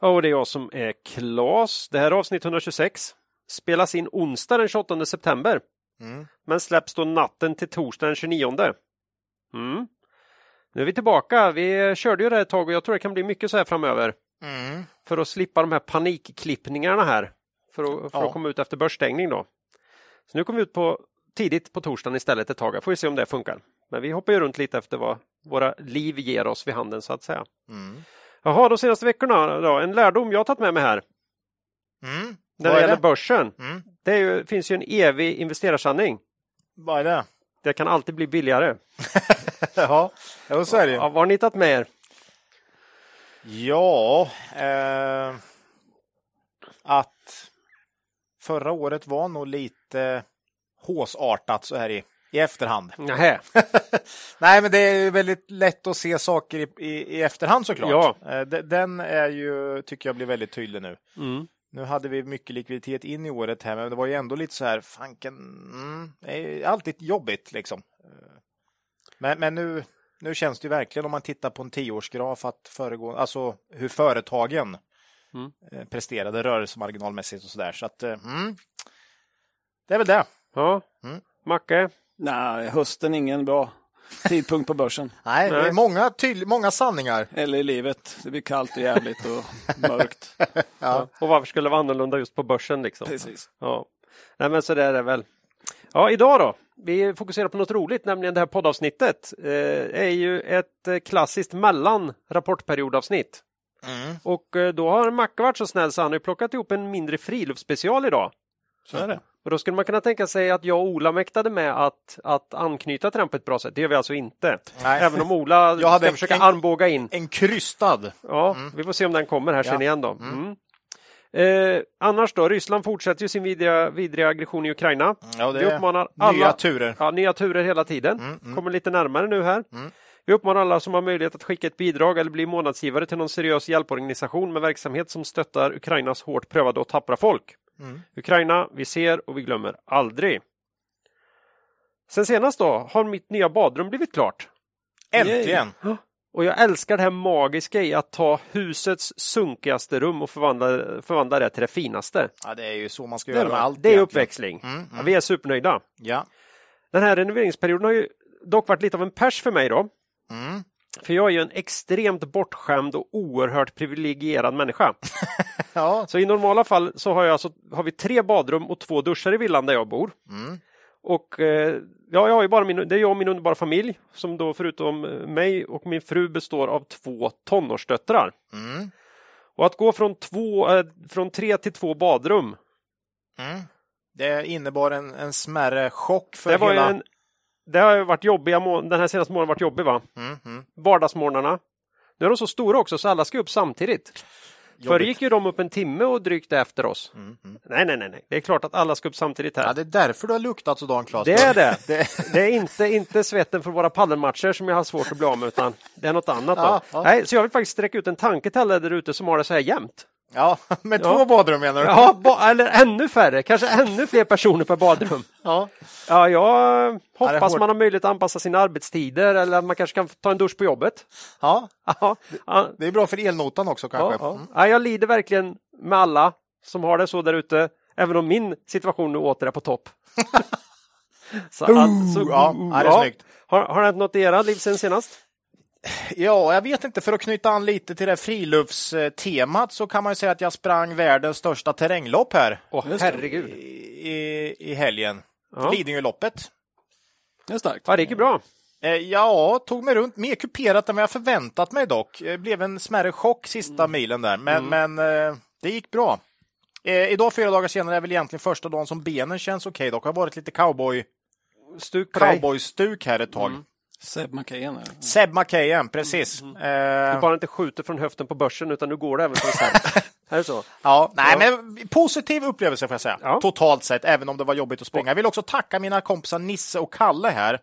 Och det är jag som är Klas. Det här är avsnitt 126. Spelas in onsdag den 28 september. Mm. Men släpps då natten till torsdag den 29. Mm. Nu är vi tillbaka. Vi körde ju det ett tag och jag tror det kan bli mycket så här framöver. Mm. För att slippa de här panikklippningarna här. För att, för Ja. att komma ut efter börsstängning då. Så nu kommer vi ut på tidigt på torsdagen istället ett tag. Får vi se om det funkar. Men vi hoppar ju runt lite efter vad våra liv ger oss vid handen så att säga. Mm. Jaha, de senaste veckorna då, en lärdom jag har tagit med mig här Mm. när det gäller det? börsen. Mm. Det ju, finns ju en evig investerarsanning. Vad är det? Det kan alltid bli billigare. Ja, så är det ju. Vad har ni tagit med er? Ja, eh, att förra året var nog lite håsartat så här i, i efterhand. Nähä. Nej, men det är väldigt lätt att se saker i, i, i efterhand såklart. Ja. Eh, de- Den är ju, tycker jag blir väldigt tydlig nu. Mm. Nu hade vi mycket likviditet in i året här, men det var ju ändå lite så här, fanken, mm, det är alltid jobbigt liksom. Eh, Men, men nu, nu känns det ju verkligen om man tittar på en tioårsgraf att föregå, alltså hur företagen Mm. eh, presterade rörelsemarginalmässigt och sådär. Så att, mm, det är väl det. Ja. Mm. Macke? Nej, hösten är ingen bra tidpunkt på börsen. Nej, det är många, tydlig, många sanningar. Eller i livet. Det blir kallt och jävligt och mörkt. Ja. Och varför skulle det vara annorlunda just på börsen liksom? Precis. Ja. Nej men så där är det väl. Ja, idag då. Vi fokuserar på något roligt, nämligen det här poddavsnittet. Eh, är ju ett eh, klassiskt mellan rapportperiodavsnitt. Mm. Och eh, då har Macke varit så snäll så han har plockat ihop en mindre friluftsspecial idag. Så är det. Och då skulle man kunna tänka sig att jag och Ola mäktade med att, att anknyta till den på ett bra sätt. Det gör vi alltså inte. Nej. Även om Ola Jag hade ska en- försöka en- armbåga in. En krystad. Ja, vi får se om den kommer här Ja. sen igen då. Mm. Eh, annars då, Ryssland fortsätter ju sin vidriga, vidriga aggression i Ukraina. Ja, det Vi uppmanar alla, nya turer. Ja, nya turer hela tiden. Kommer lite närmare nu här. Mm. Vi uppmanar alla som har möjlighet att skicka ett bidrag eller bli månadsgivare till någon seriös hjälporganisation med verksamhet som stöttar Ukrainas hårt prövade och tappra folk. Mm. Ukraina, vi ser och vi glömmer aldrig. Sen senast då har mitt nya badrum blivit klart. Äntligen! Och jag älskar det här magiska i att ta husets sunkigaste rum och förvandla, förvandla det till det finaste. Ja, det är ju så man ska Det göra med allt. det är egentligen. uppväxling. Mm, mm. Ja, vi är supernöjda. Ja. Den här renoveringsperioden har ju dock varit lite av en pers för mig då. Mm. För jag är ju en extremt bortskämd och oerhört privilegierad människa. Ja. Så i normala fall så har, jag alltså, har vi tre badrum och två duschar i villan där jag bor. Mm. Och eh, ja, jag har ju bara min, det är jag och min underbara familj som då förutom eh, mig och min fru består av två tonårsdöttrar. Mm. Och att gå från, två, eh, från tre till två badrum, Mm. Det innebar en, en smärre chock för det var hela... en, det har ju varit jobbiga må- den här senaste månaden varit jobbig va? Mm, mm. Vardagsmorgnarna. Nu är de så stora också så alla ska upp samtidigt. Förr gick ju de upp en timme och drygt efter oss. Mm, mm. Nej, nej, nej, nej. Det är klart att alla ska upp samtidigt här. Ja, det är därför du har luktat sådant Claes. Det är det. det. Är inte, inte svetten för våra paddelmatcher som jag har svårt att bli av med utan det är något annat. Då. Ja, ja. Nej, så jag vill faktiskt sträcka ut en tanke till alla där ute som har det så här jämt. Ja, med Ja. två badrum menar du? Ja, ba- eller ännu färre, kanske ännu fler personer per badrum. Ja. Ja, jag hoppas man har möjlighet att anpassa sina arbetstider eller att man kanske kan ta en dusch på jobbet. ja. Ja, ja, Det är bra för elnotan också ja, kanske. ja. Mm. Ja, jag lider verkligen med alla som har det så där ute, även om min situation nu åter är på topp. så, att- så, ja, ja, det är snyggt. Har, har det hänt något i era liv sen senast? Ja, jag vet inte, för att knyta an lite till det friluftstemat så kan man ju säga att jag sprang världens största terränglopp här Åh, herregud. i, i helgen. Ja. Lidingöloppet. Det är starkt. Ja, det gick ju bra. Eh, Ja, tog mig runt mer kuperat än vad jag förväntat mig dock. Det blev en smärre chock sista milen där, men, men eh, det gick bra. Eh, idag fyra dagar senare är väl egentligen första dagen som benen känns okej dock. Det har varit lite cowboy, Stuk cowboystuk här ett tag. Seb McKayen. är det. Seb McKayen, precis. Eh, Du bara inte skjuter från höften på börsen utan nu går det även som sen. är det så? Ja, nej, men positiv upplevelse får jag säga. Ja. Totalt sett, även om det var jobbigt att springa. Jag vill också tacka mina kompisar Nisse och Kalle här.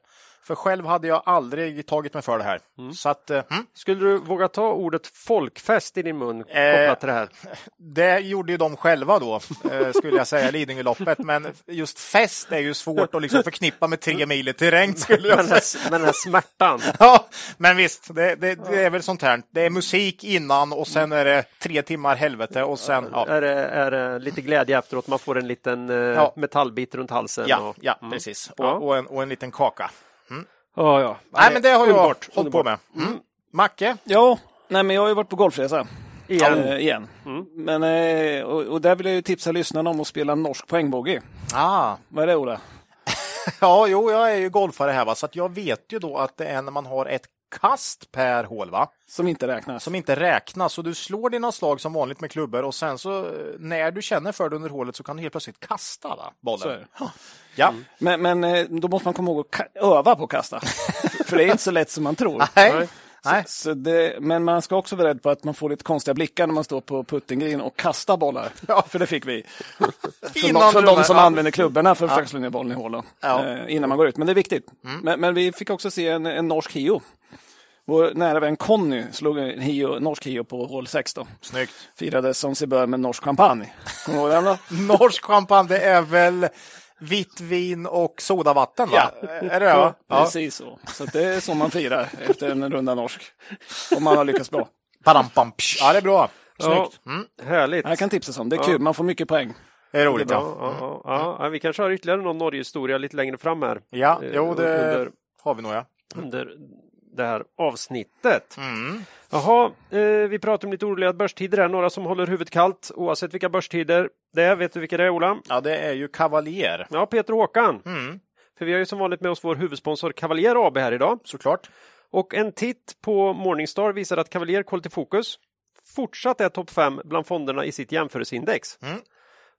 För själv hade jag aldrig tagit mig för det här. Så att, eh, mm, Skulle du våga ta ordet folkfest i din mun Eh, kopplat till det här? det gjorde ju de själva då, eh, skulle jag säga, Lidingöloppet. Men just fest är ju svårt att liksom förknippa med tre mil i terräng, skulle jag Men den här, men den här smärtan. Ja, men visst, det, det, det är väl sånt här. Det är musik innan och sen är det tre timmar helvete och sen... Ja, Är, det, är det lite glädje efteråt? Man får en liten eh, Ja. metallbit runt halsen. ja, och, ja Mm. precis. Och, och, en, och en liten kaka. Ja, ja. Nej, men det har jag underbart, hållit på med. Mm. Macke? Ja, nej men jag har ju varit på golfresa. Igen. Eh, igen. Mm. Men, eh, och, och där vill jag ju tipsa lyssnarna om att spela norsk poängbogey. Ah. Vad är det Ola? Ja, jo, jag är ju golfare här, va? så jag vet ju då att det är när man har ett kast per hål, va? Som inte räknas. som inte räknas. Så du slår dina slag som vanligt med klubbor och sen så eh, när du känner för det under hålet så kan du helt plötsligt kasta va? bollen. Ja. Men, men eh, då måste man komma ihåg att öva på att kasta. För det är inte så lätt som man tror. Nej. Nej. Så det, men man ska också vara rädd på att man får lite konstiga blickar när man står på puttinggreen och kastar bollar. Ja. För det fick vi. Innan de, du- de som ja. använder klubborna för att försöka slå ner bollen i hålen. Ja. Mm. Eh, innan man går ut. Men det är viktigt. Men, men vi fick också se en, en norsk hio. Vår nära vän Conny slog en hio, norsk hio på hål 6 då. Snyggt. Firades som sig bör med norsk champagne. Kommer du ihåg den då? Norsk champagne, det är väl vitt vin och sodavatten va? Är det ja? ja. Precis så. Så det är så man firar efter en runda norsk. Om man har lyckats bra. Ja, det är bra. Snyggt. Ja, Härligt. Jag kan tipsa om. Det är kul, man får mycket poäng. Det är roligt. Ja, Ja, ja, ja, ja. Vi kanske har ytterligare någon Norge-historia lite längre fram här. ja Eh, jo, det under, har vi nog ja. under det här avsnittet. Mm. Jaha, eh, vi pratar om lite oroliga börstider här. Några som håller huvudet kallt oavsett vilka börstider det är. Vet du vilka det är, Ola? Ja, det är ju Cavalier. Ja, Peter och Håkan. Mm. För vi har ju som vanligt med oss vår huvudsponsor Cavalier AB här idag. Såklart. Och en titt på Morningstar visar att Cavalier Quality Focus fortsatt är topp 5 bland fonderna i sitt jämförelseindex. Mm.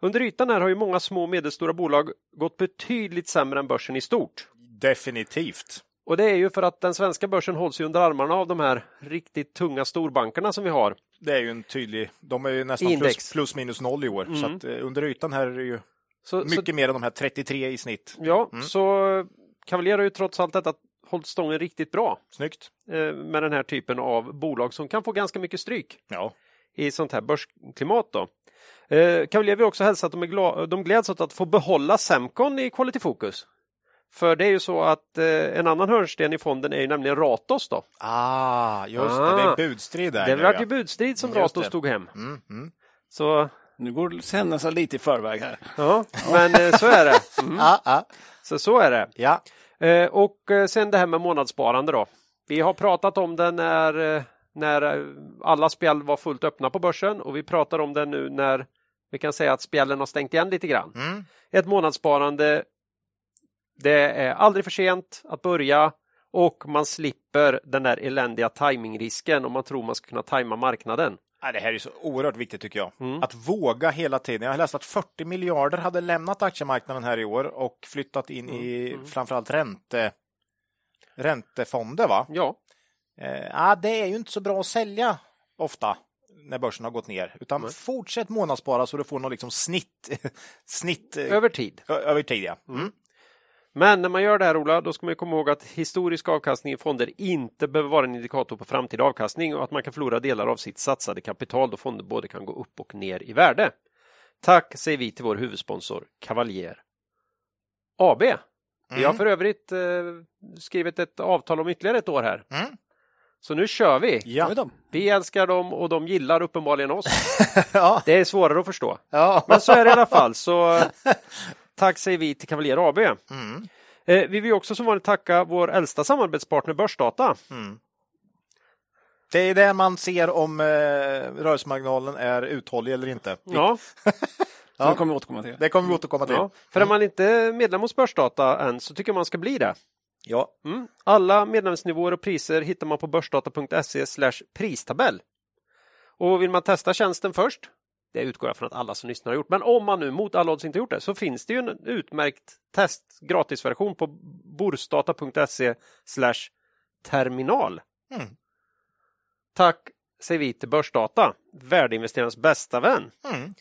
Under ytan här har ju många små och medelstora bolag gått betydligt sämre än börsen i stort. Definitivt. Och det är ju för att den svenska börsen hålls under armarna av de här riktigt tunga storbankerna som vi har. Det är ju en tydlig, de är ju nästan plus, plus minus noll i år. Så att eh, under ytan här är det ju Så, mycket så, mer än de här 33 i snitt. ja, så Cavalier har ju trots allt detta hållit stången riktigt bra Snyggt. eh, med den här typen av bolag som kan få ganska mycket stryk. Ja. i sånt här börsklimat. Då. Eh, Cavalier vill också hälsa att de, är gla- de gläds åt att få behålla Semcon i Quality Focus. För det är ju så att eh, en annan hörnsten i fonden är ju nämligen Ratos då. Ah, just det. Ah. Det är budstrid där. Det var ja. ju budstrid som Just Ratos det. tog hem. Mm, mm. Så, Nu går det händelserna lite i förväg här. ja, men eh, så är det. Mm. Ah, ah. Så, så är det. Ja. Eh, och eh, sen det här med månadssparande då. Vi har pratat om det när, när alla spel var fullt öppna på börsen och vi pratar om det nu när vi kan säga att spelen har stängt igen lite grann. Mm. Ett månadssparande, det är aldrig för sent att börja och man slipper den där eländiga timingrisken om man tror man ska kunna tajma marknaden. Det här är så oerhört viktigt tycker jag. Mm. Att våga hela tiden. Jag har läst att 40 miljarder hade lämnat aktiemarknaden här i år och flyttat in i Mm. framförallt ränte, räntefonder. Va? Ja, Eh, det är ju inte så bra att sälja ofta när börsen har gått ner. Utan fortsätt månadsspara så du får något liksom snitt, snitt eh, över tid. ö- över tid. Ja. Mm. Men när man gör det här Ola, då ska man ju komma ihåg att historisk avkastning i fonder inte behöver vara en indikator på framtida avkastning och att man kan förlora delar av sitt satsade kapital då fonder både kan gå upp och ner i värde. Tack säger vi till vår huvudsponsor Cavalier AB. Vi har för övrigt eh, skrivit ett avtal om ytterligare ett år här. Mm. Så nu kör vi. Ja. Vi älskar dem och de gillar uppenbarligen oss. ja. Det är svårare att förstå. ja. Men så är det i alla fall. Så tack säger vi till Cavalier AB. Mm. Eh, vi vill också som vanligt tacka vår äldsta samarbetspartner Börsdata. Det är där man ser om eh, rörelsemarginalen är uthållig eller inte. Ja, Så det kommer vi återkomma till. Det kommer vi återkomma till. ja. För är man inte medlem hos Börsdata än så tycker jag man ska bli det. Ja. Mm. Alla medlemsnivåer och priser hittar man på börsdata.se pristabell. Och vill man testa tjänsten först, det utgår jag från att alla som lyssnar har gjort, men om man nu mot alla odds inte gjort det så finns det ju en utmärkt test gratisversion på borsdata.se terminal. Mm. Tack säger vi till Börsdata, värdeinvesterarnas bästa vän. Mm.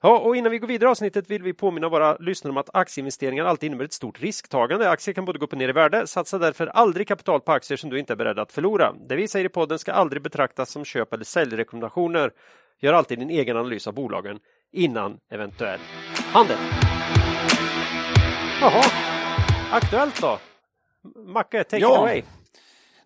Ja, och innan vi går vidare i avsnittet vill vi påminna våra lyssnare om att aktieinvesteringar alltid innebär ett stort risktagande. Aktier kan både gå upp och ner i värde. Satsa därför aldrig kapital på aktier som du inte är beredd att förlora. Det vi säger i podden ska aldrig betraktas som köp eller säljrekommendationer. Gör alltid din egen analys av bolagen innan eventuell handel. Jaha, aktuellt då? Macke, take Ja. it away.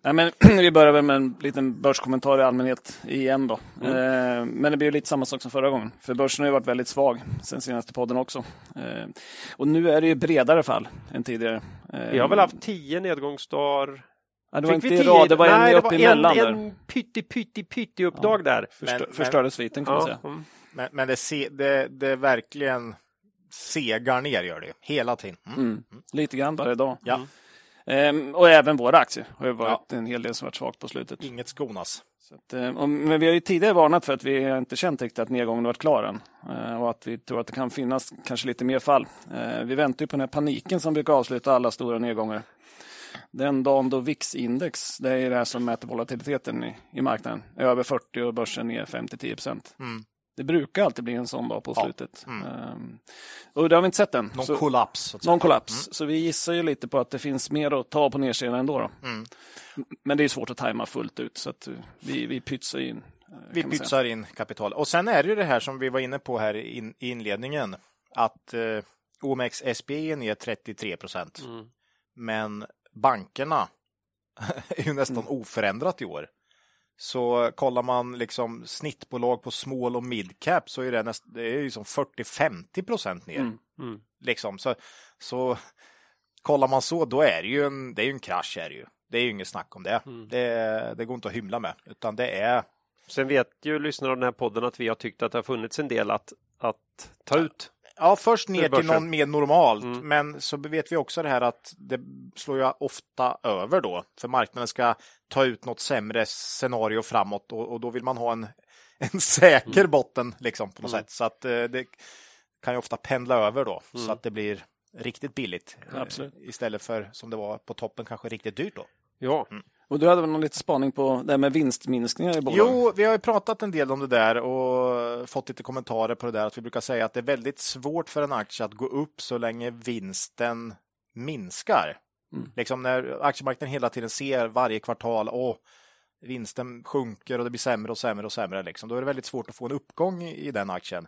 Nej, men, vi börjar väl med en liten börskommentar i allmänhet igen då. Eh, men det blir ju lite samma sak som förra gången. För börsen har ju varit väldigt svag sen senaste podden också. Eh, och nu är det ju bredare fall än tidigare. Eh, Vi har väl haft tio nedgångsdagar. Ja, det var Fick inte vi i rad, det var en Nej, uppe det var emellan en, där. en pytti, pytti, pytti uppdag där. Förstö Men- förstörde sviten kan man Ja, säga. mm. Men, men det, se, det, det verkligen segar ner gör det hela tiden. Mm. Mm. Lite grann varje dag. Ja, Ehm, och även våra aktier har ju varit en hel del som varit svagt på slutet. inget skonas. Så att, eh, och, men vi har ju tidigare varnat för att vi har inte känt riktigt att nedgången varit klar än. Eh, och att vi tror att det kan finnas kanske lite mer fall. Eh, vi väntar ju på den här paniken som brukar avsluta alla stora nedgångar. Den dagen då VIX-index, det är det här som mäter volatiliteten i, i marknaden, är över 40 och börsen ner 5-10 procent. Mm. Det brukar alltid bli en sån dag på Ja. slutet. Mm. Ehm, och det har vi inte sett än. Någon Så- kollaps. Så att säga. någon kollaps. Så vi gissar ju lite på att det finns mer att ta på nedsidan ändå. Då. Mm. Men det är svårt att tajma fullt ut så att vi, vi pytsar in. eh, Vi säga. pytsar in kapital. Och sen är det ju det här som vi var inne på här i, in, inledningen. Att eh, OMX SPE är ner 33 procent. Mm. Men bankerna är ju nästan Mm. oförändrat i år. Så kollar man liksom snittbolag på small och mid cap så är det, näst, det är ju som 40-50 procent ner. Mm. Mm. Liksom. Så, så kollar man så, då är det ju en, det är ju en krasch. Är det, ju. det är ju inget snack om det. Mm. det. Det går inte att hymla med, utan det är Sen vet ju lyssnare av den här podden att vi har tyckt att det har funnits en del att, att ta ut. Ja, först ner till någon mer normalt, Mm. men så vet vi också det här att det slår ju ofta över då, för marknaden ska ta ut något sämre scenario framåt och, och då vill man ha en, en säker Mm. botten liksom på något sätt. Så att eh, det kan ju ofta pendla över då, Mm. så att det blir riktigt billigt eh, Absolut. istället för som det var på toppen kanske riktigt dyrt då. Ja, Och du hade väl någon liten spaning på det här med vinstminskningar i bolag? Jo, vi har ju pratat en del om det där och fått lite kommentarer på det där. Att vi brukar säga att det är väldigt svårt för en aktie att gå upp så länge vinsten minskar. Mm. Liksom när aktiemarknaden hela tiden ser varje kvartal, åh, vinsten sjunker och det blir sämre och sämre och sämre. Liksom. Då är det väldigt svårt att få en uppgång i, den aktien.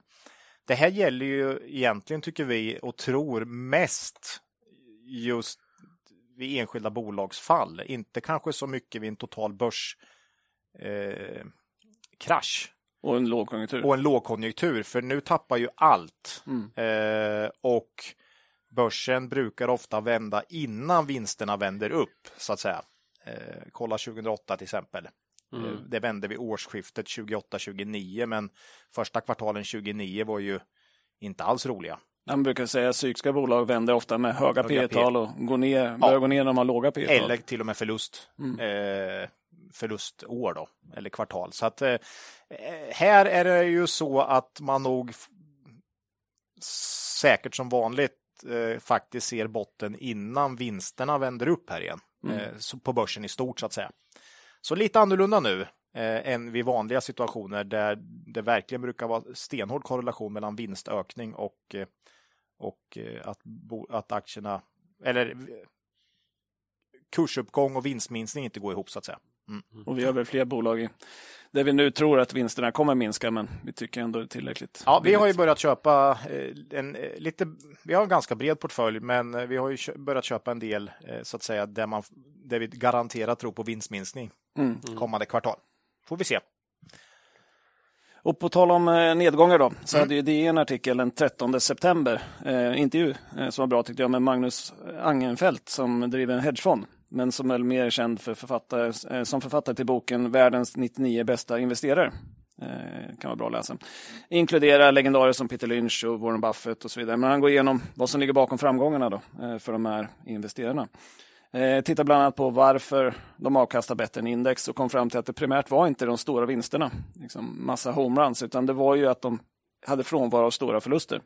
Det här gäller ju egentligen, tycker vi, och tror mest just vid enskilda bolagsfall. Inte kanske så mycket vid en total börs eh, Och en lågkonjunktur? och en lågkonjunktur. För nu tappar ju allt. Mm. Eh, och börsen brukar ofta vända innan vinsterna vänder upp, så att säga. Eh, kolla 2008 till exempel. Mm. Eh, det vände vid årsskiftet 28-29, men första kvartalen 29 var ju inte alls roliga. Man brukar säga att psykiska bolag vänder ofta med höga, Höga P tal och går ner, börjar gå ner när de har låga P tal. Eller till och med förlust. Eh, förlustår då, eller kvartal. Så att eh, här är det ju så att man nog säkert som vanligt eh, faktiskt ser botten innan vinsterna vänder upp här igen. Eh, så på börsen i stort så att säga. Så lite annorlunda nu eh, än vid vanliga situationer där det verkligen brukar vara stenhård korrelation mellan vinstökning och, eh, och eh, att, bo, att aktierna, eller eh, kursuppgång och vinstminskning inte går ihop så att säga. Och vi har väl fler bolag i, där vi nu tror att vinsterna kommer minska, men vi tycker ändå det är tillräckligt. Ja, vi har ju börjat köpa en lite, vi har en ganska bred portfölj, men vi har ju börjat köpa en del så att säga där, man, där vi garanterat tror på vinstminskning Mm. kommande kvartal. Får vi se. Och på tal om eh, nedgångar då, så Mm. hade ju DN en artikel den 13 september, eh, intervju eh, som var bra tyckte jag med Magnus Angenfelt som driver en hedgefond, men som är mer känd för författare, eh, som författare till boken Världens 99 bästa investerare. Eh, kan vara bra att läsa. Inkluderar legendarer som Peter Lynch och Warren Buffett och så vidare. Men han går igenom vad som ligger bakom framgångarna då, eh, för de här investerarna. Eh, tittade bland annat på varför de avkastar bättre än index och kom fram till att det primärt var inte de stora vinsterna, liksom massa homeruns, utan det var ju att de hade frånvaro av stora förluster.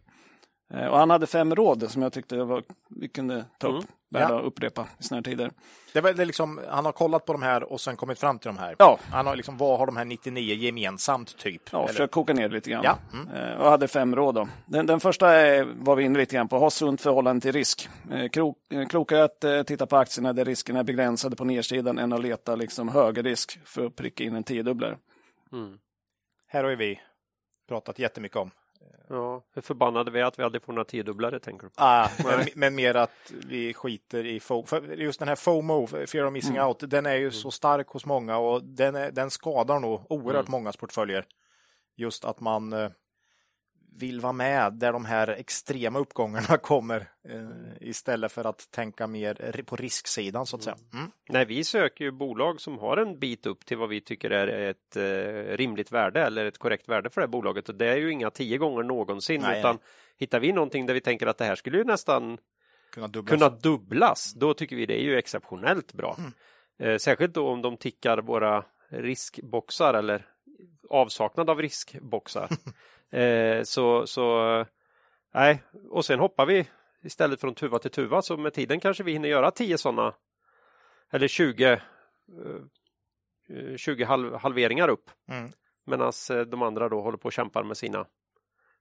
Eh, och han hade fem råd som jag tyckte var, vi kunde ta upp, Mm. värda Ja. att upprepa i såna här tider. Det var det liksom, han har kollat på de här och sen kommit fram till de här. Ja. Han har liksom, vad har de här 99 gemensamt typ? Ja, Eller- försök koka ner det lite grann. Ja, mm. Eh, Och hade fem råd. Då. Den, den första är, var vi inne lite grann på, ha sunt förhållande till risk. Eh, Krok, klokare att titta på aktierna där riskerna är begränsade på nedsidan än att leta liksom, högre risk för att pricka in en tiodubblare. Mm. Här har ju vi pratat jättemycket om. Ja, hur förbannade vi är att vi aldrig får några tiodubblare, tänker du? på? Ah, men, men mer att vi skiter i FOMO. Just den här FOMO, Fear of Missing Mm. Out, den är ju så stark hos många och den, är, den skadar nog oerhört Mm. mångas portföljer. Just att man eh, vill vara med där de här extrema uppgångarna kommer eh, istället för att tänka mer på risksidan så att säga. Mm. Nej, vi söker ju bolag som har en bit upp till vad vi tycker är ett eh, rimligt värde eller ett korrekt värde för det bolaget. Och det är ju inga tio gånger någonsin, Nej, utan nej. hittar vi någonting där vi tänker att det här skulle ju nästan Kunna dubbla kunna dubblas, då tycker vi det är ju exceptionellt bra. Mm. Eh, särskilt då om de tickar våra riskboxar eller avsaknad av riskboxar. eh, så, så eh, nej, och sen hoppar vi istället från tuva till tuva, så med tiden kanske vi hinner göra 10 sådana eller 20 eh, eh, 20 halv, halveringar upp. Mm. Medan de andra då håller på och kämpar med sina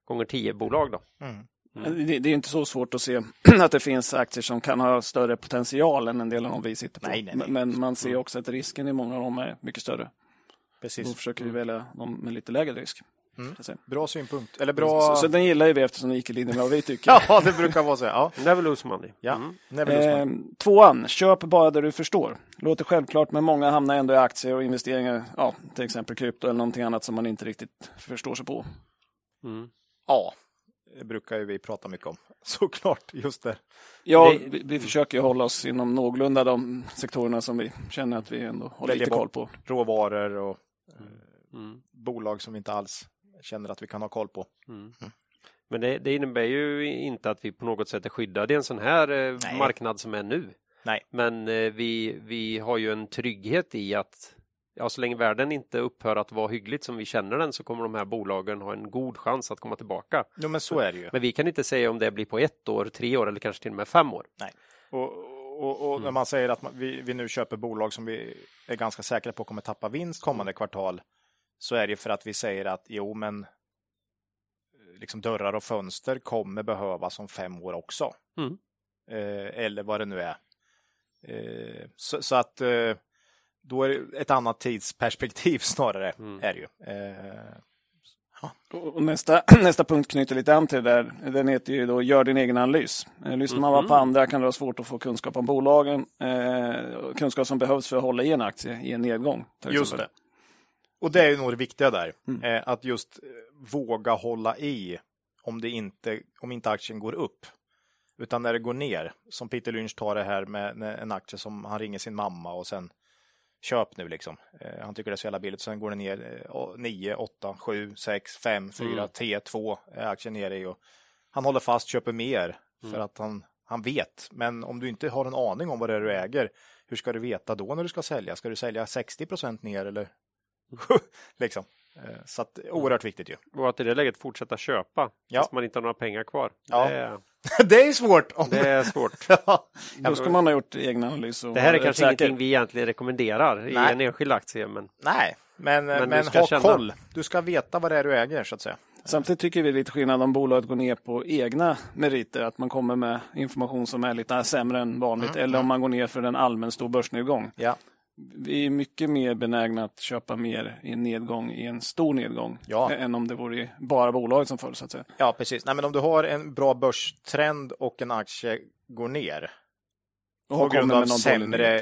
gånger 10 bolag då. Mm. Mm. Det, det är inte så svårt att se att det finns aktier som kan ha större potential än en del av de vi sitter på. Nej, nej, nej. Men- man ser också att risken i många av dem är mycket större. Då Precis. försöker vi välja dem med lite lägre risk. Mm. Bra synpunkt. Eller bra... Så, så den gillar ju vi eftersom den gick i linje med vad vi tycker. Ja, det brukar vara så. Ja, Never lose money. ja. Mm. Never lose Eh, money. tvåan, köp bara där du förstår. Låter självklart men många hamnar ändå i aktier och investeringar, ja, till exempel krypto eller någonting annat som man inte riktigt förstår sig på. Mm. Ja, det brukar ju vi prata mycket om. Såklart, just det. Ja, Det- vi, vi försöker ju hålla oss inom någorlunda de sektorerna som vi känner att vi ändå har lite koll på. Råvaror och Mm. bolag som vi inte alls känner att vi kan ha koll på. Mm. Men det, det innebär ju inte att vi på något sätt är skyddade i en sån här eh, Nej. marknad som är nu. Nej. Men eh, vi, vi har ju en trygghet i att ja, så länge världen inte upphör att vara hyggligt som vi känner den så kommer de här bolagen ha en god chans att komma tillbaka. Jo, men så är det ju. Men vi kan inte säga om det blir på ett år, tre år eller kanske till och med fem år. Och, och, och när man säger att vi, vi nu köper bolag som vi är ganska säkra på kommer tappa vinst kommande kvartal, så är det för att vi säger att jo, men eh, liksom dörrar och fönster kommer behövas om fem år också. Mm. Eh, eller vad det nu är. Eh, så, så att eh, då är det ett annat tidsperspektiv snarare, Mm. är det ju. Eh, Och nästa, nästa punkt knyter lite an till det där. Den heter ju då Gör din egen analys. Eh, Lyssnar man bara på andra kan det vara svårt att få kunskap om bolagen. Eh, kunskap som behövs för att hålla i en aktie i en nedgång. Just exempel. det. Och det är ju nog det viktiga där. Mm. Eh, att just eh, våga hålla i om, det inte, om inte aktien går upp. Utan när det går ner, som Peter Lynch tar det här med en aktie som han ringer sin mamma och sen köp nu liksom. Eh, han tycker det är så jävla billigt. Sen går det ner eh, 9, 8, 7, 6, 5, 4, Mm. T2 är aktien nere i. Och han håller fast, köper mer för Mm. att han, han vet. Men om du inte har en aning om vad det är du äger, hur ska du veta då när du ska sälja? Ska du sälja 60 procent ner eller? liksom. Eh, Så att oerhört viktigt ju. Och att i det läget fortsätta köpa Ja. fast man inte har några pengar kvar. Ja. Det, är, det är svårt. Om det är svårt. ja. Då ska man ha gjort egen analys. Och Det här är kanske säker. ingenting vi egentligen rekommenderar i Nej. en enskild aktie. Men Nej, men, men, Men du ska ha känna- koll. Du ska veta vad det är du äger så att säga. Samtidigt tycker vi det är lite skillnad om bolaget går ner på egna meriter. Att man kommer med information som är lite sämre än vanligt. Mm, eller om man går ner för en allmän stor börsnedgång. Ja, Vi är mycket mer benägna att köpa mer i en nedgång i en stor nedgång. Ja. Än om det vore bara bolaget som föll så att säga. ja precis. Nej, men om du har en bra börstrend och en aktie går ner Och på grund av sämre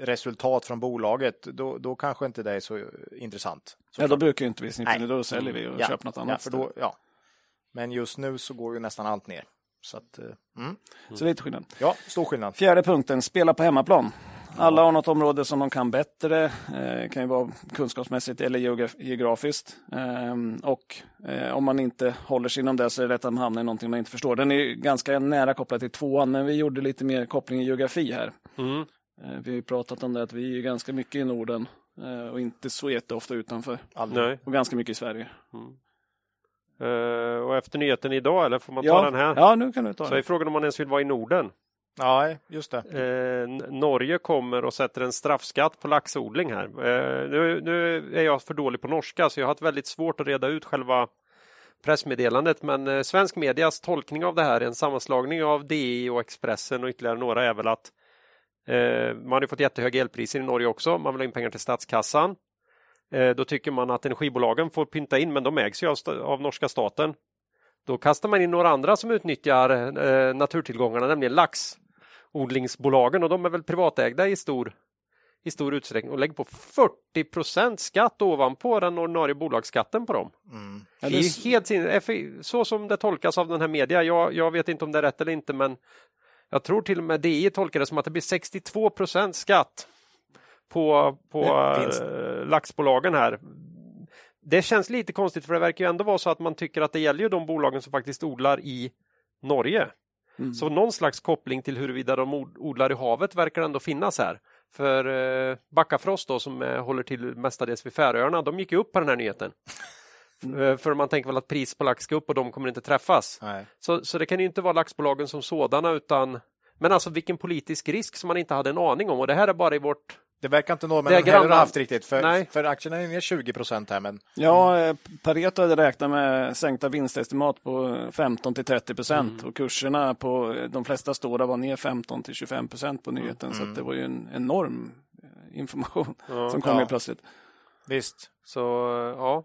resultat från bolaget, då, då kanske inte det är så intressant. Ja, då brukar inte vi Nej. ner. Då säljer vi och Ja, köper något Ja, annat. för då, ja. Men just nu så går ju nästan allt ner. Så att, eh, mm. Så det är lite skillnad. ja, stor skillnad. Fjärde punkten, spela på hemmaplan. Alla har något område som de kan bättre. Eh, kan ju vara kunskapsmässigt eller geograf- geografiskt. Ehm, och eh, om man inte håller sig inom det så är det lätt att man hamnar i någonting man inte förstår. Den är ju ganska nära kopplad till tvåan, men vi gjorde lite mer koppling i geografi här. mm, Eh, vi har ju pratat om det att vi är ganska mycket i Norden eh, och inte så jätteofta utanför. Aldrig. nej. Och ganska mycket i Sverige. Mm. Eh, och efter nyheten idag, eller får man ta Ja, den här? ja, nu kan du ta Så är den. frågan om man ens vill vara i Norden. Ja, just det. Eh, Norge kommer och sätter en straffskatt på laxodling här. Eh, nu, nu är jag för dålig på norska så jag har haft väldigt svårt att reda ut själva pressmeddelandet men eh, svensk medias tolkning av det här, en sammanslagning av DI och Expressen och ytterligare några är väl att eh, man har ju fått jättehöga elpriser i Norge också, man vill ha in pengar till statskassan. Eh, då tycker man att energibolagen får pynta in men de ägs ju av, av norska staten. Då kastar man in några andra som utnyttjar eh, naturtillgångarna, nämligen lax laxodlingsbolagen och de är väl privatägda i stor, i stor utsträckning och lägger på 40% skatt ovanpå den ordinarie bolagsskatten på dem. Mm. Det är ju helt sin, så som det tolkas av den här media. Jag, jag vet inte om det är rätt eller inte men jag tror till och med DI tolkar det som att det blir 62% skatt på, på eh, laxbolagen här. Det känns lite konstigt för det verkar ju ändå vara så att man tycker att det gäller ju de bolagen som faktiskt odlar i Norge. Mm. Så någon slags koppling till huruvida de od- odlar i havet verkar ändå finnas här. För eh, Backafrost då som eh, håller till mestadels vid Färöarna, de gick ju upp på den här nyheten. Eh, För man tänker väl att pris på lax ska upp och de kommer inte träffas. Nej. Så, så det kan ju inte vara laxbolagen som sådana utan Men alltså vilken politisk risk som man inte hade en aning om och det här är bara i vårt Det verkar inte norrmännen Det är heller ha haft riktigt. För, Nej. för aktierna är ner 20 procent här. Men Ja, eh, Pareto hade räknat med sänkta vinstestimat på 15 till 30 procent och kurserna på eh, de flesta stora var ner 15 till 25 procent på nyheten. Så att det var ju en enorm eh, information som kom Ja. ju plötsligt. visst. så ja.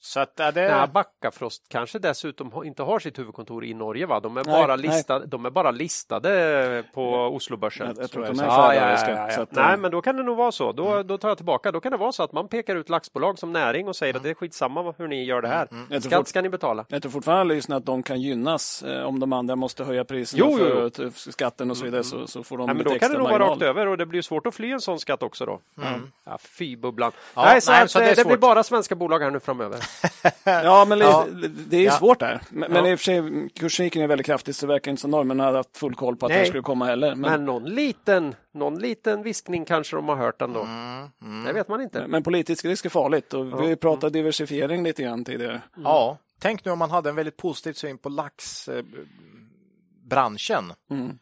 Så att ja, det... Nej, Backafrost kanske dessutom inte har sitt huvudkontor i Norge va? De är, Nej, bara, nej. listade, de är bara listade på Oslobörsen. Jag, jag tror jag att är de är så. Ja, ja, färöiska. ja, ja. så att, eh, Nej, men då kan det nog vara så. Då, då tar jag tillbaka. Då kan det vara så att man pekar ut laxbolag som näring och säger att det är skitsamma hur ni gör det här. Jag tror Skatt ska ni betala. Jag tror fortfarande lyssna att de kan gynnas eh, om de andra måste höja priserna Jo, jo, jo. för t- för skatten och så vidare så, så får de Nej, men då kan det nog vara rakt över och det blir svårt att fly en sån skatt också då. Ja, fy bubblan. Ja, nej, så, nej, så det det, är det blir bara svenska bolag här nu framöver. Ja, men Ja. det, det är ju Ja. svårt där. Men, men Ja. i och för sig, kursen gick ner väldigt kraftigt så det verkar inte som norrmännen hade haft full koll på att det Nej. här skulle komma heller. Men, Men någon liten, någon liten viskning kanske de har hört ändå. Mm, Det vet man inte. men politisk risk är farligt och vi har ju pratat diversifiering lite grann tidigare. Ja, tänk nu om man hade en väldigt positiv syn på laxbranschen. Mm.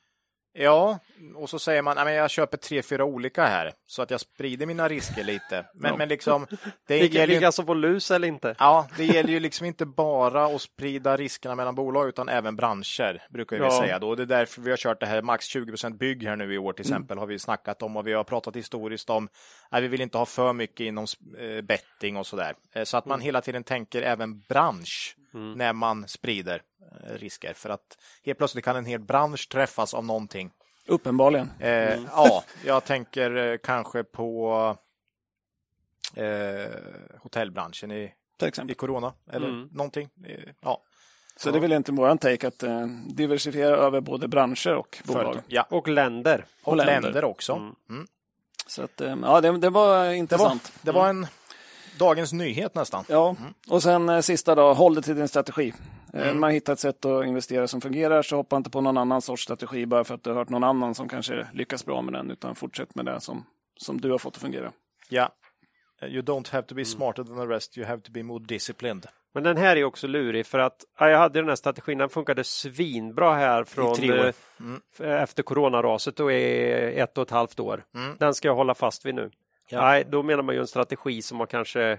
Ja, och så säger man att jag köper tre, fyra olika här så att jag sprider mina risker lite. Men, men liksom, det Vilka, gäller ju, vilka som får lus eller inte. ja, det gäller ju liksom inte bara att sprida riskerna mellan bolag utan även branscher, brukar vi Ja. säga. Då. Det är därför vi har kört det här max 20% bygg här nu i år till exempel, har vi snackat om och vi har pratat historiskt om att vi vill inte ha för mycket inom eh, betting och sådär. Eh, Så att man hela tiden tänker även bransch när man sprider eh, risker. För att helt plötsligt kan en hel bransch träffas av någonting. Uppenbarligen. Eh, Ja, jag tänker eh, kanske på eh, hotellbranschen i, Till i corona eller Mm. någonting. Eh, Ja, Så det är väl inte våran take att eh, diversifiera över både branscher och bolag. företag. Ja, Och länder. och, och länder. länder, också. Mm. Mm. Så att, eh, ja, det, det var Det, var, intressant. det var en dagens nyhet nästan. Ja, och sen eh, sista då, håll dig till din strategi. Eh, Mm. När man hittar ett sätt att investera som fungerar så hoppa inte på någon annan sorts strategi bara för att du har hört någon annan som kanske lyckas bra med den, utan fortsätt med det som, som du har fått att fungera. Ja. You don't have to be smarter than the rest, you have to be more disciplined. Men den här är också lurig för att ja, jag hade den här strategin, den funkade svinbra här från tre år. eh, f- efter coronaraset och är ett och ett halvt år. Mm. Den ska jag hålla fast vid nu. Ja. Nej, då menar man ju en strategi som har kanske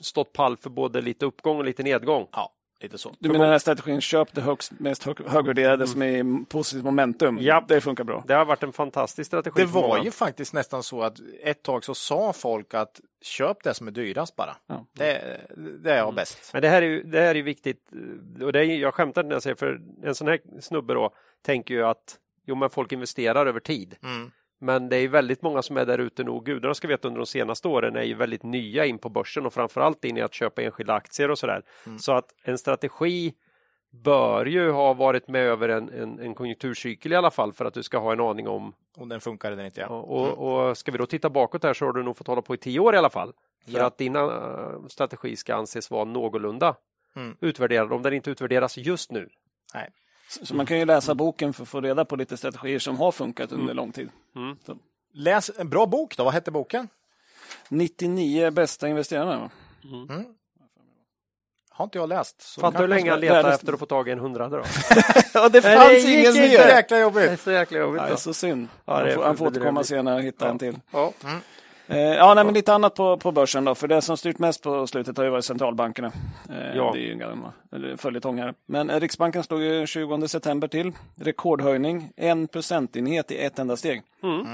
stått pall för både lite uppgång och lite nedgång. Ja, lite så. Du menar den här strategin, köp det högst, mest hög, högvärderade som är i positivt momentum. Mm. Ja. Det funkar bra. Det har varit en fantastisk strategi. Det var ju faktiskt nästan så att ett tag så sa folk att köp det som är dyrast bara. Ja. Det, det är jag bäst. Men det här är ju, det här är ju viktigt. Och det är, jag skämtar när jag säger för en sån här snubbe då tänker ju att jo, men folk investerar över tid. Mm. Men det är väldigt många som är där ute nog. Gudarna ska veta under de senaste åren är ju väldigt nya in på börsen och framförallt in i att köpa enskilda aktier och sådär. Så att en strategi bör ju ha varit med över en, en, en konjunkturcykel i alla fall för att du ska ha en aning om. Och den funkar eller inte. Ja. Och, och ska vi då titta bakåt här så har du nog fått hålla på i tio år i alla fall. För Ja. att din eh, strategi ska anses vara någorlunda Mm. utvärderad om den inte utvärderas just nu. Nej. Så så man kan ju läsa boken för att få reda på lite strategier som har funkat under lång tid. Mm. Så. Läs en bra bok då. Vad hette boken? 99 bästa investerarna. va? Mm. har inte jag läst. Så Fattar hur kanske länge han letade världens- efter att få tag i en hundrade då? Ja, det Nej, fanns det gick ingen inte. mer! Jäkla Det är jobbigt. så jäkla jobbigt. Nej, så synd. Ja, det han, är får, han får återkomma senare och hitta en till. Ja. Eh, ja, nej, men lite annat på, på börsen då. För det som styrt mest på slutet har ju varit centralbankerna. Eh, Ja. Det är ju en gammal eller följetong här. Men eh, Riksbanken stod ju 20 september till. Rekordhöjning, en procentenhet i ett enda steg. Mm.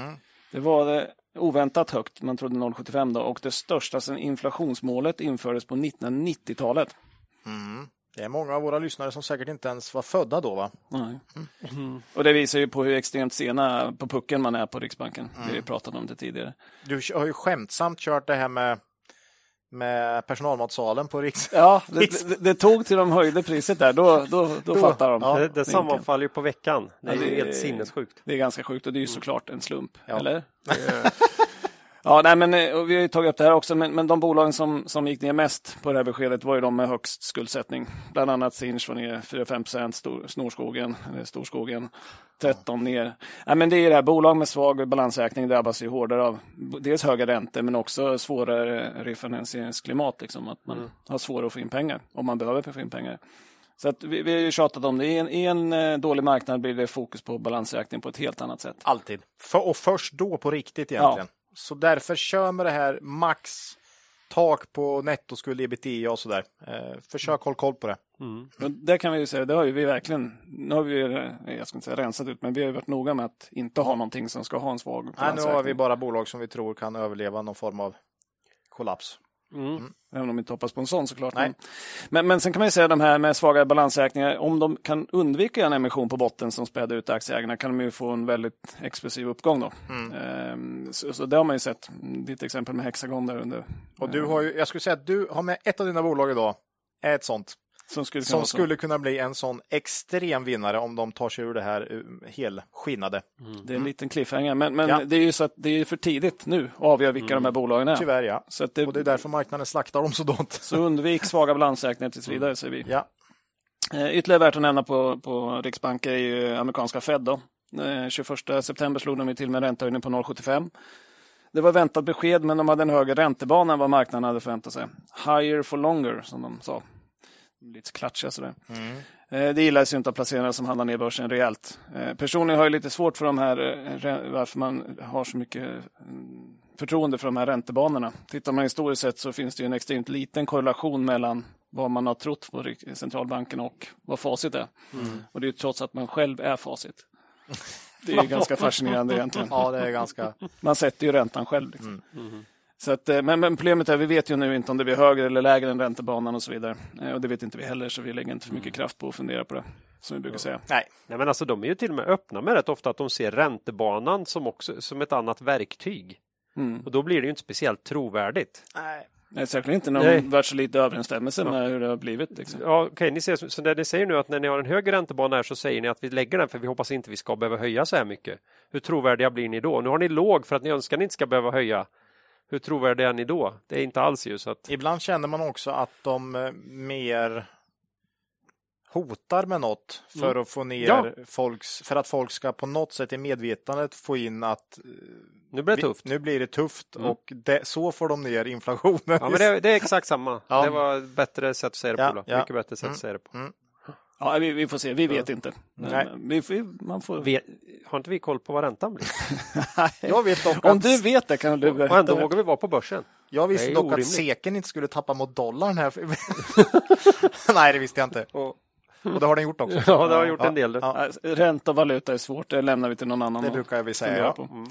Det var oväntat högt, man trodde 0,75 då. Och det största sedan inflationsmålet infördes på 1990-talet. Mm. Det är många av våra lyssnare som säkert inte ens var födda då va? Nej. Och det visar ju på hur extremt sena på pucken man är på Riksbanken. Vi har ju pratat om det tidigare. Du har ju skämtsamt kört det här med, med personalmatsalen på Riks... Ja, det, det, det tog till de höjde priset där. Då, då, då, Då- fattar de. ja, Det, det sammanfaller ju på veckan. Det är Ja, helt sinnessjukt. Det är ganska sjukt och det är ju såklart en slump. Ja. Eller? Ja, nej, men eh, vi har ju tagit upp det här också, men, men de bolagen som, som gick ner mest på det här beskedet var ju de med högst skuldsättning. Bland annat Sinch var ner 4-5 procent, stor, Snorskogen, eller Storskogen 13 ner. Nej, men det är det här, bolag med svag balansräkning drabbas ju hårdare av dels höga räntor men också svårare refinansieringsklimat. Liksom, att man har svårare att få in pengar om man behöver få in pengar. Så att vi, vi har ju tjatat om det. I en, I en eh, dålig marknad blir det fokus på balansräkning på ett helt annat sätt. Alltid. För, och först då på riktigt egentligen. Så därför kör med det här max tak på nettoskuld, ebitda och sådär. Eh, försök hålla koll på det. Och det kan vi ju säga, det har ju vi verkligen, nu har vi ju, eh, jag ska inte säga rensat ut, men vi har ju varit noga med att inte ha någonting som ska ha en svag Nej, nu har vi bara bolag som vi tror kan överleva någon form av kollaps. Mm. Även om vi inte hoppas på en sån såklart. Nej. Men, men, men sen kan man ju säga de här med svaga balansräkningar, om de kan undvika en emission på botten som späder ut aktieägarna kan de ju få en väldigt explosiv uppgång då. Mm. Ehm, så, så det har man ju sett. Ditt exempel med Hexagon där under. Och du har ju, jag skulle säga att du har med ett av dina bolag idag, är ett sånt. Som skulle kunna Som skulle kunna bli en sån extrem vinnare om de tar sig ur det här eh, helskinnade. Det är en liten cliffhanger, men, men Ja. det är ju så att det är för tidigt nu att avgöra vilka de här bolagen är. Tyvärr ja. Så, att det, Och det är därför marknaden slaktar dem så dåligt. så undvik svaga balansräkningar tills vidare, säger vi. Ja. Eh, Ytterligare värt att nämna på, på Riksbank är ju amerikanska Fed. Då. Eh, 21 september slog de till med en räntehöjning på 0,75. Det var väntat besked, men de hade en högre räntebana än vad marknaden hade förväntat sig. Higher for longer, som de sa. Lite klatschiga sådär. Eh, Det gillas ju inte av placerare som handlar ner börsen rejält. Eh, Personligen har jag lite svårt för de här, eh, varför man har så mycket mm, förtroende för de här räntebanorna. Tittar man historiskt sett så finns det ju en extremt liten korrelation mellan vad man har trott på centralbanken och vad facit är. Och det är ju trots att man själv är facit. Det är ju ganska fascinerande egentligen. ja, det är ganska... Man sätter ju räntan själv. Liksom. Så att, eh, men, men problemet är, vi vet ju nu inte om det blir högre eller lägre än räntebanan och så vidare. Eh, Och det vet inte vi heller, så vi lägger inte för mycket kraft på att fundera på det, som vi brukar säga. Nej, Nej, men alltså, de är ju till och med öppna med rätt ofta att de ser räntebanan som, också, som ett annat verktyg. Mm. Och då blir det ju inte speciellt trovärdigt. nej. Nej, säkert inte när Nej. de varit så lite överensstämmelse med hur det har blivit. Liksom. Ja, okej, ni ser, så det ni säger nu att när ni har en hög räntebana här så säger ni att vi lägger den för vi hoppas inte vi ska behöva höja så här mycket. Hur trovärdiga blir ni då? Nu har ni låg för att ni önskar att ni inte ska behöva höja. Hur trovärdiga är ni då? Det är inte alls ju så att... Ibland känner man också att de eh, mer hotar med något för att få ner Ja. folks, för att folk ska på något sätt i medvetandet få in att eh, Nu blir det vi- tufft. nu blir det tufft Mm. och det, så får de ner inflationen. Ja, men det, det är exakt samma. Ja. Det var ett bättre sätt att säga det på. Ja. Mycket bättre sätt Mm. att säga det på. Ja, vi, vi får se, vi vet inte. Nej. Men Vi, vi, man får... Vi, har inte vi koll på vad räntan blir? Jag vet dock Om att, du vet det kan du Och ändå berätta. vågar vi vara på börsen. jag visste dock att orimligt. seken inte skulle tappa mot dollarn här. Nej, det visste jag inte. Och, och det har den gjort också. Ja, det har gjort Ja, en del. ja. Nej, Ränta och valuta är svårt, det lämnar vi till någon annan. Det att brukar vi säga. Ja. på. Mm.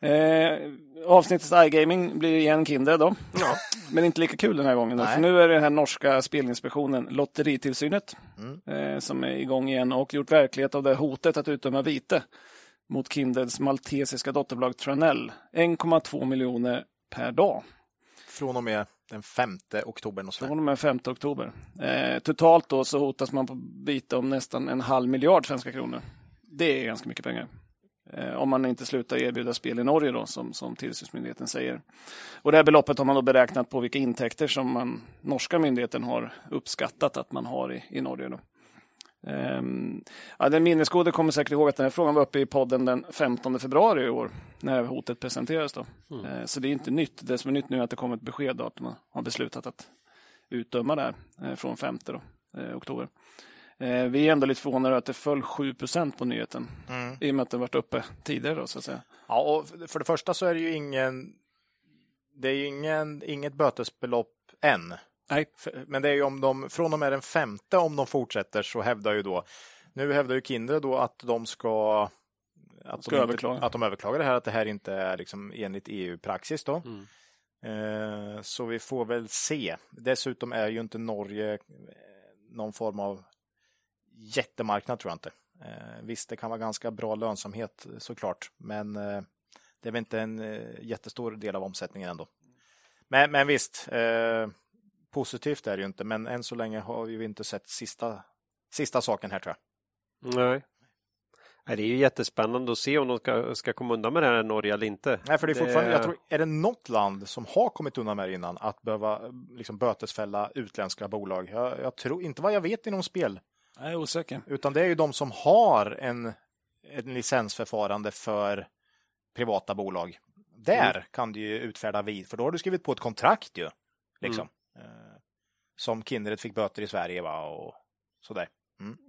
Eh, avsnittets iGaming blir igen Kindred då. Ja. Men inte lika kul den här gången. Då, Nej. för nu är det den här norska spelinspektionen, Lotteritillsynet, Mm. eh, som är igång igen och gjort verklighet av det hotet att utdöma vite mot Kindreds maltesiska dotterbolag Tranell. 1,2 miljoner per dag Från och med den 5 oktober. Och från och med 5 oktober. Eh, totalt då så hotas man på vite om nästan en halv miljard svenska kronor. Det är ganska mycket pengar. Eh, om man inte slutar erbjuda spel i Norge då, som, som tillsynsmyndigheten säger. Och det här beloppet har man då beräknat på vilka intäkter som man, norska myndigheten har uppskattat att man har i, i Norge. Då. Ehm, ja, den minnesgode kommer säkert ihåg att den här frågan var uppe i podden den 15 februari i år, när hotet presenterades. Då. Eh, så det är inte nytt. Det som är nytt nu är att det kommer ett besked då, att man har beslutat att utdöma det här eh, från 5 då, eh, oktober. Eh, vi är ändå lite förvånade att det föll 7% på nyheten Mm. i och med att det varit uppe tidigare då, så att säga. Ja, och för det första så är det ju ingen, det är ju ingen, inget bötesbelopp än. Nej. Men det är ju om de, från och med den femte om de fortsätter så hävdar ju då, nu hävdar ju Kindred då att de ska att, Ska de inte, överklaga. att de överklagar det här, att det här inte är liksom enligt EU-praxis då. Mm. Eh, så vi får väl se. Dessutom är ju inte Norge eh, någon form av jättemarknad tror jag inte. Eh, visst, det kan vara ganska bra lönsamhet eh, såklart, men eh, det är väl inte en eh, jättestor del av omsättningen ändå. Men, men visst, eh, positivt är det ju inte, men än så länge har vi ju inte sett sista, sista saken här tror jag. Nej. Nej, det är ju jättespännande att se om de ska, ska komma undan med det här i Norge eller inte. Nej, för det är Det- fortfarande, jag tror, är det något land som har kommit undan med det innan, att behöva eh, liksom, bötesfälla utländska bolag? Jag, jag tror inte vad jag vet inom spel, Jag är osäker. utan det är ju de som har en, en licensförfarande för privata bolag. Där kan du ju utfärda vid, för då har du skrivit på ett kontrakt ju. Liksom. Eh, som Kindred fick böter i Sverige va, och sådär.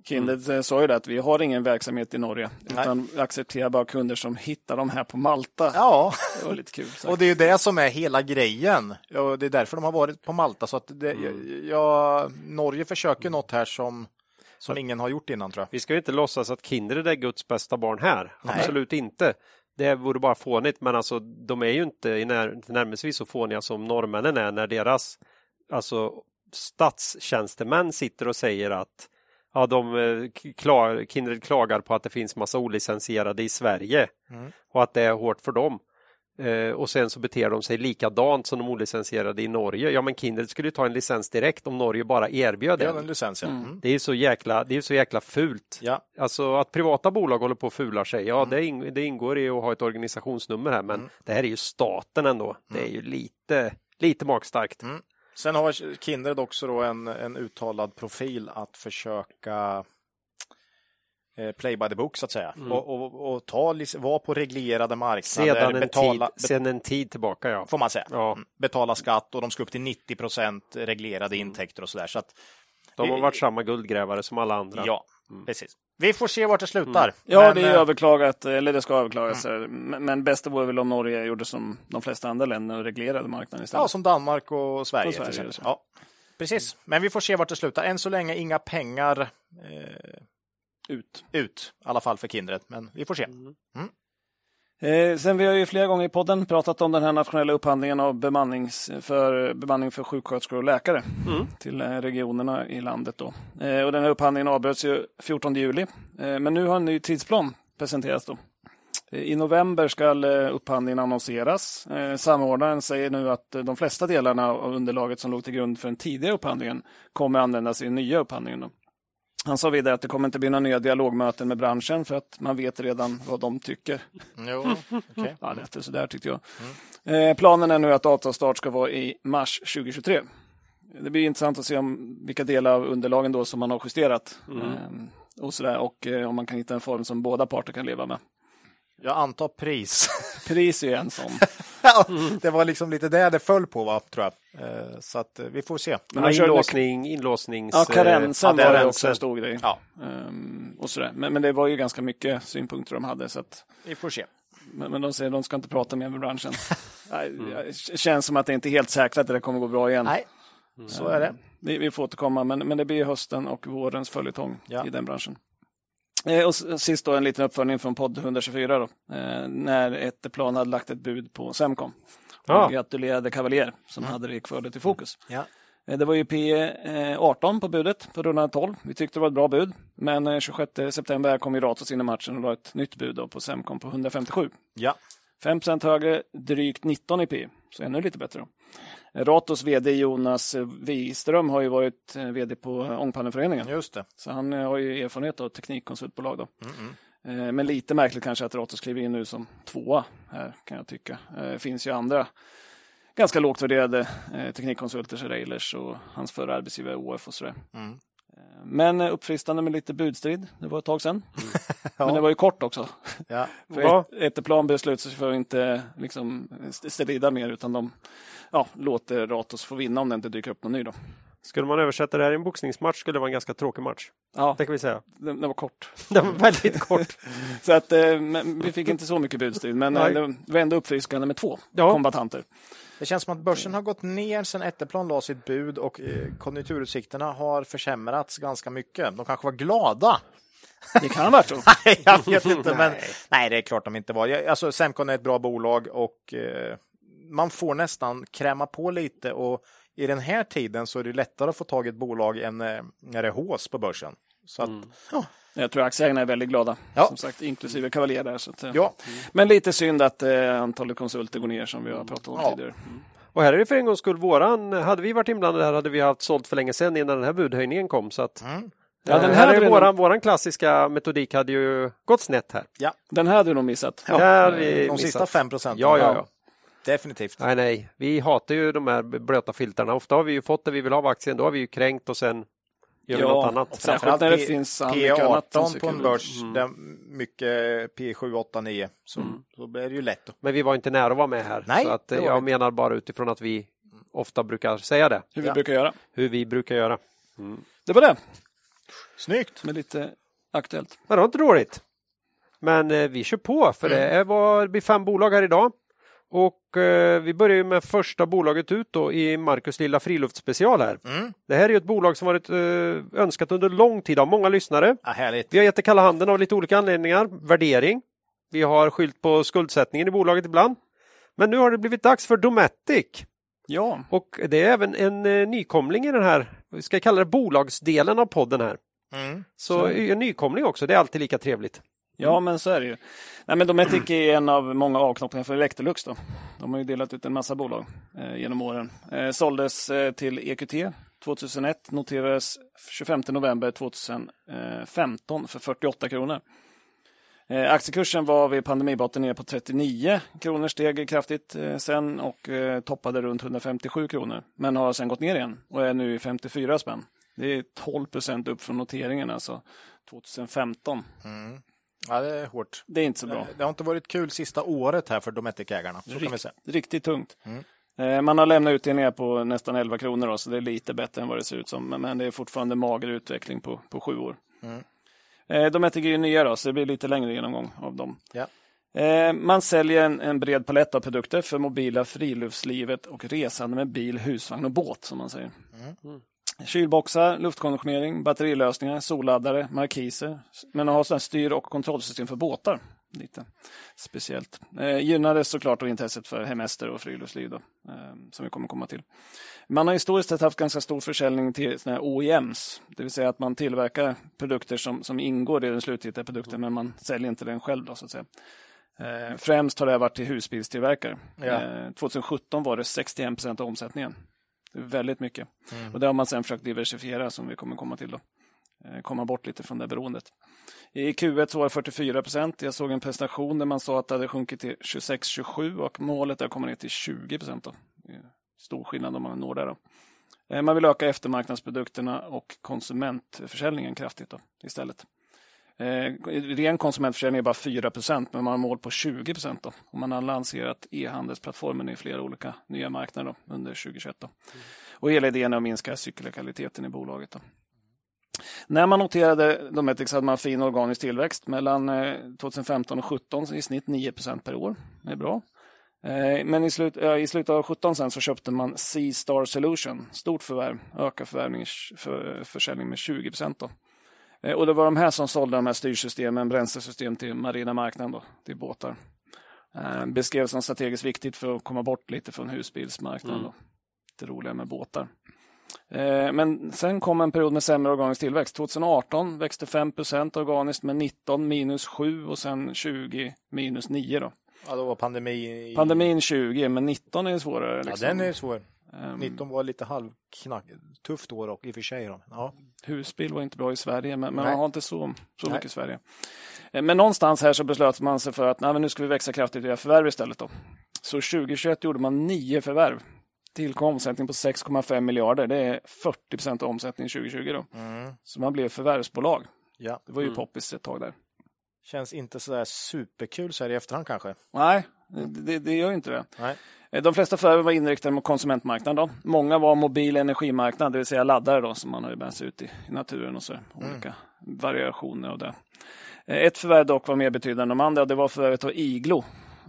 Kindred eh, sa ju det att vi har ingen verksamhet i Norge, utan vi accepterar bara kunder som hittar dem här på Malta. Ja, Det var lite kul. sagt. och det är ju det som är hela grejen. Och det är därför de har varit på Malta. Så att det, ja, Norge försöker något här som, som ingen har gjort innan tror jag. Vi ska ju inte låtsas att Kindred är Guds bästa barn här. Nej. Absolut inte. Det vore bara fånigt, men alltså de är ju inte i när, närmast så fåniga som norrmännen är när deras alltså, statstjänstemän sitter och säger att ja, de, eh, klar, Kindred klagar på att det finns massa olicensierade i Sverige Mm. och att det är hårt för dem. Eh, och sen så beter de sig likadant som de olicensierade i Norge. Ja, men Kindred skulle ju ta en licens direkt om Norge bara erbjöd Det är den. en licens, ja. Mm. Det är så jäkla, det är så jäkla fult. Ja, Alltså att privata bolag håller på och fular sig, ja Mm. det, ing, det ingår i att ha ett organisationsnummer här men det här är ju staten ändå. Det Mm. är ju lite, lite magstarkt. Sen har Kindred också då en, en uttalad profil att försöka play by the book så att säga. Och, och, och ta, vara på reglerade marknader, Sedan en, betala, tid, sedan en tid tillbaka ja. får man säga. Ja. Mm. Betala skatt och de ska upp till 90 procent reglerade intäkter och sådär. Så att, De har varit samma guldgrävare som alla andra. ja, precis. Vi får se vart det slutar. Ja, Men, det är eh, överklagat, eller det ska överklagas. Men, men bäst vore väl om Norge gjorde som de flesta andra länder och reglerade marknaden istället. Ja, som Danmark och Sverige. Och Sverige, till exempel. ja, precis. Men vi får se vart det slutar. Än så länge inga pengar eh, Ut. ut, i alla fall för Kindred. Men vi får se. Eh, sen vi har ju flera gånger i podden pratat om den här nationella upphandlingen av bemannings, för, bemanning för sjuksköterskor och läkare till eh, regionerna i landet. Då. Eh, och den här upphandlingen avbröts ju 14 juli, eh, men nu har en ny tidsplan presenterats. Då. Eh, I november ska upphandlingen annonseras. Eh, Samordnaren säger nu att de flesta delarna av underlaget som låg till grund för den tidigare upphandlingen kommer användas i den nya upphandlingen. Då. Han sa vidare att det kommer inte bli några nya dialogmöten med branschen för att man vet redan vad de tycker. Jo, okej. Ja, det är sådär tyckte jag. Eh, planen är nu att avtalsstart ska vara i mars 2023. Det blir intressant att se om vilka delar av underlagen då som man har justerat. Eh, och, sådär, och eh, om man kan hitta en form som båda parter kan leva med. Jag antar pris. Pris är en sån. Ja, det var liksom lite det det föll på, va, tror jag. Eh, Så att eh, vi får se. Men Ja, inlåsning, inlåsnings... Ja, karensen ja, det var ju en också en stor grej. Ja, Ehm, och sådär. Men, men det var ju ganska mycket synpunkter de hade. Så att, vi får se. men, men de säger att de ska inte prata mer med branschen. Nej, Det känns som att det inte är helt säkert att det kommer gå bra igen. Nej, så är det. Vi, vi får återkomma, men, men det blir hösten och vårens följetong Ja. i den branschen. Eh, och sist då en liten uppföljning från podd 124 då, eh, när Etteplan hade lagt ett bud på Semcon. Ja. Och gratulerade Cavalier som hade Rickfördet i fokus. Ja. Eh, Det var ju P18 på budet på rundan 12. Vi tyckte det var ett bra bud. Men eh, 26 september kom ju Ratos in i matchen och la ett nytt bud på Semcon på 157. Ja. 5% högre, drygt 19 i. Så ännu lite bättre. Då. Ratos vd Jonas Wiström har ju varit eh, vd på Ångpanneföreningen. Just det. Så han eh, har ju erfarenhet av teknikkonsultbolag. Då. Eh, Men lite märkligt kanske att Ratos kliver in nu som tvåa här kan jag tycka. Det finns ju andra ganska lågt värderade teknikkonsulter, Railers och hans förra arbetsgivare OF och sådär. Mm. Eh, Men eh, uppfriskande med lite budstrid. Det var ett tag sedan. Ja. Men det var ju kort också. Ja. För Etteplan beslutade sig för att inte liksom, st- strida mer utan de ja, låter Ratos få vinna om det inte dyker upp någon ny. Då. Skulle man översätta det här i en boxningsmatch skulle det vara en ganska tråkig match. Ja, Det kan vi säga. den, den var kort. Den var väldigt kort. Så att, eh, men vi fick inte så mycket budstid, men eh, Nej. det var ändå uppfriskande med två Ja. kombatanter. Det känns som att börsen har gått ner sedan Etteplan la sitt bud och eh, konjunkturutsikterna har försämrats ganska mycket. De kanske var glada. Det kan ha varit så. Nej, jag vet inte, men nej, det är klart de inte var. Jag- Alltså, Semcon är ett bra bolag och eh, man får nästan kräma på lite och i den här tiden så är det lättare att få tag i ett bolag än eh, när det är hås på börsen. Så att, ja, Jag tror aktieägarna är väldigt glada, Ja. som sagt, inklusive Cavalier där. Så att, eh, ja, Men lite synd att eh, antalet konsulter går ner som vi har pratat om Ja. tidigare. Och här är det för en gångs skull våran, hade vi varit inblandade här hade vi haft sålt för länge sedan innan den här budhöjningen kom. Så att, mm, Ja, den eh, här här är våran, våran klassiska metodik hade ju gått snett här. ja. Den här hade du nog missat. Det här vi de missat. sista fem procenten. Ja, ja, ja. Definitivt. Nej, nej. Vi hatar ju de här blöta filtrarna. Ofta har vi ju fått det vi vill ha av aktien. Då har vi ju kränkt och sen gör Ja, något annat. och Särskilt när det finns mycket annat som P18 ser på en börs, där mycket P7, 8, 9. Så, så blir det ju lätt. Men vi var inte nära att vara med här. Nej, så att, det eh, jag inte. menar bara utifrån att vi ofta brukar säga det. Hur vi Ja. brukar göra. Hur vi brukar göra. Det var det, Snyggt! med lite aktuellt. Men det var inte dåligt. Men eh, vi kör på för det är var, det blir fem bolag här idag. Och eh, vi börjar med första bolaget ut då i Marcus lilla friluftsspecial här. Mm. Det här är ett bolag som varit eh, önskat under lång tid av många lyssnare. Ja, härligt. Vi har gett det kalla handen av lite olika anledningar. Värdering. Vi har skylt på skuldsättningen i bolaget ibland. Men nu har det blivit dags för Dometic. Ja, Och det är även en eh, nykomling i den här, vi ska kalla det bolagsdelen av podden här. Mm. Så en nykomling också, det är alltid lika trevligt ja men så är det ju. Nej, men Dometic är en av många avknoppningar för Electrolux. Då. De har ju delat ut en massa bolag eh, genom åren. Eh, såldes eh, till EQT 2001, noterades 25 november 2015 för 48 kronor. Eh, aktiekursen var vid pandemibotten nere på 39 kronor, steg kraftigt eh, sen och eh, toppade runt 157 kronor. Men har sen gått ner igen och är nu i 54 spänn. Det är 12 procent upp från noteringen alltså 2015. Mm. Ja, det är hårt. Det är inte så bra. Det har inte varit kul sista året här för Dometic-ägarna. Säga. Riktigt tungt. Mm. Eh, Man har lämnat utdelningar på nästan 11 kronor, då, så det är lite bättre än vad det ser ut som. Men- det är fortfarande mager utveckling på, på sju år. Mm. Eh, De är ju nya, då, så det blir lite längre genomgång av dem. Ja. Eh, Man säljer en, en bred palett av produkter för mobila friluftslivet och resande med bil, husvagn och båt, som man säger. Mm. Kylboxar, luftkonditionering, batterilösningar, solladdare, markiser. Men har sådana styr och kontrollsystem för båtar. Lite speciellt. Eh, gynnades såklart av intresset för hemester och friluftsliv då, eh, som vi kommer komma till. Man har historiskt sett haft ganska stor försäljning till såna här OEMs, det vill säga att man tillverkar produkter som, som ingår i den slutgiltiga produkten, men man säljer inte den själv. Då, så att säga. Eh, främst har det varit till husbilstillverkare. Ja. Eh, 2017 var det 61 procent av omsättningen. Väldigt mycket. Mm. Och det har man sen försökt diversifiera som vi kommer komma till. Då. Eh, Komma bort lite från det beroendet. I Q1 så var det 44 procent. Jag såg en presentation där man sa att det hade sjunkit till 26-27 och målet är att komma ner till 20 procent. Stor skillnad om man når där. Då. Eh, Man vill öka eftermarknadsprodukterna och konsumentförsäljningen kraftigt då, istället. Eh, ren konsumentförsäljning är bara 4 procent, men man har mål på 20 procent. Och man har lanserat e-handelsplattformen i flera olika nya marknader då, under 2021. Då. Och hela idén är att minska cykelkvaliteten i bolaget. Då. När man noterade Dometic hade man fin organisk tillväxt mellan eh, 2015 och 2017, så i snitt 9 procent per år. Det är bra. Eh, Men i, slut, i slutet av 2017 sen så köpte man C-Star Solution, stort förvärv, ökar förvärvning, för, försäljning med 20 procent. Eh, Och det var de här som sålde de här styrsystemen, bränslesystem till marina marknaden, då, till båtar. Eh, Beskrevs som strategiskt viktigt för att komma bort lite från husbilsmarknaden. Då. Det roliga med båtar. Eh, Men sen kom en period med sämre organisk tillväxt. 2018 växte 5% organiskt med 19 minus 7 och sen 20 minus 9. Då. Ja, då var pandemi... i- Pandemin 20, men 19 är svårare. Ja, Liksom. den är svår. Ehm, 19 var lite halvknack. Tufft år och i och för sig. Då. Ja. Husbil var inte bra i Sverige, men, men man har inte så, så mycket i Sverige. Eh, Men någonstans här så beslöt man sig för att nej, men nu ska vi växa kraftigt via förvärv istället. Då. Så 2021 gjorde man nio förvärv. Tillkom omsättning på 6,5 miljarder. Det är 40 procent av omsättningen 2020. Då. Mm. Så man blev förvärvsbolag. ja. Det var ju Mm. poppis ett tag där. Känns inte sådär superkul så här i efterhand kanske. Nej, Det, det gör ju inte det. Nej. Eh, De flesta förvärv var inriktade mot konsumentmarknaden. Då. Många var mobil energimarknad, det vill säga laddare då, som man har med sig ut i, naturen och så. Olika variationer av det. Eh, Ett förvärv dock var mer betydande än de andra det var förvärvet av Iglo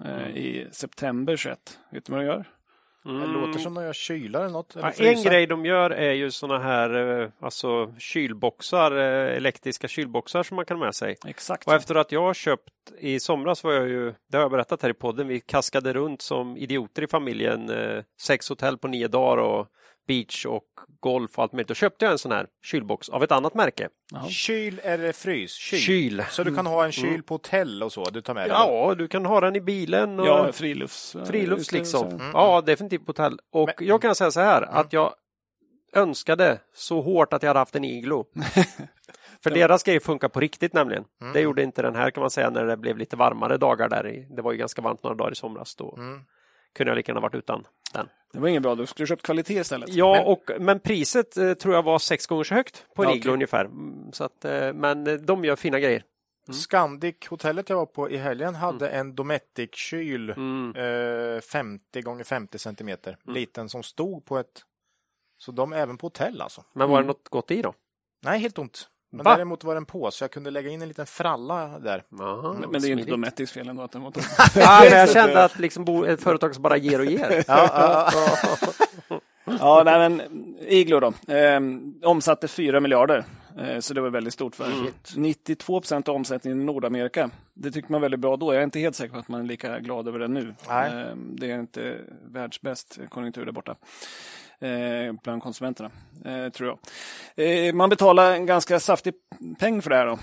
eh, i september 21. Vet du vad de gör? Det låter som de gör kylar eller något. Eller Mm. Ja, en grej de gör är ju såna här eh, alltså kylboxar, eh, elektriska kylboxar som man kan ha med sig. Exakt. Och efter att jag har köpt i somras var jag ju, det har jag berättat här i podden, vi kaskade runt som idioter i familjen, eh, sex hotell på nio dagar och beach och golf och allt möjligt. Då köpte jag en sån här kylbox av ett annat märke. Kyl eller frys? Kyl. Kyl. Så du kan ha en kyl på hotell och så? Du tar med dig? Ja, du kan ha den i bilen. Och... Ja, frilufts... Frilufts ute, liksom. så. Ja, definitivt på hotell. Och Men- jag kan säga så här att jag önskade så hårt att jag hade haft en iglo. För deras grej funkar på riktigt nämligen. Det gjorde inte den här kan man säga när det blev lite varmare dagar där. i- Det var ju ganska varmt några dagar i somras. Då Mm. kunde jag lika gärna varit utan den. Det var inget bra, du skulle köpt kvalitet istället. Ja, Men- och, men priset eh, tror jag var sex gånger så högt på Ja, okej. ungefär. Mm, Så att, eh, men eh, de gör fina grejer. Scandic, hotellet jag var på i helgen, hade en Dometic-kyl Mm. eh, 50 gånger 50 centimeter. Liten som stod på ett... Så de är även på hotell alltså. Men var det något gott i då? Nej, helt ont. Men Va? däremot var den på så jag kunde lägga in en liten fralla där. Aha, Men, men det är ju inte. Dometics fel ändå att den var tom. Ja, men jag kände att liksom bo, ett företag som bara ger och ger. Ja, ja, ja. Ja, nej, men Iglo då. Eh, omsatte 4 miljarder. Eh, så det var väldigt stort för Mm. 92 procent av omsättningen i Nordamerika. Det tycker man väldigt bra då. Jag är inte helt säker på att man är lika glad över det nu. Nej. Eh, det är inte världsbäst konjunktur där borta. Eh, bland konsumenterna, eh, tror jag. Eh, man betalar en ganska saftig peng för det här. Då.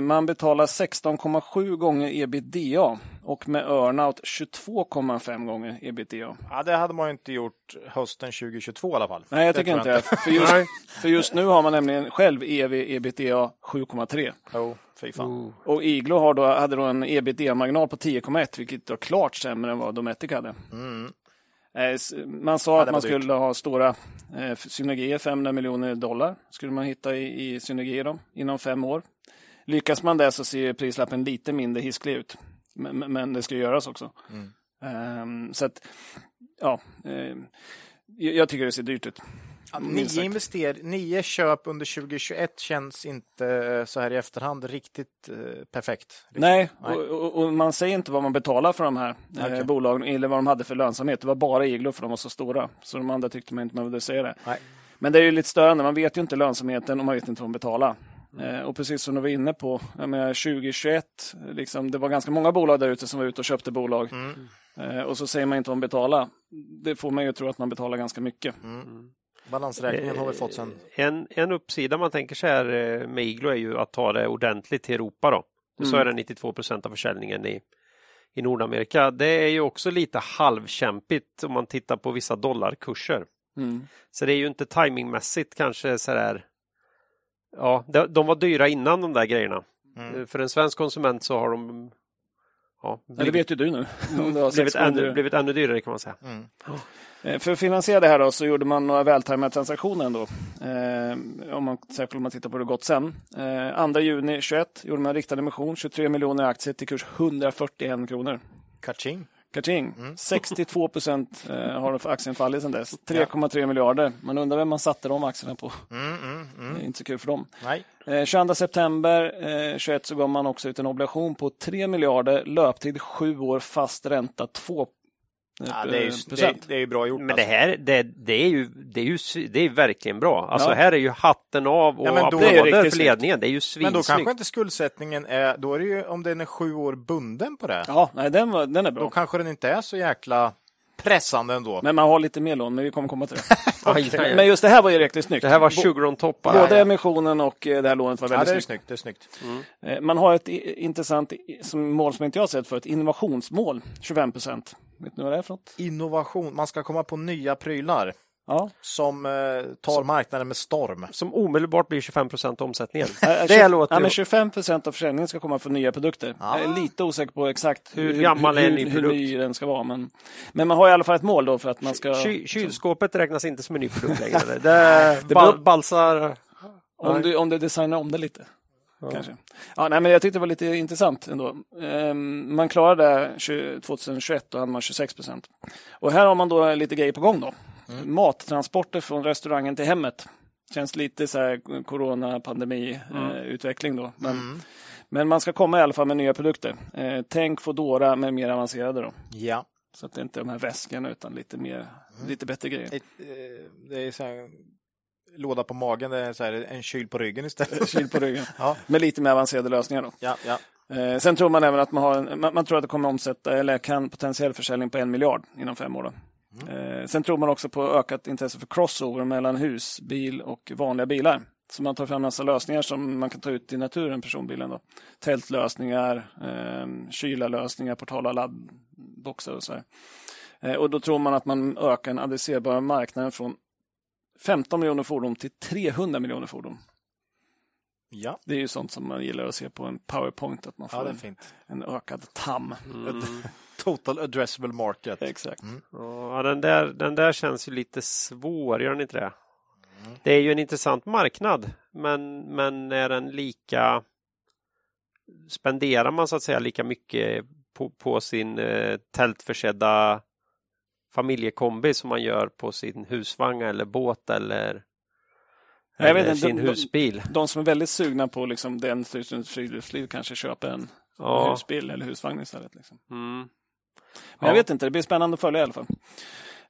Man betalar 16,7 gånger ebitda och med earnout 22,5 gånger ebitda. ja, det hade man ju inte gjort hösten 2022 i alla fall. Nej, jag Det tycker inte det. För just, för just nu har man nämligen själv ev ebitda 7,3. Jo, fy fan. Oh. Och Iglo har då, hade då en ebitda-marginal på 10,1 vilket var klart sämre än vad Dometic hade. Mm. Eh, Man sa Ja, att man dyrt. skulle ha stora eh, synergier, 500 miljoner dollar skulle man hitta i, i synergier då, inom fem år. Lyckas man det så ser prislappen lite mindre hisklig ut. Men, men- det ska göras också. Mm. Ehm, så att, ja, eh, jag jag tycker det ser dyrt ut. Nio, invester nio köp under 2021 känns inte eh, så här i efterhand riktigt eh, perfekt. Nej, Nej. Och, och, man säger inte vad man betalar för de här eh, Okej. bolagen eller vad de hade för lönsamhet. Det var bara Iglo för de var så stora. Så de andra tyckte man inte man behövde säga det. Nej. Men det är ju lite störande. Man vet ju inte lönsamheten och man vet inte vad de betalar. Eh, och precis som du var inne på, jag menar, 2021, liksom, det var ganska många bolag där ute som var ute och köpte bolag. Mm. Eh, och så säger man inte vad de betalar. Det får man ju tro att man betalar ganska mycket. Balansräkningen har vi fått sen. Eh, En, en uppsida man tänker sig här eh, med Iglo är ju att ta det ordentligt till Europa då. Så Mm. är det 92 procent av försäljningen i, i Nordamerika. Det är ju också lite halvkämpigt om man tittar på vissa dollarkurser. Mm. Så det är ju inte timingmässigt kanske så där. Ja, de, de var dyra innan de där grejerna. Mm. Eh, För en svensk konsument så har de ja, Ja, det blivit, vet ju du nu. Blivit, ännu, blivit ännu dyrare kan man säga. Mm. Eh, För att finansiera det här då, så gjorde man några vältajmade transaktioner ändå. Eh, om man, särskilt om man tittar på det gått sen. Eh, 2 juni 21 gjorde man en riktad emission, 23 miljoner aktier till kurs 141 kronor. Kaching. Kaching! 62 procent eh, har aktien fallit sedan dess. 3,3 miljarder. Man undrar vem man satte de aktierna på. Mm, mm, mm. Det är inte så kul för dem. Nej. Eh, 22 september eh, 21 så gav man också ut en obligation på 3 miljarder, löptid 7 år, fast ränta 2 eh, Ja, det, är ju, det, procent. det är ju bra gjort. Men det alltså. här, det, det är ju, det är ju, det är verkligen bra. Alltså Ja. här är ju hatten av och Ja, då- Det applåder riktigt för ledningen. Det är ju Men då svinsnyggt. kanske inte skuldsättningen är, då är det ju om den är sju år bunden på det. Ja, nej, den, var, den är Då bra. kanske den inte är så jäkla pressande ändå. Men man har lite mer lån, men vi kommer komma till det. Aj. Men just det här var ju riktigt snyggt. Det här var sugar on top. Både bara. emissionen och eh, det här lånet var ja, väldigt det är snyggt. Det är snyggt. Eh, Man har ett intressant mål som inte jag har sett för ett innovationsmål, 25 procent. Vet ni vad det är för något? Innovation, man ska komma på nya prylar Ja. som eh, tar marknaden med storm. Som omedelbart blir 25 procent av omsättningen. Det låter ja, men 25 procent av försäljningen ska komma från nya produkter. Ah. Jag är lite osäker på exakt Hur gammal är en ny hur, hur ny den ska vara. Men, men man har i alla fall ett mål då för att man ska... Ky- kylskåpet räknas inte som en ny produkt längre. Det, Det bal, balsar... Om du, om du designar om det lite. Kanske. Ja, nej, men jag tyckte det var lite intressant ändå. Ehm, man klarade 2021, då hade man 26 procent. Och här har man då lite grejer på gång då. Mm. Mattransporter från restaurangen till hemmet. Känns lite så här corona-pandemi-utveckling då. Men, Mm. men man ska komma i alla fall med nya produkter. Eh, tänk Foodora med mer avancerade då. Ja. Så att det inte är de här väskorna utan lite mer, Mm. lite bättre grejer. Eh, det är så här, låda på magen, det är så här, en kyl på ryggen istället. Kyl på ryggen. Ja. Med lite mer avancerade lösningar då. Ja, ja. Eh, sen tror man även att man har en, man, man tror att det kommer omsätta eller kan potentiell försäljning på en miljard inom fem år. Då. Eh, sen tror man också på ökat intresse för crossover mellan husbil och vanliga bilar. Så man tar fram massa lösningar som man kan ta ut i naturen, personbilen. Då. Tältlösningar, eh, kylarlösningar, portala laddboxar och så här. Eh, och då tror man att man ökar den adresserbara marknaden från 15 miljoner fordon till 300 miljoner fordon. ja. Det är ju sånt som man gillar att se på en powerpoint, att man ja får det är en, fint. en ökad TAM. Total addressable market. Exakt. Ja, den där, den där känns ju lite svår, gör den inte det? Det är ju en intressant marknad, men, men är den lika... Spenderar man så att säga lika mycket på, på sin eh, tältförsedda familjekombi som man gör på sin husvagn eller båt eller, Jag vet eller inte, sin de- de- husbil? De som är väldigt sugna på liksom den typen friluftsliv kanske köper en Ja. husbil eller husvagn istället. Liksom. Mm. Men Ja. jag vet inte, det blir spännande att följa i alla fall.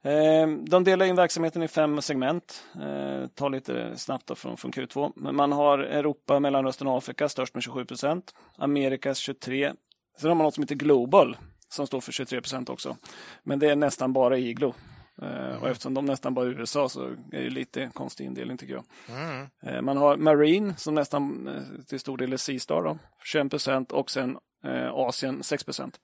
Eh, De delar in verksamheten i fem segment. Eh, Ta lite snabbt då från, från Q2. Men man har Europa, Mellanöstern och Afrika störst med 27 procent. Amerikas 23. Sen har man något som heter Global som står för 23 procent också. Men det är nästan bara Iglo. Eh, Och eftersom de nästan bara är USA så är det lite konstig indelning tycker jag. Mm. Eh, Man har Marine som nästan eh, till stor del är C-star då, 21 procent och sen Asien 6 procent.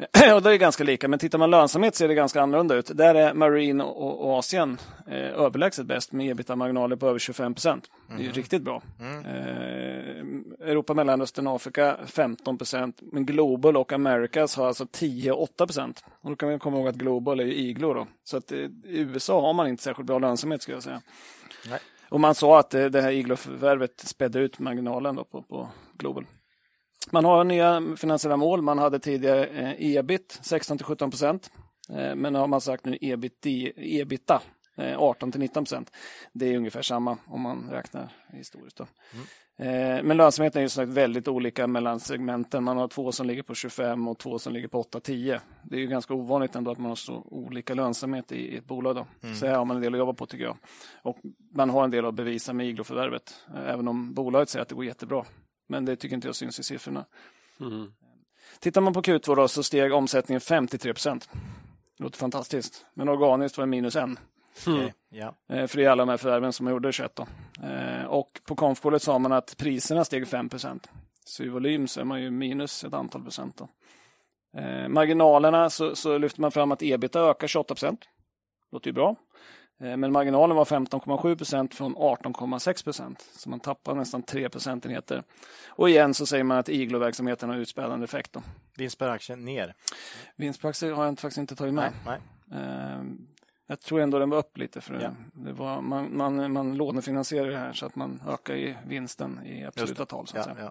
Och det är ganska lika, men tittar man lönsamhet ser det ganska annorlunda ut. Där är Marine och, och Asien eh, överlägset bäst med ebitda-marginaler på över 25 procent. Det är ju riktigt bra. Eh, Europa, Mellanöstern och Afrika 15 procent. Men Global och Americas har alltså 10 och 8 procent. Och då kan vi komma ihåg att Global är ju Iglo då. Så att eh, i USA har man inte särskilt bra lönsamhet skulle jag säga. Nej. Och man sa att eh, det här Iglo-förvärvet spädde ut marginalen då på, på Global. Man har nya finansiella mål. Man hade tidigare eh, ebit 16 till 17 procent. Eh, men nu har man sagt nu ebit, ebita eh, 18 till 19 procent. Det är ungefär samma om man räknar historiskt. Då. Eh, men lönsamheten är ju sagt väldigt olika mellan segmenten. Man har två som ligger på 25 och två som ligger på 8-10. Det är ju ganska ovanligt ändå att man har så olika lönsamhet i, ett bolag. Då. Så här har man en del att jobba på tycker jag. Och man har en del att bevisa med Iglo-förvärvet. eh, Även om bolaget säger att det går jättebra. Men det tycker inte jag syns i siffrorna. Mm. Tittar man på Q2 då, så steg omsättningen 53 procent. Det låter fantastiskt. Men organiskt var det minus en. Okej, Ja. Eh, För det är alla de här förvärven som gjorde 21. Då. Eh, Och på konfkålet sa man att priserna steg 5 procent. Så i volym så är man ju minus ett antal procent. Då. Eh, Marginalerna så, så lyfter man fram att ebita ökar 28 procent. Låter ju bra. Eh, Men marginalen var 15,7 procent från 18,6 procent. Så man tappar nästan 3 procentenheter. Och igen så säger man att iglo-verksamheten har utspädande effekt. Då. Vinst per aktie ner. Vinst per aktie har jag inte- faktiskt inte tagit med. Nej, nej. Eh, Jag tror ändå den var upp lite för Ja. det var, man, man, man lånefinansierar det här så att man ökar i vinsten i absoluta tal. Så att Ja, säga.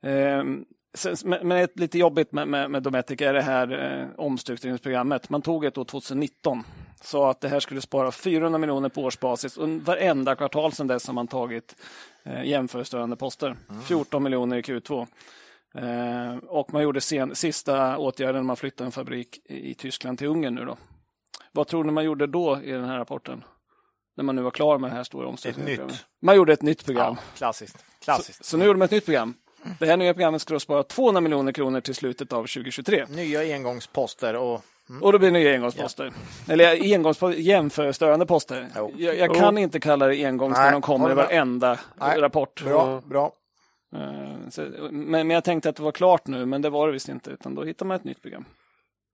ja. Ehm, sen- Men men ett lite jobbigt med, med, med Dometic är det här eh, omstruktureringsprogrammet. Man tog ett år 2019, sa att det här skulle spara 400 miljoner på årsbasis och varenda kvartal sedan dess har man tagit eh, jämförelsestörande poster. 14 miljoner i Q2. Eh, och man gjorde sen, sista åtgärden, man flyttade en fabrik i, i Tyskland till Ungern nu då. Vad tror ni man gjorde då i den här rapporten? När man nu var klar med det här stora nytt. Man gjorde ett nytt program. ja klassiskt. klassiskt. Så, så nu gjorde de ett nytt program. Det här nya programmet då spara 200 miljoner kronor till slutet av 2023. Nya engångsposter och Och då blir det engångsposter. Eller engångsposter, jämförstörande poster. Jo. Jag, jag kan inte kalla det engångs när de kommer i varenda Nej, rapport. bra, bra. Eh, Så, men, men jag tänkte att det var klart nu, men det var det visst inte. Utan då hittar man ett nytt program.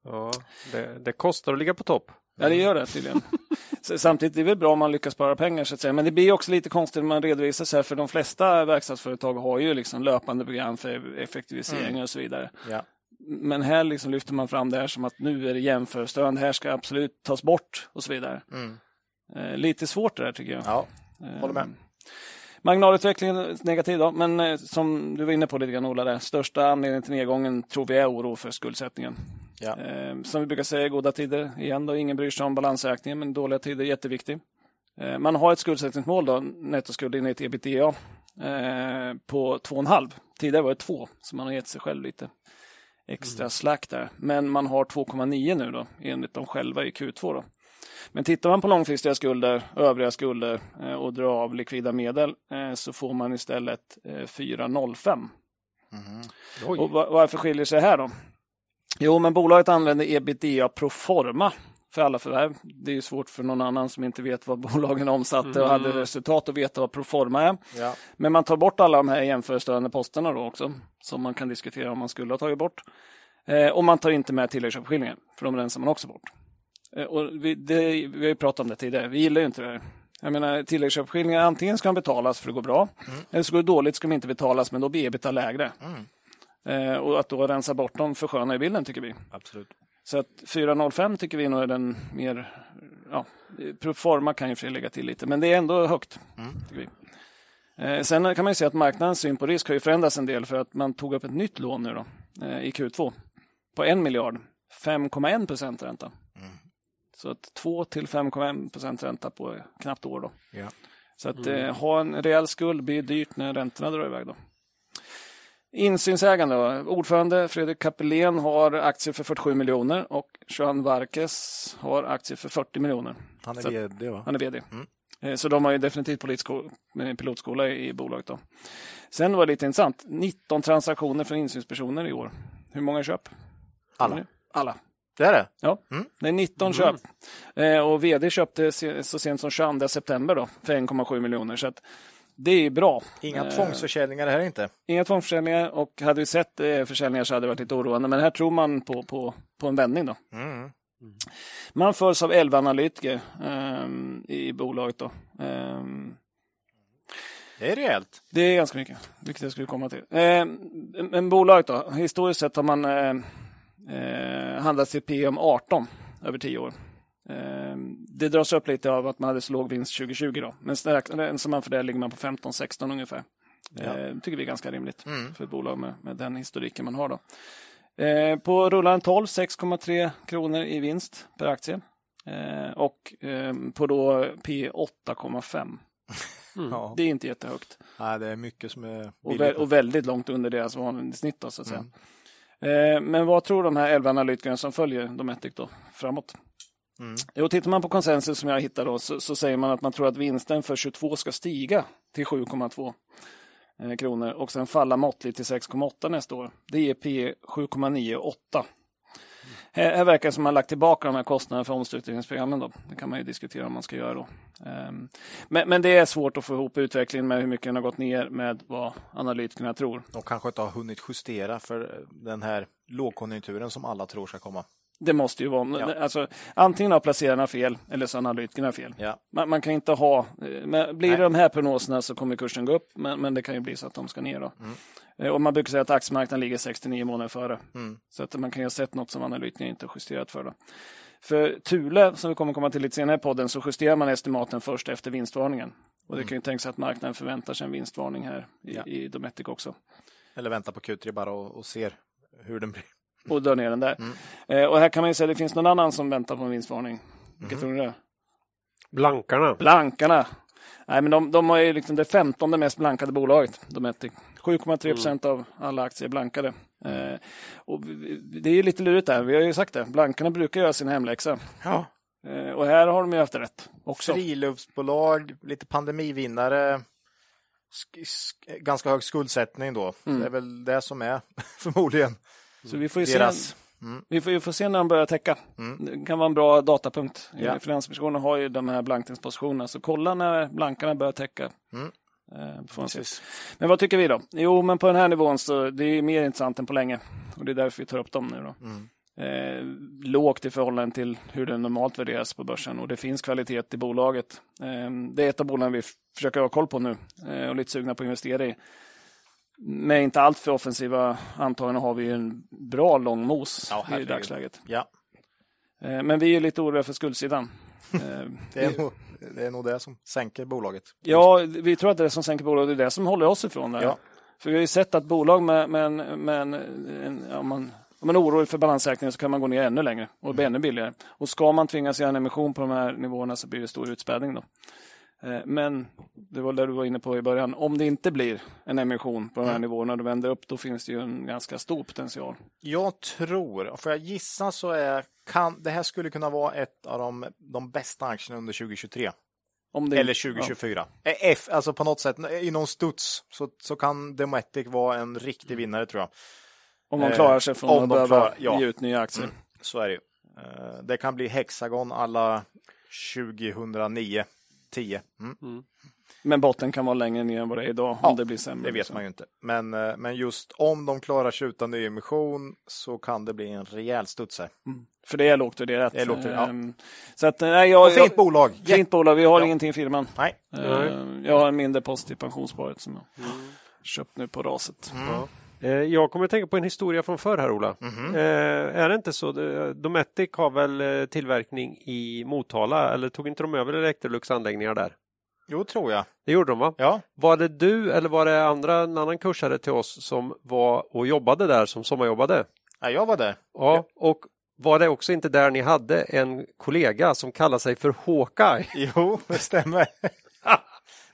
Ja, det, det kostar att ligga på topp. Ja, det gör det tydligen. Samtidigt är det väl bra om man lyckas spara pengar, så att säga. Men det blir också lite konstigt när man redovisar så här, för de flesta verkstadsföretag har ju liksom löpande program för effektivisering och så vidare. Ja. Men här liksom lyfter man fram det här som att nu är det jämförelsestörande, här ska absolut tas bort och så vidare. Mm. Eh, lite svårt det där tycker jag. ja, Eh, håller med. Marginalutvecklingen är negativ då, men eh, som du var inne på lite grann Ola, där, största anledningen till nedgången tror vi är oro för skuldsättningen. Ja. Eh, som vi brukar säga goda tider, igen då, ingen bryr sig om balansräkningen, men dåliga tider är jätteviktigt. Eh, man har ett skuldsättningsmål då, nettoskuld ett ebitda, eh, på 2,5. Tidigare var det 2, så man har gett sig själv lite extra Mm. slack där. Men man har 2,9 nu då, enligt dem själva i Q2 då. Men tittar man på långfristiga skulder, övriga skulder eh, och drar av likvida medel eh, så får man istället eh, 4,05. Oj. Och va- varför skiljer sig det här då? Jo, men bolaget använder ebitda pro forma för alla förvärv. Det är ju svårt för någon annan som inte vet vad bolagen omsatte och hade resultat att veta vad pro forma är. Ja. Men man tar bort alla de här jämförelsestörande posterna då också, som man kan diskutera om man skulle ha tagit bort. Eh, och man tar inte med tilläggsköpeskillingen, för de rensar man också bort. Eh, och vi, det, vi har ju pratat om det tidigare, vi gillar ju inte det här. Jag menar tilläggsköpeskillingar, antingen ska de betalas för det går bra, eller så går det dåligt ska de inte betalas, men då blir ebitda lägre. Eh, och att då rensa bort dem förskönar ju bilden tycker vi. Absolut. Så att 4,05 tycker vi nog är den mer, ja, proforma kan ju för lägga till lite, men det är ändå högt. Tycker vi. Eh, sen kan man ju se att marknadens syn på risk har ju förändrats en del för att man tog upp ett nytt lån nu då, eh, i Q2 på en miljard, 5,1 procent ränta. Så att 2 till 5,1 procent ränta på knappt år då. Ja. Så att eh, ha en rejäl skuld blir dyrt när räntorna drar iväg då. Insynsägande då. Ordförande Fredrik Kapelén har aktier för 47 miljoner och Johan Varkes har aktier för 40 miljoner. Han är Så- vd va? Han är vd. Eh, Så de har ju definitivt eh, pilotskola i bolaget. Då. Sen var det lite intressant. 19 transaktioner från insynspersoner i år. Hur många köp? Alla. Alla. Det är det? Ja, det är 19 köp. Eh, och vd köpte så sent som 22 september då, för 1,7 miljoner. Så att det är bra. Inga Eh, tvångsförsäljningar här inte. Inga tvångsförsäljningar och hade vi sett eh, försäljningar så hade det varit lite oroande. Men här tror man på, på, på en vändning. då. Mm. Man följs av 11 analytiker ehm, i bolaget. Då. Ehm, Det är rejält. det är ganska mycket, vilket jag skulle komma till. Ehm, men bolaget då? Historiskt sett har man eh, eh, handlat till P om 18 över 10 år. Ehm, det dras upp lite av att man hade så låg vinst 2020 då. Men rensar man för det ligger man på 15-16 ungefär. Ja. Eh, tycker vi är ganska rimligt Mm. för ett bolag med, med den historiken man har. Då. Eh, på rullande 12 6,3 kronor i vinst per aktie. Eh, och eh, på då P 8,5. Ja. Det är inte jättehögt. Nej, det är mycket som är Och, vä- och väldigt långt under deras vanliga snitt. Då, så att säga. Mm. Eh, men vad tror de här 11 analytikerna som följer Dometic då framåt? Mm. Jo, tittar man på konsensus som jag hittar då, så, så säger man att man tror att vinsten för 22 ska stiga till 7,2 eh, kronor och sen falla måttligt till 6,8 nästa år. Det ger P 7,98. Här, här verkar det som att man lagt tillbaka de här kostnaderna för omstruktureringsprogrammen. Då. Det kan man ju diskutera om man ska göra. Då. Ehm, men, men det är svårt att få ihop utvecklingen med hur mycket den har gått ner med vad analytikerna tror. De kanske inte har hunnit justera för den här lågkonjunkturen som alla tror ska komma. Det måste ju vara. Ja. Alltså, antingen har placerarna fel eller så har analytikerna fel. Ja. Man, man kan inte ha, eh, men blir Nej. det de här prognoserna så kommer kursen gå upp, men, men det kan ju bli så att de ska ner. Då. Eh, Och man brukar säga att aktiemarknaden ligger 69 månader före. Mm. Så att man kan ju ha sett något som analytikerna inte justerat för. Då. För Thule, som vi kommer komma till lite senare i podden, så justerar man estimaten först efter vinstvarningen. Och det kan ju tänka sig att marknaden förväntar sig en vinstvarning här i, Ja. i Dometic också. Eller vänta på Q3 bara och, och ser hur den blir. Och drar ner den där. Mm. Eh, och här kan man ju säga att det finns någon annan som väntar på en vinstvarning. Vilket tror ni det är? Blankarna. Blankarna. Nej, men de, de har ju liksom det femtonde mest blankade bolaget, Dometic. 7,3 procent av alla aktier är blankade. Eh, och det är ju lite lurigt där, vi har ju sagt det. Blankarna brukar göra sin hemläxa. Ja. Eh, och här har de ju haft rätt också. Friluftsbolag, lite pandemivinnare, sk- sk- ganska hög skuldsättning då. Mm. Det är väl det som är förmodligen Så vi får ju deras. se, vi får ju få se när de börjar täcka. Det kan vara en bra datapunkt. Ja. Finansinspektionen har ju de här blankningspositionerna, så kolla när blankarna börjar täcka. Mm. Eh, får. Men vad tycker vi då? Jo, men på den här nivån så det är mer intressant än på länge. Och det är därför vi tar upp dem nu då. Mm. Eh, lågt i förhållande till hur det normalt värderas på börsen och det finns kvalitet i bolaget. Eh, det är ett av bolagen vi försöker ha koll på nu eh, och lite sugna på att investera i. Med inte allt för offensiva antaganden har vi en bra lång mos Ja, i dagsläget. Ja. Eh, men vi är lite oroliga för skuldsidan. Eh, Det är, nog, det är nog det som sänker bolaget. Ja, vi tror att det är det som sänker bolaget, det är det som håller oss ifrån det. Ja. För vi har ju sett att bolag med, med, en, med en, en, ja, man, om man är orolig för balansräkningen så kan man gå ner ännu längre och bli ännu billigare. Och ska man tvingas göra en emission på de här nivåerna så blir det stor utspädning då. Eh, Men det var det du var inne på i början. Om det inte blir en emission på de här nivåerna och det vänder upp, då finns det ju en ganska stor potential. Jag tror, får jag gissa så är, kan, det här skulle kunna vara ett av de, de bästa aktierna under 2023. Om det, Eller 2024. Eh, F, alltså på något sätt, i någon studs så, så kan Dometic vara en riktig vinnare tror jag. Ja, om de klarar sig från om att behöva klarar- ja. ge ut nya aktier. Så är det ju. Eh, Det kan bli Hexagon alla 2009, 10. Mm. Men botten kan vara längre ner än vad det är idag Ja, om det blir sämre. Det vet man ju inte. Men, eh, men just om de klarar sig utan nyemission så kan det bli en rejäl studsare. För det är lågt värderat. Det är lågt värderat, ja. Ehm, Så att, nej, jag, fint jag, bolag! fint bolag. Vi har Ja. ingenting i firman. Nej. Ehm, Jag har en mindre post i pensionssparet som jag köpt nu på raset. Eh, Jag kommer att tänka på en historia från förr här Ola. Mhm. Eh, är det inte så? Det- Dometic har väl eh, tillverkning i Motala eller tog inte de över Electrolux anläggningar där? Jo, tror jag. Det gjorde de va? Ja. Var det du eller var det andra, en annan kursare till oss som var och jobbade där som sommarjobbade? ja, jag var där. Ja, och var det också inte där ni hade en kollega som kallade sig för Hawkeye? Jo, det stämmer.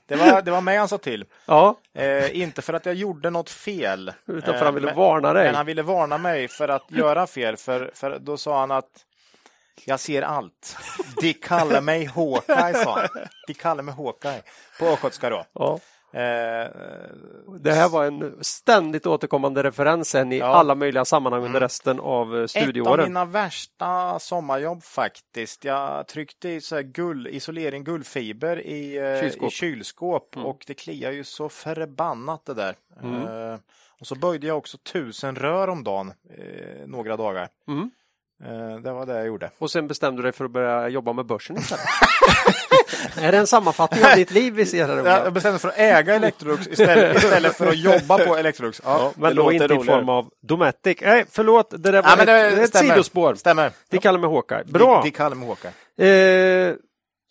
det, var, det var mig han sa till. Ja, Eh, inte för att jag gjorde något fel. utan för Eh, han ville men- varna dig. Men han ville varna mig för att göra fel, för, för då sa han att jag ser allt. De kallar mig Hawkeye, sa han. De kallar mig Hawkeye. På östgötska då. Ja. Eh, Det här var en ständigt återkommande referens sen i Ja. alla möjliga sammanhang under resten av eh, ett av studieåren. mina värsta sommarjobb faktiskt. Jag tryckte i så här gull, isolering guldfiber i, eh, Kylskåp. i kylskåp och det kliar ju så förbannat det där. Eh, och så böjde jag också tusen rör om dagen några dagar. Mm. Det var det jag gjorde. Och sen bestämde du dig för att börja jobba med börsen istället. är det en sammanfattning av ditt liv vi ser här? Jag bestämde mig för att äga Electrolux istället, istället för att jobba på Electrolux. Ja. Men Det då låter inte i roligare. form av Dometic. Nej, förlåt, det där var Ja, men det ett, ett stämmer. sidospår. Stämmer. De kallar mig Håkaj. Bra! De, de kallar mig Håkaj. Eh,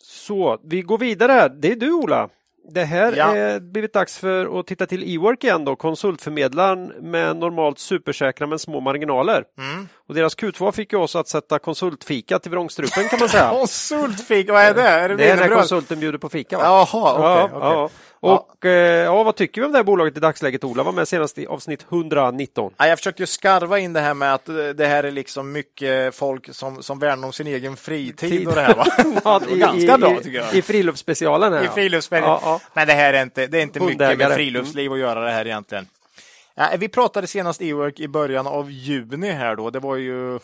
så, vi går vidare. Det är du Ola. Det här Ja. är blivit dags för att titta till Ework igen då, konsultförmedlaren med normalt supersäkra men små marginaler. Mm. Och deras Q2 fick ju oss att sätta konsultfika till vrångstrupen kan man säga. Konsultfik, vad är det? Är det Det är när konsulten bjuder på fika. Va? Jaha, okej. Ja, okej. ja. Och eh, ja, vad tycker vi om det här bolaget i dagsläget Ola? Var med senast i avsnitt 119. Ja, jag försökte ju skarva in det här med att eh, det här är liksom mycket folk som, som värnar om sin egen fritid Tid. och det här va? Ja, var ganska bra, tycker jag. I friluftsspecialen här. I ja. friluftsspel. Ja, ja. Men det här är inte, det är inte mycket med friluftsliv att göra det här egentligen. Ja, vi pratade senast e-work i början av juni här då. Det var ju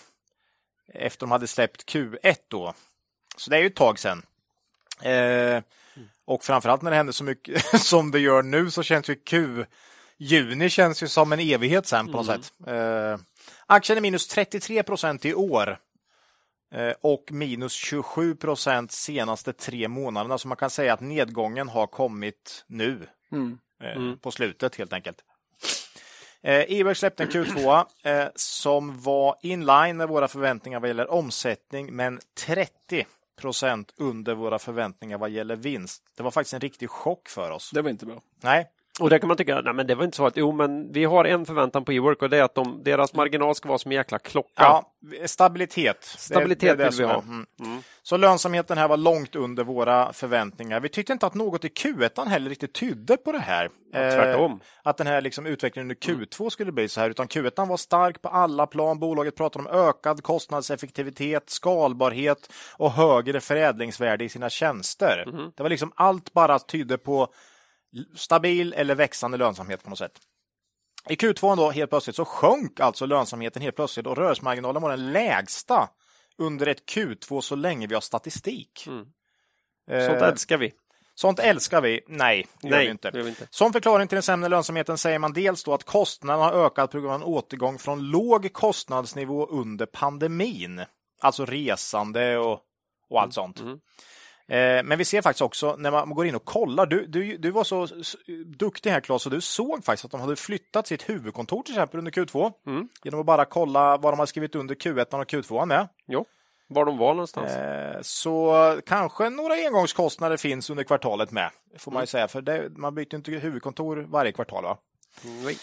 efter de hade släppt Q1 då. Så det är ju ett tag sedan. Eh, och framförallt när det händer så mycket som det gör nu så känns ju Q Juni känns ju som en evighet sen på något sätt. Eh, aktien är minus 33 procent i år. Eh, och minus 27 procent senaste tre månaderna. Så man kan säga att nedgången har kommit nu. Mm. Eh, På slutet helt enkelt. Ework släppte en Q2 eh, som var inline med våra förväntningar vad gäller omsättning men 30 procent under våra förväntningar vad gäller vinst. Det var faktiskt en riktig chock för oss. Det var inte bra. Nej, Och där kan man tycka, nej men det var inte så att, jo men vi har en förväntan på Ework och det är att de, deras marginal ska vara som en jäkla klocka. ja, stabilitet. Stabilitet det, det vill vi ha. Mm. Så lönsamheten här var långt under våra förväntningar. Vi tyckte inte att något i Q1 heller riktigt tydde på det här. Eh, tvärtom. att den här liksom utvecklingen under Q2 skulle bli så här, utan Q1 var stark på alla plan. Bolaget pratade om ökad kostnadseffektivitet, skalbarhet och högre förädlingsvärde i sina tjänster. Det var liksom allt bara tydde på stabil eller växande lönsamhet på något sätt. I Q2 då helt plötsligt så sjönk alltså lönsamheten helt plötsligt och rörelsemarginalen var den lägsta under ett Q2 så länge vi har statistik. Eh, Sånt älskar vi. sånt älskar vi. Nej, det gör vi inte. gör vi inte. Som förklaring till den sämre lönsamheten säger man dels då att kostnaderna har ökat på grund av en återgång från låg kostnadsnivå under pandemin. Alltså resande och, och Mm, allt sånt. Eh, Men vi ser faktiskt också när man går in och kollar. Du, du, du var så duktig här Claes, och du såg faktiskt att de hade flyttat sitt huvudkontor till exempel under Q2. Mm. Genom att bara kolla vad de har skrivit under Q1 och Q2 med. Jo. var de var någonstans. Eh, så kanske några engångskostnader finns under kvartalet med, får man ju säga, för det, man byter inte huvudkontor varje kvartal. Va? Nej.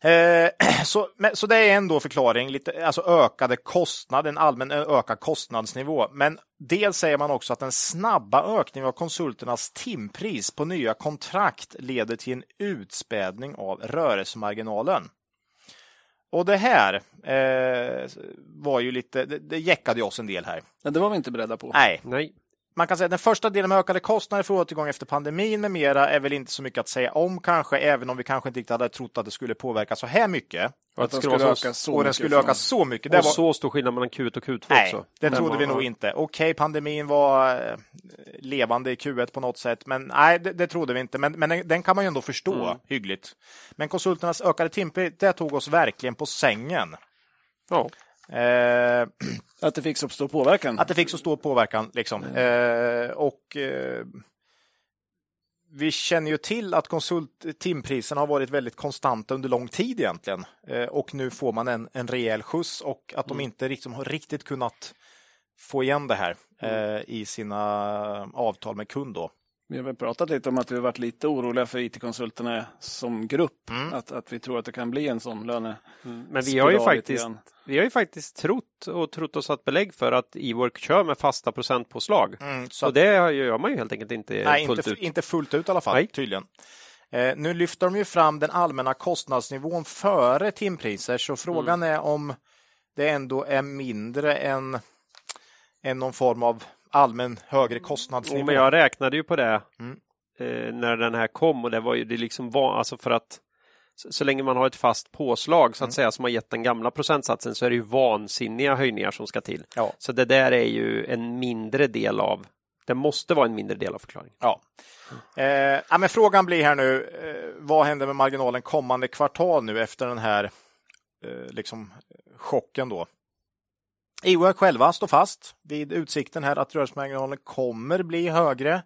Eh, så, men, så det är ändå förklaring, lite, alltså ökade kostnader, en allmän ökad kostnadsnivå. Men dels säger man också att den snabba ökningen av konsulternas timpris på nya kontrakt leder till en utspädning av rörelsemarginalen. Och det här eh, var ju lite, det, det jäckade oss en del här. Ja, det var vi inte beredda på. Nej, Nej. Man kan säga att den första delen med ökade kostnader för återgång efter pandemin med mera är väl inte så mycket att säga om kanske, även om vi kanske inte riktigt hade trott att det skulle påverka så här mycket. Och Att att de det skulle skulle öka så och den mycket skulle öka så mycket. Det och var, så stor skillnad mellan Q1 och Q2 nej, också. det Men trodde man- vi nog inte. Okej, pandemin var eh, levande i Q1 på något sätt, men nej, det, det trodde vi inte. Men, men den, den kan man ju ändå förstå Mm. hyggligt. Men konsulternas ökade timpris, det tog oss verkligen på sängen. Ja. Eh, Att det fick så stor påverkan. Att det fick så stor påverkan. Liksom. Eh, och eh, Vi känner ju till att konsult timpriserna har varit väldigt konstanta under lång tid egentligen. Eh, och nu får man en, en rejäl skjuts och att de inte liksom har riktigt kunnat få igen det här eh, i sina avtal med kund. Då. Vi har väl pratat lite om att vi har varit lite oroliga för IT-konsulterna som grupp. Mm. Att, att vi tror att det kan bli en sån löne... Men vi har ju faktiskt vi har ju faktiskt trott och trott oss att belägg för att Ework kör med fasta procentpåslag. Mm, så och det gör man ju helt enkelt inte nej, fullt inte, ut. inte fullt ut i alla fall, Nej. tydligen. Eh, nu lyfter de ju fram den allmänna kostnadsnivån före timpriser, så frågan Mm. är om det ändå är mindre än, än någon form av allmän högre kostnadsnivå. Jo, men jag räknade ju på det Mm. eh, när den här kom och det var ju det liksom var alltså för att så, så länge man har ett fast påslag så att Mm. säga som har gett den gamla procentsatsen så är det ju vansinniga höjningar som ska till. Ja. Så det där är ju en mindre del av det måste vara en mindre del av förklaringen. Ja. Eh, ja, men frågan blir här nu, eh, vad händer med marginalen kommande kvartal nu efter den här eh, liksom, chocken då? EOR själva står fast vid utsikten här att rörelsemarginalen kommer bli högre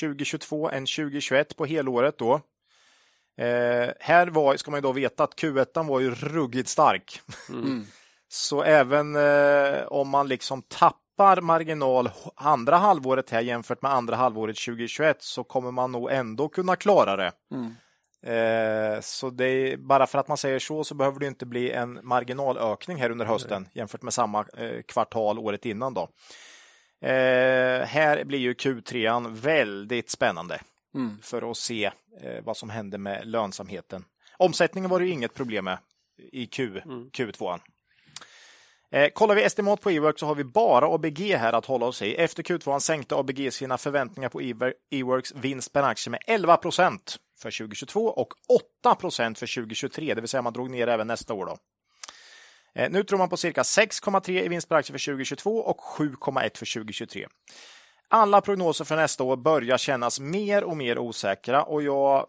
2022 än 2021 på helåret då. Eh, här var, ska man ju då veta att Q1 var ju ruggigt stark. Mm. Så även eh, om man liksom tappar marginal andra halvåret här jämfört med andra halvåret 2021 så kommer man nog ändå kunna klara det. Mm. Eh, så det är, bara för att man säger så så behöver det inte bli en marginalökning här under hösten jämfört med samma eh, kvartal året innan då. Eh, här blir ju Q3 väldigt spännande Mm. för att se eh, vad som händer med lönsamheten. Omsättningen var det ju inget problem med i Q, Q2. Eh, kollar vi estimat på Ework så har vi bara ABG här att hålla oss i. Efter Q2 sänkte ABG sina förväntningar på Eworks vinst per aktie med 11 procent för 2022 och 8 procent för 2023, det vill säga man drog ner även nästa år. Då. Eh, nu tror man på cirka 6,3 i vinst per aktie för 2022 och 7,1 för 2023. Alla prognoser för nästa år börjar kännas mer och mer osäkra och jag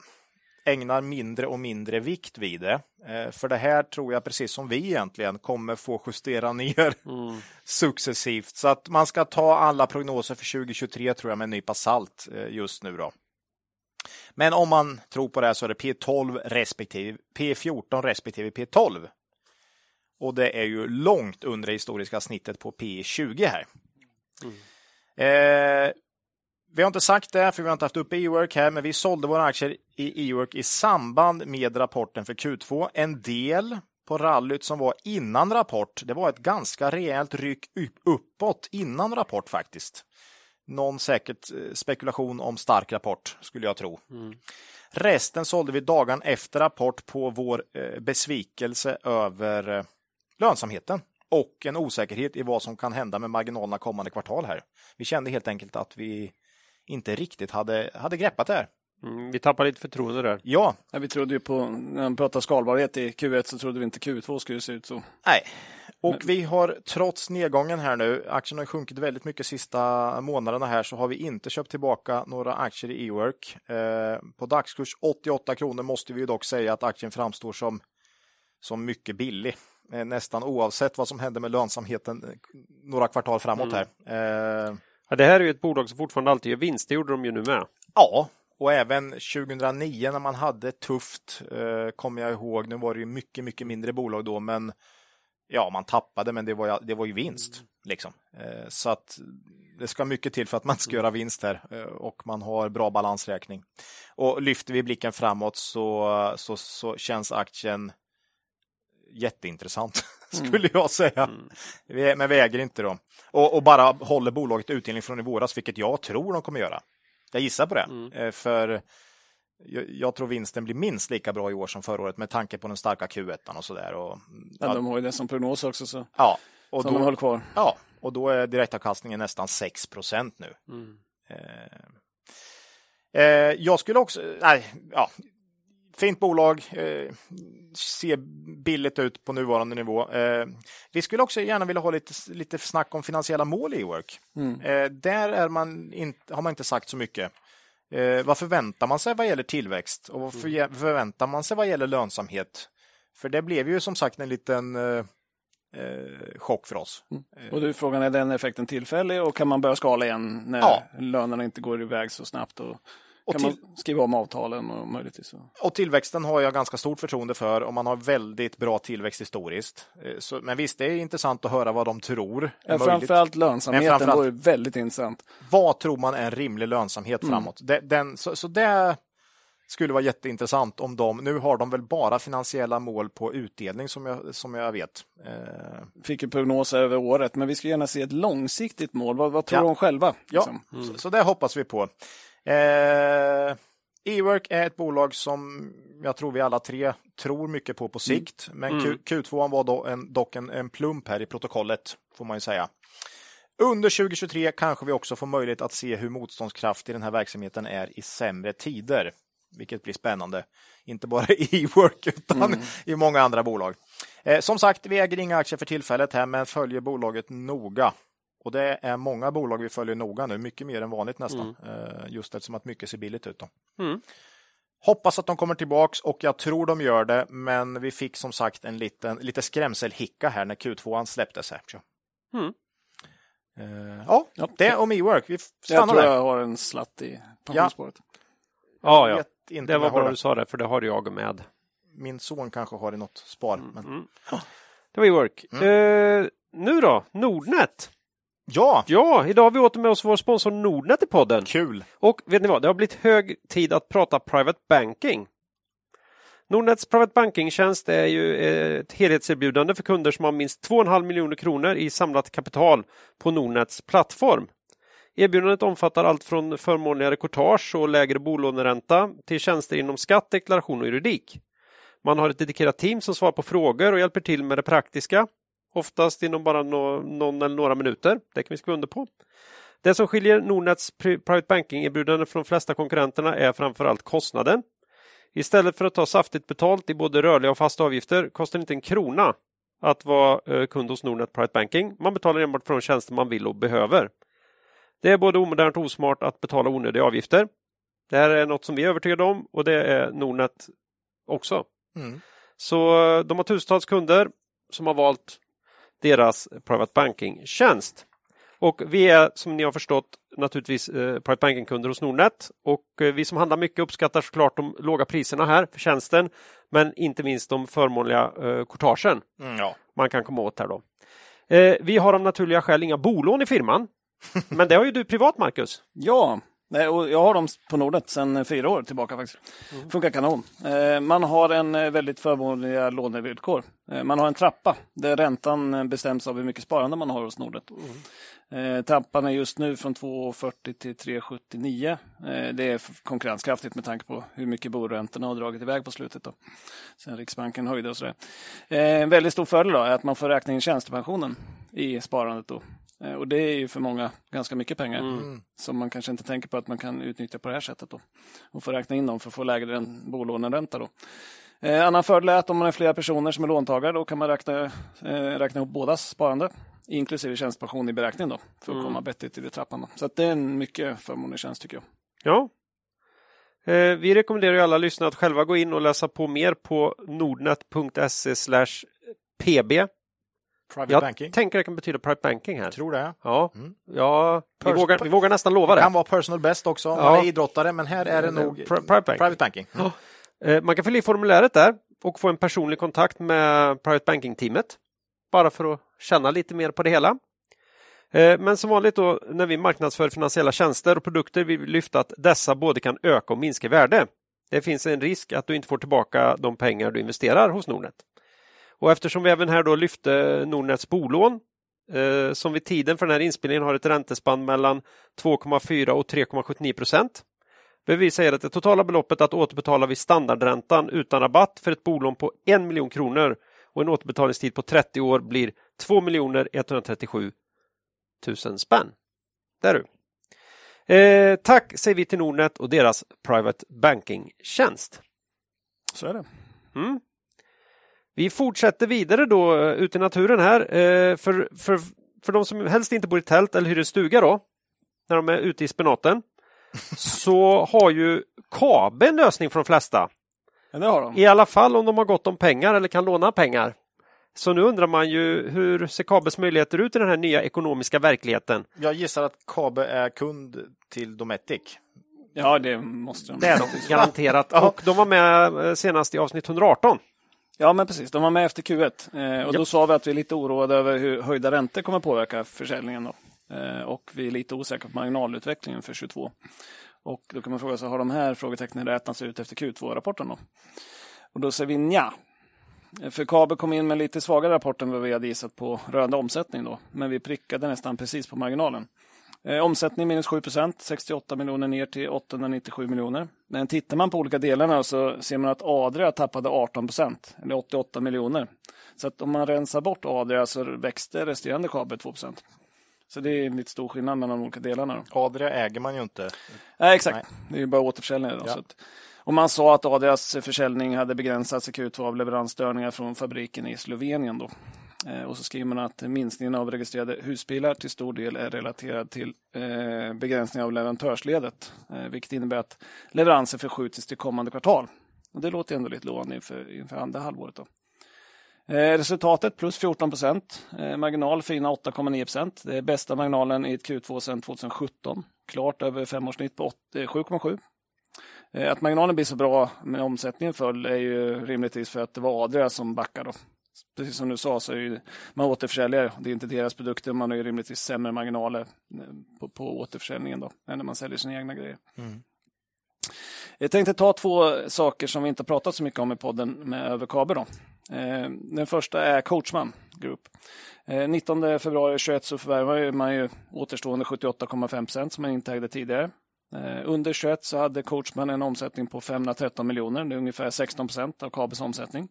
ägnar mindre och mindre vikt vid det. Eh, För det här tror jag, precis som vi egentligen, kommer få justera ner successivt. Så att man ska ta alla prognoser för 2023 tror jag med en nypa salt eh, just nu. då. Men om man tror på det här så är det P12 respektive P14 respektive P12. Och det är ju långt under det historiska snittet på P20 här. Eh, vi har inte sagt det, för vi har inte haft uppe E-work här, men vi sålde våra aktier i E-work i samband med rapporten för Q2. En del på rallyt som var innan rapport, det var ett ganska rejält ryck upp- uppåt innan rapport faktiskt. Någon säkert eh, spekulation om stark rapport, skulle jag tro. Resten sålde vi dagen efter rapport på vår eh, besvikelse över eh, lönsamheten och en osäkerhet i vad som kan hända med marginalerna kommande kvartal här. Vi kände helt enkelt att vi inte riktigt hade, hade greppat det här. Mm, vi tappar lite förtroende där. Ja, Ja, vi trodde ju på, när man pratar skalbarhet i Q1 så trodde vi inte Q2 skulle se ut så. nej. Och vi har trots nedgången här nu, aktien har sjunkit väldigt mycket sista månaderna här, så har vi inte köpt tillbaka några aktier i E-work. Eh, på dagskurs 88 kronor måste vi ju dock säga att aktien framstår som, som mycket billig. Eh, nästan oavsett vad som händer med lönsamheten eh, några kvartal framåt här. Eh, Ja, det här är ju ett bolag som fortfarande alltid gör vinst. Det gjorde de ju nu med. Ja, och även 2009 när man hade tufft, eh, kommer jag ihåg, nu var det ju mycket, mycket mindre bolag då, men ja, man tappade, men det var, det var ju vinst. Liksom. Eh, så att det ska mycket till för att man ska göra vinst här eh, och man har bra balansräkning. Och lyfter vi blicken framåt så, så, så känns aktien jätteintressant, skulle jag säga. Vi, men vi äger inte dem. Och, och, bara håller bolaget utdelning från i våras, vilket jag tror de kommer göra. Jag gissar på det. Mm. För jag, tror vinsten blir minst lika bra i år som förra året med tanke på den starka Q1 och så där. Och, ja, de har ju det som prognos också. Så. Ja, och som då, de håller kvar. Ja, och då är direktavkastningen nästan 6 procent nu. Mm. Eh, eh, jag skulle också, nej, ja, fint bolag, eh, ser billigt ut på nuvarande nivå. Eh, vi skulle också gärna vilja ha lite, lite snack om finansiella mål i Ework. Mm. Eh, där är man in, har man inte sagt så mycket. Eh, vad förväntar man sig vad gäller tillväxt och vad för, mm. förväntar man sig vad gäller lönsamhet? För det blev ju som sagt en liten eh, eh, chock för oss. Mm. Och du, frågan är den effekten tillfällig och kan man börja skala igen när ja. lönerna inte går iväg så snabbt? Och och kan till... man skriva om avtalen och möjligtvis. Och tillväxten har jag ganska stort förtroende för och man har väldigt bra tillväxt historiskt. Eh, så, men visst, det är intressant att höra vad de tror. Ja, framförallt lönsamheten framförallt, vore väldigt intressant. Vad tror man är en rimlig lönsamhet mm. framåt? Den, den, så, så det skulle vara jätteintressant om de, nu har de väl bara finansiella mål på utdelning som jag, som jag vet. Eh... Fick ju prognoser över året, men vi skulle gärna se ett långsiktigt mål. Vad, vad tror ja. de själva? Liksom? Ja, mm. så, så det hoppas vi på. Eh, Ework är ett bolag som jag tror vi alla tre tror mycket på på mm. sikt. Mm. Men Q, Q2 var då en, dock en, en plump här i protokollet, får man ju säga. Under 2023 kanske vi också får möjlighet att se hur motståndskraftig den här verksamheten är i sämre tider, vilket blir spännande. Inte bara i Ework utan mm. i många andra bolag. Eh, som sagt, vi äger inga aktier för tillfället här, men följer bolaget noga. Och det är många bolag vi följer noga nu, mycket mer än vanligt nästan. Mm. Just eftersom att mycket ser billigt ut. Då. Mm. Hoppas att de kommer tillbaks och jag tror de gör det, men vi fick som sagt en liten lite skrämselhicka här när Q2 släpptes. Här. Mm. Uh, ja, ja, det om e-work. Vi stannar jag tror där. jag har en slatt i pensionsspåret. Ja, ja, ja. det var bra du sa det, för det har jag med. Min son kanske har i något spar. Mm. Men... Mm. Det var e-work. Uh, nu då, Nordnet. Ja! Ja, idag har vi åter med oss vår sponsor Nordnet i podden. Kul! Och vet ni vad, det har blivit hög tid att prata Private Banking. Nordnets Private Banking-tjänst är ju ett helhetserbjudande för kunder som har minst 2,5 miljoner kronor i samlat kapital på Nordnets plattform. Erbjudandet omfattar allt från förmånligare courtage och lägre bolåneränta till tjänster inom skatt, deklaration och juridik. Man har ett dedikerat team som svarar på frågor och hjälper till med det praktiska oftast inom bara no någon eller några minuter. Det kan vi skriva under på. Det som skiljer Nordnets Private Banking-erbjudande från de flesta konkurrenterna är framförallt kostnaden. Istället för att ta saftigt betalt i både rörliga och fasta avgifter kostar det inte en krona att vara eh, kund hos Nordnet Private Banking. Man betalar enbart för de tjänster man vill och behöver. Det är både omodernt och osmart att betala onödiga avgifter. Det här är något som vi är övertygade om och det är Nordnet också. Mm. Så eh, de har tusentals kunder som har valt deras Private Banking-tjänst. Och vi är som ni har förstått naturligtvis eh, Private Banking-kunder hos Nordnet och eh, vi som handlar mycket uppskattar såklart de låga priserna här för tjänsten men inte minst de förmånliga eh, courtagen mm, ja. man kan komma åt här då. Eh, vi har av naturliga skäl inga bolån i firman men det har ju du privat Marcus. Ja, Nej, och jag har dem på Nordnet sedan fyra år tillbaka faktiskt. Mm. Funkar kanon. Eh, man har en eh, väldigt förmånliga lånevillkor. Eh, man har en trappa där räntan bestäms av hur mycket sparande man har hos Nordnet. Mm. Trappan är just nu från 2,40 till 3,79. Det är konkurrenskraftigt med tanke på hur mycket boräntorna har dragit iväg på slutet. Då. Sen Riksbanken höjde och sådär. En väldigt stor fördel då är att man får räkna in tjänstepensionen i sparandet. Då. Eh, och det är ju för många ganska mycket pengar mm. som man kanske inte tänker på att man kan utnyttja på det här sättet. Då. Och få räkna in dem för att få lägre bolåneränta. Då. Eh, annan fördel är att om man är flera personer som är låntagare då kan man räkna, eh, räkna ihop bådas sparande inklusive tjänstepension i beräkningen då, för att mm. komma bättre till trappan. Då. Så det är en mycket förmånlig tjänst tycker jag. Ja. Eh, vi rekommenderar ju alla lyssnare att själva gå in och läsa på mer på nordnet.se pb Private jag banking? tänker det kan betyda private banking här. Tror det. Ja, mm. ja vi, vågar, vi vågar nästan lova det. Det kan vara personal best också, om ja. man är idrottare, men här är det nog private banking. Private banking. Mm. Ja. Man kan fylla i formuläret där och få en personlig kontakt med private banking-teamet. bara för att känna lite mer på det hela. Eh, men som vanligt då när vi marknadsför finansiella tjänster och produkter vill vi lyfta att dessa både kan öka och minska värde. Det finns en risk att du inte får tillbaka de pengar du investerar hos Nordnet. Och eftersom vi även här då lyfte Nordnets bolån eh, som vid tiden för den här inspelningen har ett räntespann mellan 2,4 och 3,79 procent behöver vi säga att det totala beloppet att återbetala vid standardräntan utan rabatt för ett bolån på 1 miljon kronor och en återbetalningstid på 30 år blir 2 137 000 spänn. Där du. Eh, tack säger vi till Nordnet och deras Private Banking-tjänst. Så är det. Mm. Vi fortsätter vidare då eh, ut i naturen här. Eh, för, för, för de som helst inte bor i tält eller hyr en stuga då, när de är ute i spenaten, så har ju KABE en lösning för de flesta. Ja, det har de. I alla fall om de har gott om pengar eller kan låna pengar. Så nu undrar man ju hur ser KABEs möjligheter ut i den här nya ekonomiska verkligheten? Jag gissar att Kabe är kund till Dometic. Ja, det måste de. Det är de garanterat. Och de var med eh, senast i avsnitt 118. Ja, men precis. De var med efter Q1 eh, och då sa vi att vi är lite oroade över hur höjda räntor kommer påverka försäljningen. Då. Eh, och vi är lite osäkra på marginalutvecklingen för 22. Och då kan man fråga sig, har de här frågetecknen räknats ut efter Q2-rapporten? Då? Och då säger vi nja. För Kabe kom in med lite svagare rapport än vad vi hade gissat på rörande omsättning då. Men vi prickade nästan precis på marginalen. Eh, omsättning minus 7% 68 miljoner ner till 897 miljoner. Men tittar man på olika delarna så ser man att Adria tappade 18 eller 88 miljoner. Så att om man rensar bort Adria så växte resterande Kabe 2% Så det är lite stor skillnad mellan de olika delarna. Adria äger man ju inte. Nej, exakt. Nej. Det är bara återförsäljning. Ja. att, och man sa att Adrias försäljning hade begränsats i Q2 av leveransstörningar från fabriken i Slovenien. Då. Eh, och så skriver man att minskningen av registrerade husbilar till stor del är relaterad till eh, begränsning av leverantörsledet. Eh, vilket innebär att leveranser förskjuts till kommande kvartal. Och det låter ändå lite lovande inför, inför andra halvåret. Då. Resultatet plus 14 procent. Marginal fina 8,9 procent. Det är bästa marginalen i ett Q2 sedan 2017. Klart över femårssnitt på 7,7. Att marginalen blir så bra med omsättningen föll är ju rimligtvis för att det var Adria som backade. Precis som du sa så är ju, man återförsäljare, det är inte deras produkter, man har ju rimligtvis sämre marginaler eh, på, på återförsäljningen då, än när man säljer sina egna grejer. Jag tänkte ta två saker som vi inte pratat så mycket om i podden med Överkabe. Då. Eh, Den första är Coachman Group. Eh, 19 februari 21 så förvärvade man ju återstående 78,5 procent som man inte ägde tidigare. Eh, Under 21 så hade Coachman en omsättning på 513 miljoner, det är ungefär 16 procent av Kabels omsättning.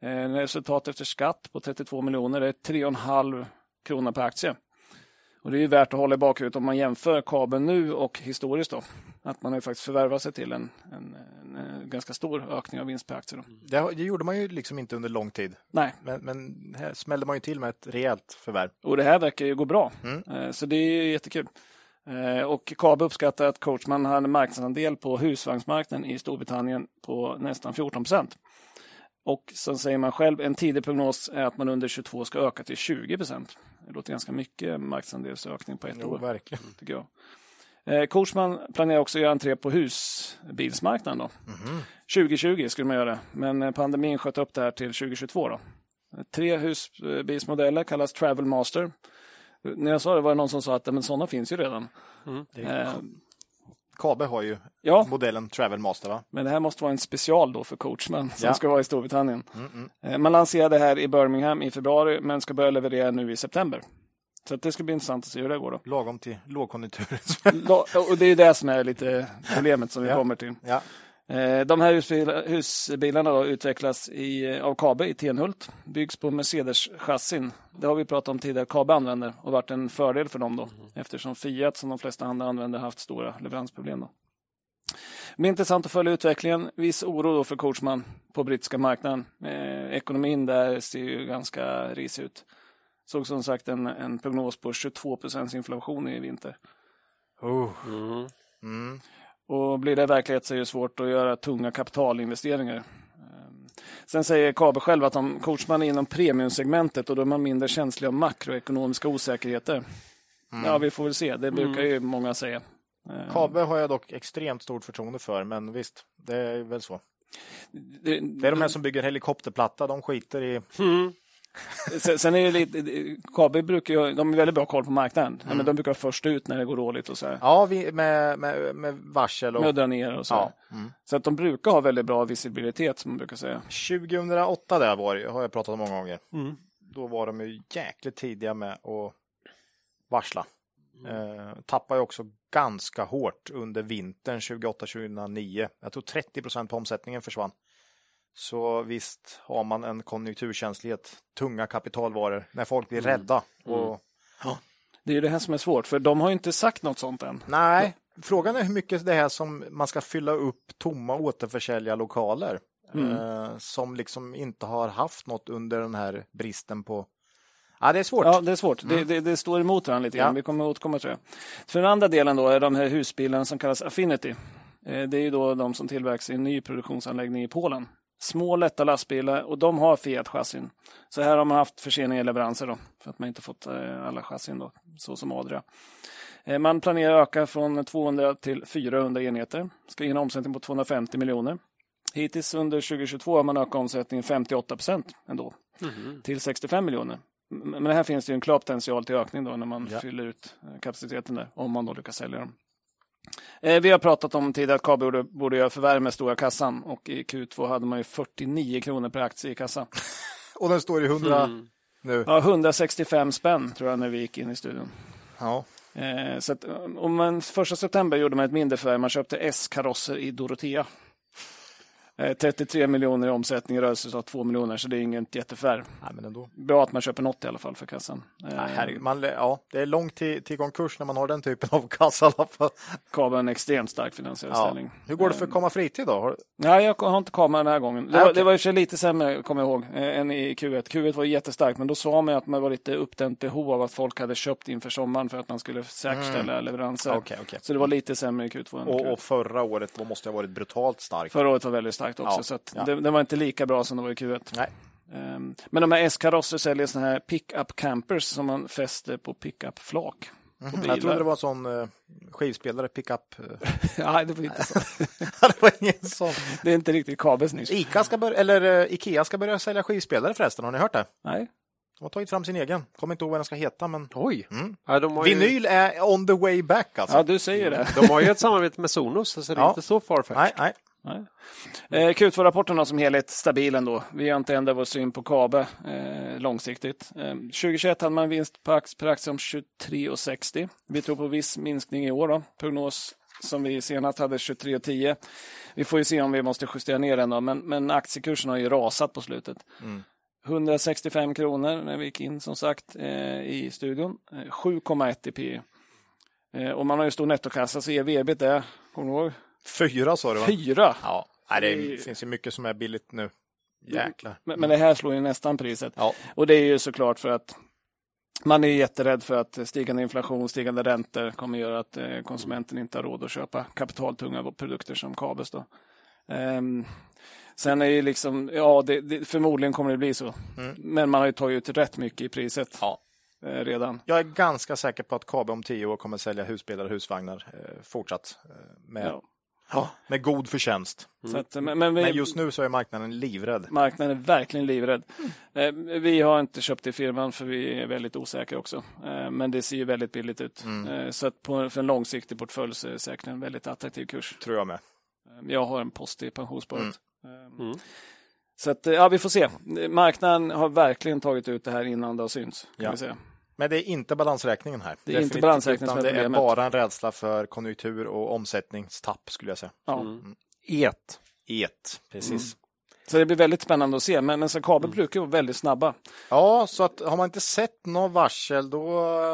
Eh, Resultat efter skatt på 32 miljoner, är 3,5 kronor per aktie. Och det är ju värt att hålla i bakhuvudet om man jämför kabeln nu och historiskt. Då. Att man har faktiskt förvärvat sig till en, en, en, ganska stor ökning av vinst per aktie. Då. Det, det gjorde man ju liksom inte under lång tid. Nej, Men, men här smällde man ju till med ett rejält förvärv. och det här verkar ju gå bra. Mm. Eh, Så det är jättekul. Eh, Och KABE uppskattar att Coachman hade en marknadsandel på husvagnsmarknaden i Storbritannien på nästan 14 procent. Och sen säger man själv, en tidig prognos är att man under 22 ska öka till 20 procent. Det låter ganska mycket marknadsandelsökning på ett Jo, år. verkligen. tycker jag. Eh, Coachman planerar också att göra entré på husbilsmarknaden. Då. 2020 skulle man göra det, men pandemin sköt upp det här till 2022. Då. Tre husbilsmodeller kallas Travel Master. När jag sa det var det någon som sa att "Ja, men sådana finns ju redan. Det är, Eh, Kabe har ju ja, modellen Travel Master va? men det här måste vara en special då för Coachman som Ja. ska vara i Storbritannien. Mm, mm. Eh, Man lanserade här i Birmingham i februari men ska börja leverera nu i september. Så det ska bli intressant att se hur det går. Då. Lagom till lågkonjunkturen. La- Och det är det som är lite problemet som vi Ja. kommer till. Eh, De här husbil, husbilarna då utvecklas i, av Kabe i Tenhult. Byggs på Mercedes-chassin. Det har vi pratat om tidigare. Kabe använder och varit en fördel för dem då. Eftersom Fiat som de flesta andra använder haft stora leveransproblem. Då. Det blir intressant att följa utvecklingen. Viss oro då för Coachman på brittiska marknaden. Eh, ekonomin där ser ju ganska risig ut. Såg som sagt en, en prognos på 22 procents inflation i vinter. Oh. Mm. Mm. Och blir det verklighet så är det svårt att göra tunga kapitalinvesteringar. Ehm, Sen säger Kabe själv att de coachman är inom premiumsegmentet och då är man mindre känslig av makroekonomiska osäkerheter. Ja, vi får väl se. Det brukar ju många säga. Ehm, Kabe har jag dock extremt stort förtroende för, men visst, det är väl så. det, Det är de här som bygger helikopterplatta, de skiter i... Mm. Sen, är det lite, KB brukar ju, de är väldigt bra koll på marknaden. Mm. Men de brukar vara först ut när det går dåligt och så här. Ja, vi, med, med, med varsel och... Med att dra ner och så. Ja. Mm. Så att de brukar ha väldigt bra visibilitet som man brukar säga. 2008 där var det, har jag pratat om många gånger. Mm. Då var de ju jäkligt tidiga med att varsla. Eh, tappade ju också ganska hårt under vintern 2008-2009. Jag tror 30 procent på omsättningen försvann. Så visst har man en konjunkturkänslighet, tunga kapitalvaror, när folk blir rädda. Och, Det är det här som är svårt, för de har ju inte sagt något sånt än. Nej, frågan är hur mycket det är som man ska fylla upp tomma återförsäljarlokaler. Eh, som liksom inte har haft något under den här bristen på... Ja, det är svårt. Ja, det är svårt. Det, det, det står emot varandra lite grann. Ja. Vi kommer att återkomma tror jag. För den andra delen då är de här husbilarna som kallas Affinity. Eh, Det är ju då de som tillverkas i en ny produktionsanläggning i Polen. Små lätta lastbilar och de har Fiat-chassin. Så här har man haft förseningar i leveranser då, för att man inte fått eh, alla chassin då, så som Adria. Eh, Man planerar att öka från 200 till 400 enheter. Ska ge en omsättning på 250 miljoner. Hittills under 2022 har man ökat omsättningen 58 procent ändå till 65 miljoner. Men här finns det ju en klar potential till ökning då när man Ja. fyller ut eh, kapaciteten där, om man då lyckas sälja dem. Eh, Vi har pratat om tidigare att KB borde, borde göra förvärv med stora kassan och i Q2 hade man ju 49 kronor per aktie i kassa. Och den står i 100 Mm. nu. Ja, 165 spänn tror jag när vi gick in i studion. Ja. Eh, så att, om man, första september gjorde man ett mindre förvärv. Man köpte S-karosser i Dorotea. Eh, 33 miljoner i omsättning, rörelseresultat 2 miljoner, så det är inget jätteförvärv. Nej, men ändå. Bra att man köper något i alla fall för kassan. Eh, Nej, herregud, man, ja, det är långt till, till konkurs när man har den typen av kassa. i alla fall. Kabel har en extremt stark finansiell Ja. ställning. Hur går det för Komma Fritid då? Har, Nej, jag har inte kameran den här gången. Det, Nej, var, det var i och för sig lite sämre, kommer jag ihåg, eh, än i Q1. Q1 var jättestarkt, men då sa man att man var lite uppdämt behov av att folk hade köpt inför sommaren för att man skulle säkerställa leveranser. Mm. Okej, okej. Så det var lite sämre i Q2 än i och, Q1. och förra året då måste ha varit brutalt starkt. Förra året var väldigt starkt också, Ja, så att ja. det, det var inte lika bra som det var i Q1. Nej. Ehm, Men de här S-karosser säljer såna här pick-up campers som man fäster på pick-up-flak. Mhm. Jag trodde det var sån eh, skivspelare, pickup. eh. Nej, det var inte så. det var ingen sån. Det är inte riktigt kabels nisch. Ica ska börja, eller eh, Ikea ska börja sälja skivspelare förresten. Har ni hört det? Nej. De har tagit fram sin egen. Kommer inte ihåg vad den ska heta, men Oj! Mm. Ja, de, har ju, vinyl är on the way back alltså. Ja, du säger det. de har ju ett samarbete med Sonos, så det är Ja. inte så farfetched. Nej, nej. Eh, Q2-rapporten då som helhet stabil ändå. Vi har inte ändrat vår syn på KABE eh, långsiktigt. Eh, 2021 hade man en vinst per aktie, per aktie om 23,60. Vi tror på viss minskning i år. Då. Prognos som vi senast hade 23,10. Vi får ju se om vi måste justera ner den då, men, men aktiekursen har ju rasat på slutet. 165 kronor när vi gick in som sagt eh, i studion. Eh, 7,1 i P eh, Och man har ju stor nettokassa så ev-ebit är, kommer du ihåg? Fyra sa du va? Fyra. Ja. Nej, det Det- finns ju mycket som är billigt nu. Jäklar. Men, men det här slår ju nästan priset. Ja. Och det är ju såklart för att man är jätterädd för att stigande inflation, stigande räntor kommer göra att eh, konsumenten inte har råd att köpa kapitaltunga produkter som Kabels. Då. Ehm, sen är ju liksom, ja, det, det, förmodligen kommer det bli så. Men man har ju tagit ut rätt mycket i priset Ja. eh, redan. Jag är ganska säker på att KB om tio år kommer sälja husbilar och husvagnar eh, fortsatt. Eh, med, Ja. Ja. med god förtjänst. Så att, men, men, vi, Men just nu så är marknaden livrädd. Marknaden är verkligen livrädd. Eh, vi har inte köpt i firman för vi är väldigt osäkra också. Eh, men det ser ju väldigt billigt ut. Eh, så att på, för en långsiktig portfölj så är det säkert en väldigt attraktiv kurs. Tror jag med. Eh, jag har en post i pensionssparet. Eh, Mm. Så att, eh, ja, vi får se. Marknaden har verkligen tagit ut det här innan det har synts. Kan Ja. vi säga. Men det är inte balansräkningen här. Det är inte balansräkningen som är Det är problemet. bara en rädsla för konjunktur och omsättningstapp skulle jag säga. Ja. Et. Et, precis. Så det blir väldigt spännande att se. Men, men så kabel brukar vara väldigt snabba. Ja, så att har man inte sett något varsel då...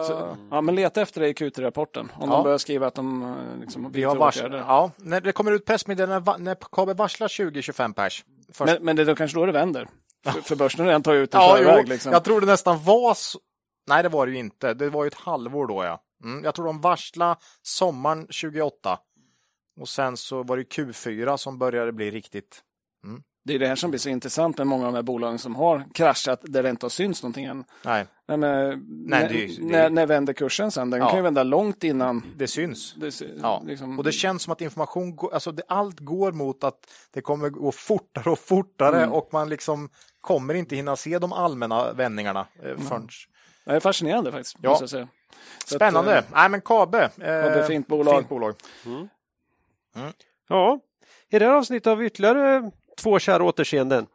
Så, ja, men leta efter det i Q3-rapporten. Om Ja. de börjar skriva att de eh, liksom, vi har varsel. Ja, när det kommer ut pressmeddelanden när, KB varslar 20-25 pers. Först. Men, men det är då kanske då det vänder. För, för börsen har redan tagit ut det ja, förväg. Liksom. jag tror det nästan var så... Nej, det var det ju inte. Det var ju ett halvår då, ja. Mm, jag tror de varslade sommaren 28. Och sen så var det Q4 som började bli riktigt... Mm. Det är det här som blir så intressant med många av de här bolagen som har kraschat där det inte har synts någonting än. Nej, men, Nej, när, det när, när vänder kursen sen? Den Ja. kan ju vända långt innan. det syns. Det, Ja. liksom, Och det känns som att information, går, alltså det, allt går mot att det kommer gå fortare och fortare och man liksom kommer inte hinna se de allmänna vändningarna eh, förrän... det är fascinerande faktiskt. Ja. måste jag säga. Så Spännande! Att, eh, Nej men Kabe. Eh, fint bolag. Fint bolag. Ja, i det här avsnittet har vi ytterligare två kära återseenden.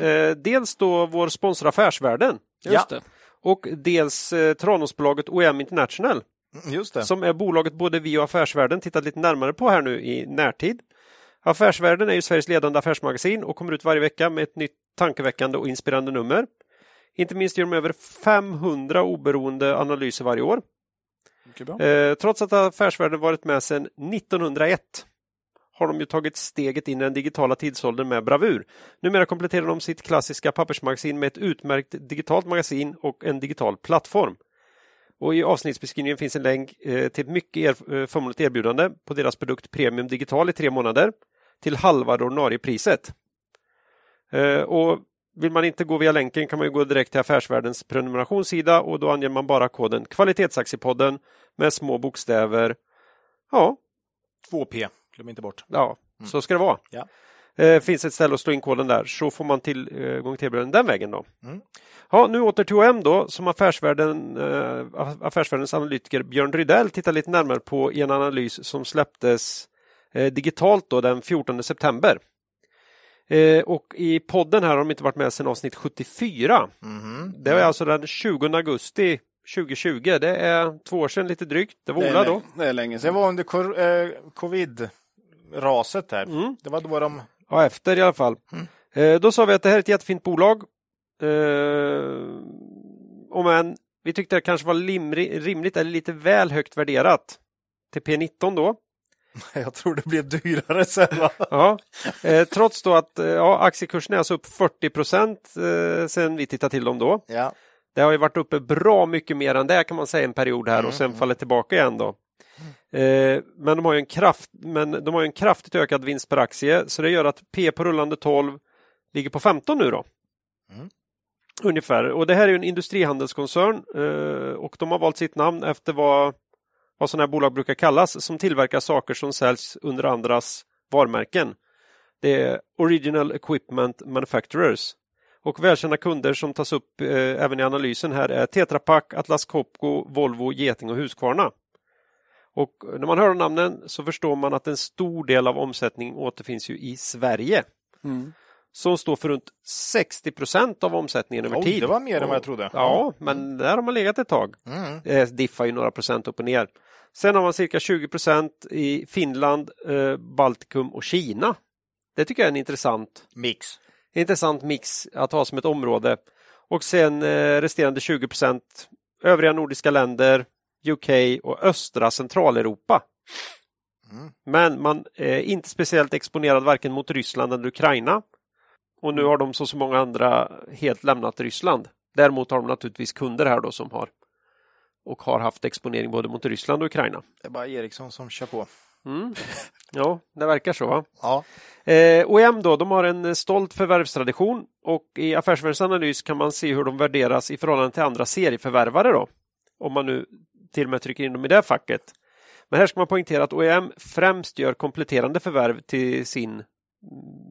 Eh, dels då vår sponsor Affärsvärlden just Ja. det. och dels eh, Tranåsbolaget OM International Mm, Just det. som är bolaget både vi och Affärsvärlden tittat lite närmare på här nu i närtid. Affärsvärlden är ju Sveriges ledande affärsmagasin och kommer ut varje vecka med ett nytt tankeväckande och inspirerande nummer. Inte minst gör de över 500 oberoende analyser varje år. Eh, trots att Affärsvärlden varit med sedan 1901 har de ju tagit steget in i den digitala tidsåldern med bravur. Numera kompletterar de sitt klassiska pappersmagasin med ett utmärkt digitalt magasin och en digital plattform. Och I avsnittsbeskrivningen finns en länk eh, till ett mycket er, eh, förmånligt erbjudande på deras produkt Premium Digital i tre månader till halva det ordinarie priset. Eh, och vill man inte gå via länken kan man gå direkt till Affärsvärldens prenumerationssida och då anger man bara koden Kvalitetsaktiepodden med små bokstäver. Ja, 2P, glöm inte bort. ja så ska det vara. Ja. Eh, finns ett ställe att slå in koden där så får man tillgång till erbjudanden den vägen då. Mm. Ja, nu åter till OM då som affärsvärlden, eh, affärsvärldens analytiker Björn Rydell tittar lite närmare på i en analys som släpptes eh, digitalt då den 14 september. Eh, och i podden här har de inte varit med sedan avsnitt 74. Mhm. Det var alltså den 20 augusti 2020. Det är två år sedan lite drygt. Det var Det Ola då. Det är länge Det sedan. var under kor- eh, covid-raset där. Mm. Det var då de... Ja, efter i alla fall. Eh, då sa vi att det här är ett jättefint bolag. Eh, om än vi tyckte det kanske var limri, rimligt eller lite väl högt värderat till P19 då. Jag tror det blev dyrare sen? Ja. Eh, trots då att eh, ja, aktiekursen är alltså upp 40 procent eh, sen vi tittade till dem då. Ja. Det har ju varit uppe bra mycket mer än det kan man säga en period här och sen fallit tillbaka igen då. Eh, men de har ju en kraft, men de har en kraftigt ökad vinst per aktie så det gör att P på rullande 12 ligger på 15 nu då. Mm. Ungefär. Och det här är ju en industrihandelskoncern eh, och de har valt sitt namn efter vad, vad sådana här bolag brukar kallas som tillverkar saker som säljs under andras varumärken. Det är Original Equipment Manufacturers. Och välkända kunder som tas upp eh, även i analysen här är Tetra Pak, Atlas Copco, Volvo, Geting och Husqvarna. Och när man hör namnen så förstår man att en stor del av omsättningen återfinns ju i Sverige. Mm. Som står för runt 60 procent av omsättningen över Oj, tid. det var mer än vad jag trodde. Ja, men där har man legat ett tag. Mm. Eh, diffar ju några procent upp och ner. Sen har man cirka 20 procent i Finland, eh, Baltikum och Kina. Det tycker jag är en intressant Mix. intressant mix att ha som ett område. Och sen eh, resterande 20 procent övriga nordiska länder, UK och östra Centraleuropa. Mm. Men man är inte speciellt exponerad varken mot Ryssland eller Ukraina. Och nu har de som så många andra helt lämnat Ryssland. Däremot har de naturligtvis kunder här då som har och har haft exponering både mot Ryssland och Ukraina. Det är bara Ericsson som kör på. Mm. Ja, det verkar så. Va? Ja. Eh, OEM då, de har en stolt förvärvstradition och i Affärsvärldens analys kan man se hur de värderas i förhållande till andra serieförvärvare då. Om man nu till och med trycker in dem i det facket. Men här ska man poängtera att OEM främst gör kompletterande förvärv till sin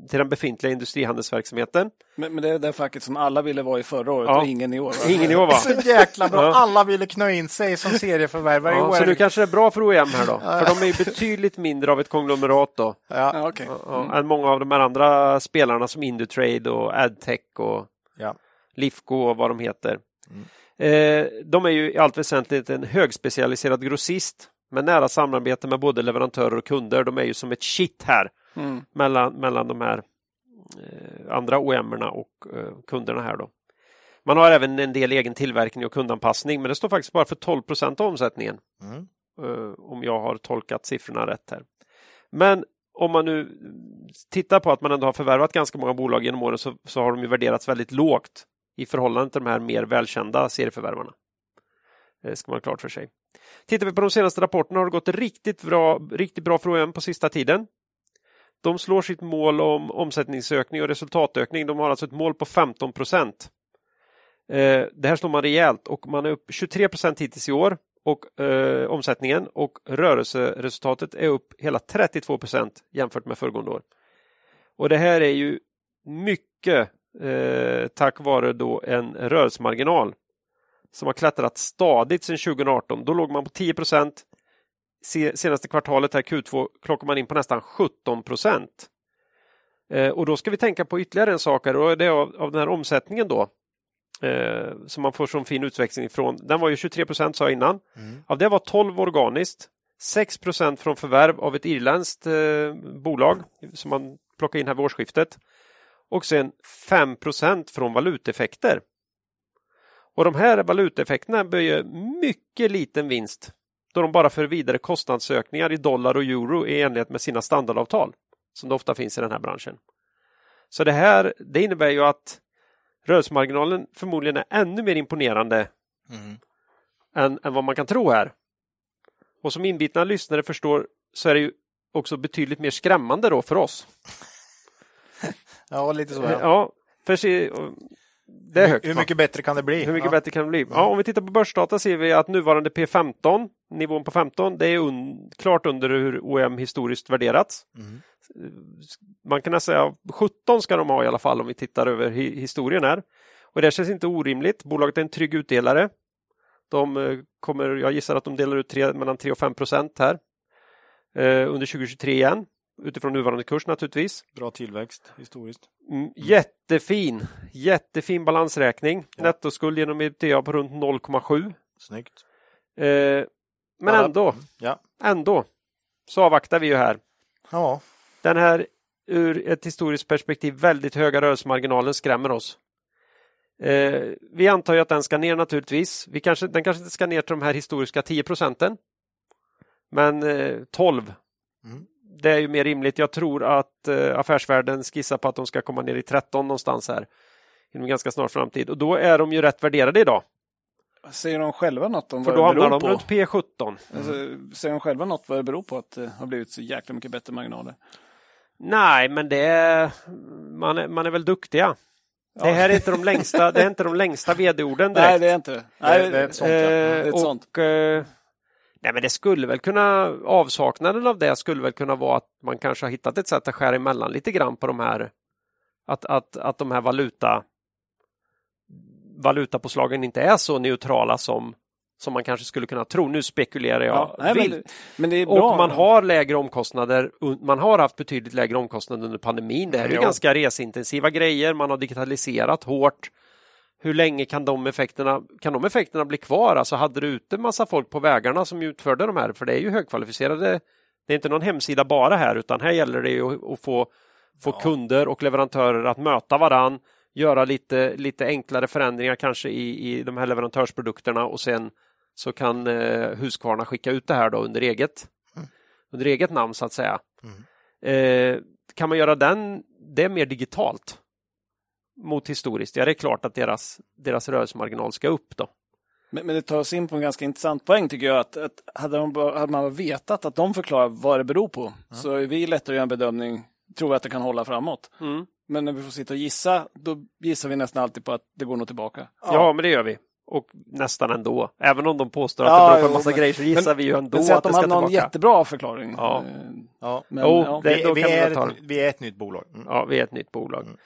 till den befintliga industrihandelsverksamheten. Men, men det är det facket som alla ville vara i förra året Ja. och ingen i år. va? Ingen i år va? Så jäkla bra. Ja. Alla ville knö in sig som serieförvärvare i Ja, år. så nu kanske det är bra för OEM här då. För de är ju betydligt mindre av ett konglomerat då. Ja. Ja, okej. Ja, än många av de här andra spelarna som Indutrade och Adtech och Ja. Lifco och vad de heter. Eh, de är ju i allt väsentligt en högspecialiserad grossist med nära samarbete med både leverantörer och kunder. De är ju som ett kitt här Mm. mellan, mellan de här eh, andra OEM-erna och eh, kunderna här då. Man har även en del egen tillverkning och kundanpassning men det står faktiskt bara för 12 procent av omsättningen. Mm. eh, om jag har tolkat siffrorna rätt här. Men om man nu tittar på att man ändå har förvärvat ganska många bolag genom åren så, så har de ju värderats väldigt lågt i förhållande till de här mer välkända serieförvärvarna. Det ska man ha klart för sig. Tittar vi på de senaste rapporterna har det gått riktigt bra, riktigt bra för OEM på sista tiden. De slår sitt mål om omsättningsökning och resultatökning. De har alltså ett mål på 15 procent. Eh, det här slår man rejält och man är upp 23 procent hittills i år och eh, omsättningen och rörelseresultatet är upp hela 32 procent jämfört med föregående år. Och det här är ju mycket eh, tack vare då en rörelsemarginal som har klättrat stadigt sedan 2018. Då låg man på 10 procent. Senaste kvartalet här Q2 klockar man in på nästan 17 procent. Eh, och då ska vi tänka på ytterligare en sak här och det är av, av den här omsättningen då eh, som man får som fin utväxling ifrån. Den var ju 23 procent sa jag innan. Mm. Av det var 12 organiskt. 6 procent från förvärv av ett irländskt eh, bolag som man plockade in här vid årsskiftet. Och sen 5 procent från valuteffekter. Och de här valuteffekterna böjer mycket liten vinst då de bara för vidare kostnadsökningar i dollar och euro i enlighet med sina standardavtal som det ofta finns i den här branschen. Så det här det innebär ju att rörelsemarginalen förmodligen är ännu mer imponerande mm. än, än vad man kan tro här. Och som inbitna lyssnare förstår så är det ju också betydligt mer skrämmande då för oss. ja, lite så. Ja, ja för det är högt. Hur mycket bättre kan det bli? Hur mycket ja. bättre kan det bli? Ja, om vi tittar på börsdata ser vi att nuvarande P15, nivån på 15, det är un, klart under hur OM historiskt värderats. Mm. Man kan nästan säga 17 ska de ha i alla fall om vi tittar över historien här. Och det känns inte orimligt. Bolaget är en trygg utdelare. De eh, kommer, jag gissar att de delar ut 3, mellan 3 och 5 procent här eh, under 2023 igen utifrån nuvarande kurs naturligtvis. Bra tillväxt historiskt. Mm, jättefin, jättefin balansräkning. Ja. Nettoskuld genom ebitda på runt 0,7. Snyggt. Eh, men ja. ändå, ja. ändå så avvaktar vi ju här. Ja. Den här ur ett historiskt perspektiv väldigt höga rörelsemarginalen skrämmer oss. Eh, vi antar ju att den ska ner naturligtvis. Vi kanske, den kanske inte ska ner till de här historiska 10 procenten. Men eh, 12 mm det är ju mer rimligt. Jag tror att eh, affärsvärlden skissar på att de ska komma ner i 13 någonstans här inom ganska snar framtid och då är de ju rätt värderade idag. Säger de själva något om För vad det beror på? För då hamnar de runt P17. Mm. Alltså, säger de själva något vad det beror på att det har blivit så jäkla mycket bättre marginaler? Nej, men det är, man, är, man är väl duktiga. Ja. Det här är inte de längsta, det är inte de längsta vd-orden direkt. Nej, det är inte det. Nej, det, är ett sånt. Ja. Det är ett och, sånt. Eh, Nej, men det skulle väl kunna, avsaknaden av det skulle väl kunna vara att man kanske har hittat ett sätt att skära emellan lite grann på de här, att, att, att de här valuta valutapåslagen inte är så neutrala som, som man kanske skulle kunna tro. Nu spekulerar jag ja, nej, men, men, det är bra. Och man har lägre omkostnader. Man har haft betydligt lägre omkostnader under pandemin. Det här är ja. ganska reseintensiva grejer. Man har digitaliserat hårt hur länge kan de effekterna, kan de effekterna bli kvar? Alltså hade du ute massa folk på vägarna som utförde de här, för det är ju högkvalificerade, det är inte någon hemsida bara här, utan här gäller det ju att få, få ja. kunder och leverantörer att möta varann, göra lite, lite enklare förändringar kanske i, i de här leverantörsprodukterna och sen så kan eh, Husqvarna skicka ut det här då under eget, mm. under eget namn så att säga. Mm. Eh, kan man göra den, det mer digitalt? Mot historiskt, ja det är klart att deras, deras rörelsemarginal ska upp då. Men, men det tar oss in på en ganska intressant poäng tycker jag. Att, att hade, de, hade man vetat att de förklarar vad det beror på ja. så är vi lättare att göra en bedömning, tror att det kan hålla framåt. Mm. Men när vi får sitta och gissa, då gissar vi nästan alltid på att det går nog tillbaka. Ja, ja men det gör vi. Och nästan ändå. Även om de påstår att ja, det beror på en massa men, grejer så gissar men, vi ju ändå att, att de hade någon jättebra förklaring. Ja. Eh, ja. Men, jo, ja. Det, vi, vi, är ett, vi, är ett, nytt bolag. Mm. Ja, vi är ett nytt bolag. Mm.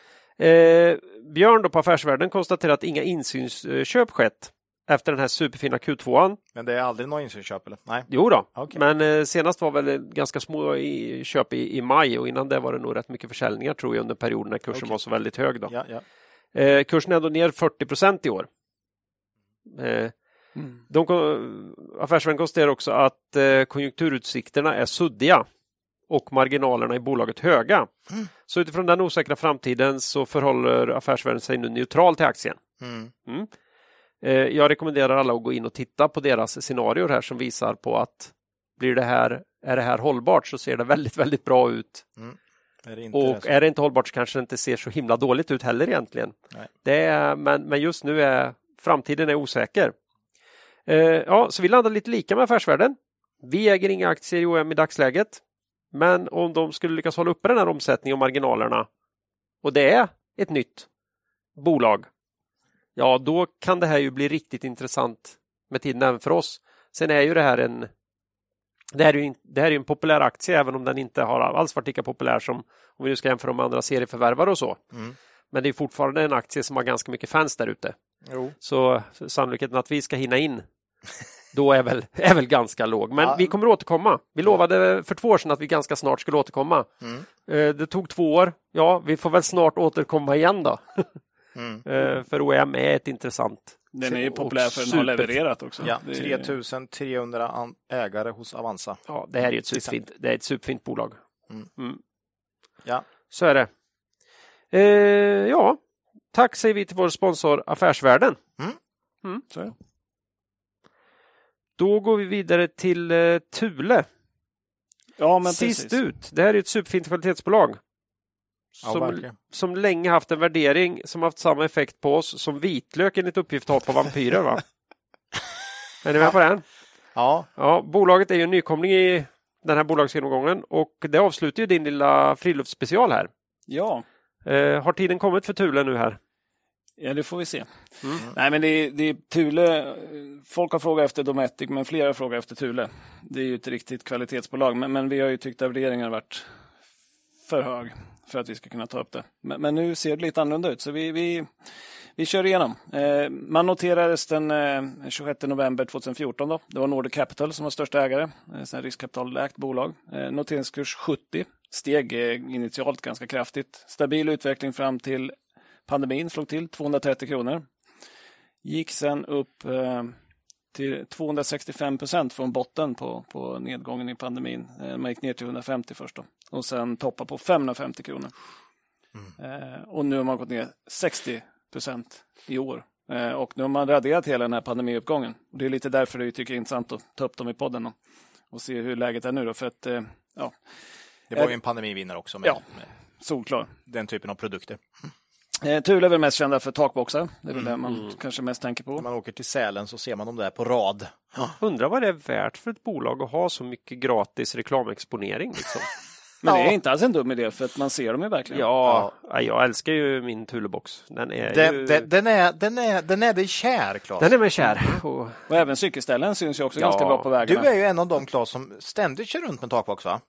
Eh, Björn då på Affärsvärlden konstaterar att inga insynsköp skett efter den här superfina Q2. Men det är aldrig några insynsköp? Eller? Nej. Jo då, okay. men eh, senast var väl ganska små i, köp i, i, maj och innan det var det nog rätt mycket försäljningar tror jag under perioden när kursen okay. var så väldigt hög. Då. Ja, ja. Eh, kursen är ändå ner 40 procent i år. Eh, mm. de, Affärsvärlden konstaterar också att eh, konjunkturutsikterna är suddiga och marginalerna i bolaget höga. Mm. Så utifrån den osäkra framtiden så förhåller affärsvärlden sig nu neutral till aktien. Mm. Mm. Eh, jag rekommenderar alla att gå in och titta på deras scenarier här som visar på att blir det här, är det här hållbart så ser det väldigt, väldigt bra ut. Mm. Är och är det inte hållbart så kanske det inte ser så himla dåligt ut heller egentligen. Det är, men, men just nu är framtiden är osäker. Eh, ja, så vi landar lite lika med affärsvärlden. Vi äger inga aktier i OM i dagsläget. Men om de skulle lyckas hålla uppe den här omsättningen och marginalerna och det är ett nytt bolag, ja då kan det här ju bli riktigt intressant med tiden även för oss. Sen är ju det här en det här, är ju, det här är en populär aktie även om den inte har alls varit lika populär som om vi nu ska jämföra med andra serieförvärvare och så. Mm. Men det är fortfarande en aktie som har ganska mycket fans där ute. Så sannolikheten att vi ska hinna in då är väl, är väl ganska låg. Men Ja. vi kommer återkomma. Vi lovade för två år sedan att vi ganska snart skulle återkomma. Mm. Eh, Det tog två år. Ja, vi får väl snart återkomma igen då. Mm. Eh, För OEM är ett intressant. Den är ju populär för den har levererat också. Ja, Det är- 3300 an- ägare hos Avanza. Ja, det här är ett superfint, det är ett superfint bolag. Mm. Mm. Ja. Så är det. Eh, ja, tack säger vi till vår sponsor Affärsvärlden. Så är det. Då går vi vidare till eh, Thule. Ja, men Sist precis. ut. Det här är ett superfint kvalitetsbolag. Ja, Som, verkligen. som länge haft en värdering som haft samma effekt på oss som vitlök enligt uppgift har på vampyrer. Va? är ni med på den? Ja, Ja, bolaget är ju en nykomling i den här bolagsgenomgången och det avslutar ju din lilla friluftsspecial här. Ja. Eh, har tiden kommit för Thule nu här? Ja, det får vi se. Mm. Nej, men det är, det är Thule. Folk har frågat efter Dometic, men flera frågar efter Thule. Det är ju ett riktigt kvalitetsbolag, men, men vi har ju tyckt att värderingen har varit för hög för att vi ska kunna ta upp det. Men, men nu ser det lite annorlunda ut, så vi, vi, vi kör igenom. Eh, man noterades den eh, 26 november 2014. Då. Det var Nordic Capital som var största ägare, eh, riskkapitalägt bolag. Eh, noteringskurs 70, steg eh, initialt ganska kraftigt. Stabil utveckling fram till pandemin slog till, 230 kronor. Gick sen upp eh, till 265 procent från botten på, på nedgången i pandemin. Eh, man gick ner till 150 först då. Och sen toppa på 550 kronor. Eh, och nu har man gått ner 60 procent i år. Eh, och nu har man raderat hela den här pandemiuppgången. Och det är lite därför det tycker jag är intressant att ta upp dem i podden då. och se hur läget är nu. Då, för att, eh, ja, det var ju en pandemivinnare också med, Ja. solklar. den typen av produkter. Eh, Thule är väl mest kända för takboxar. Det är väl det man kanske mest tänker på. När man åker till Sälen så ser man dem där på rad. Undrar vad det är värt för ett bolag att ha så mycket gratis reklamexponering. Liksom. Men det är Ja. inte alls en dum idé för att man ser dem ju verkligen. Ja, ja, jag älskar ju min Thulebox. Den är, Den, ju, den, den, är, den, är, den är dig kär, Claes. den är mig kär. Och, Och även cykelställen syns ju också Ja, ganska bra på Du vägarna. är ju en av de, Claes, som ständigt kör runt med takbox, va?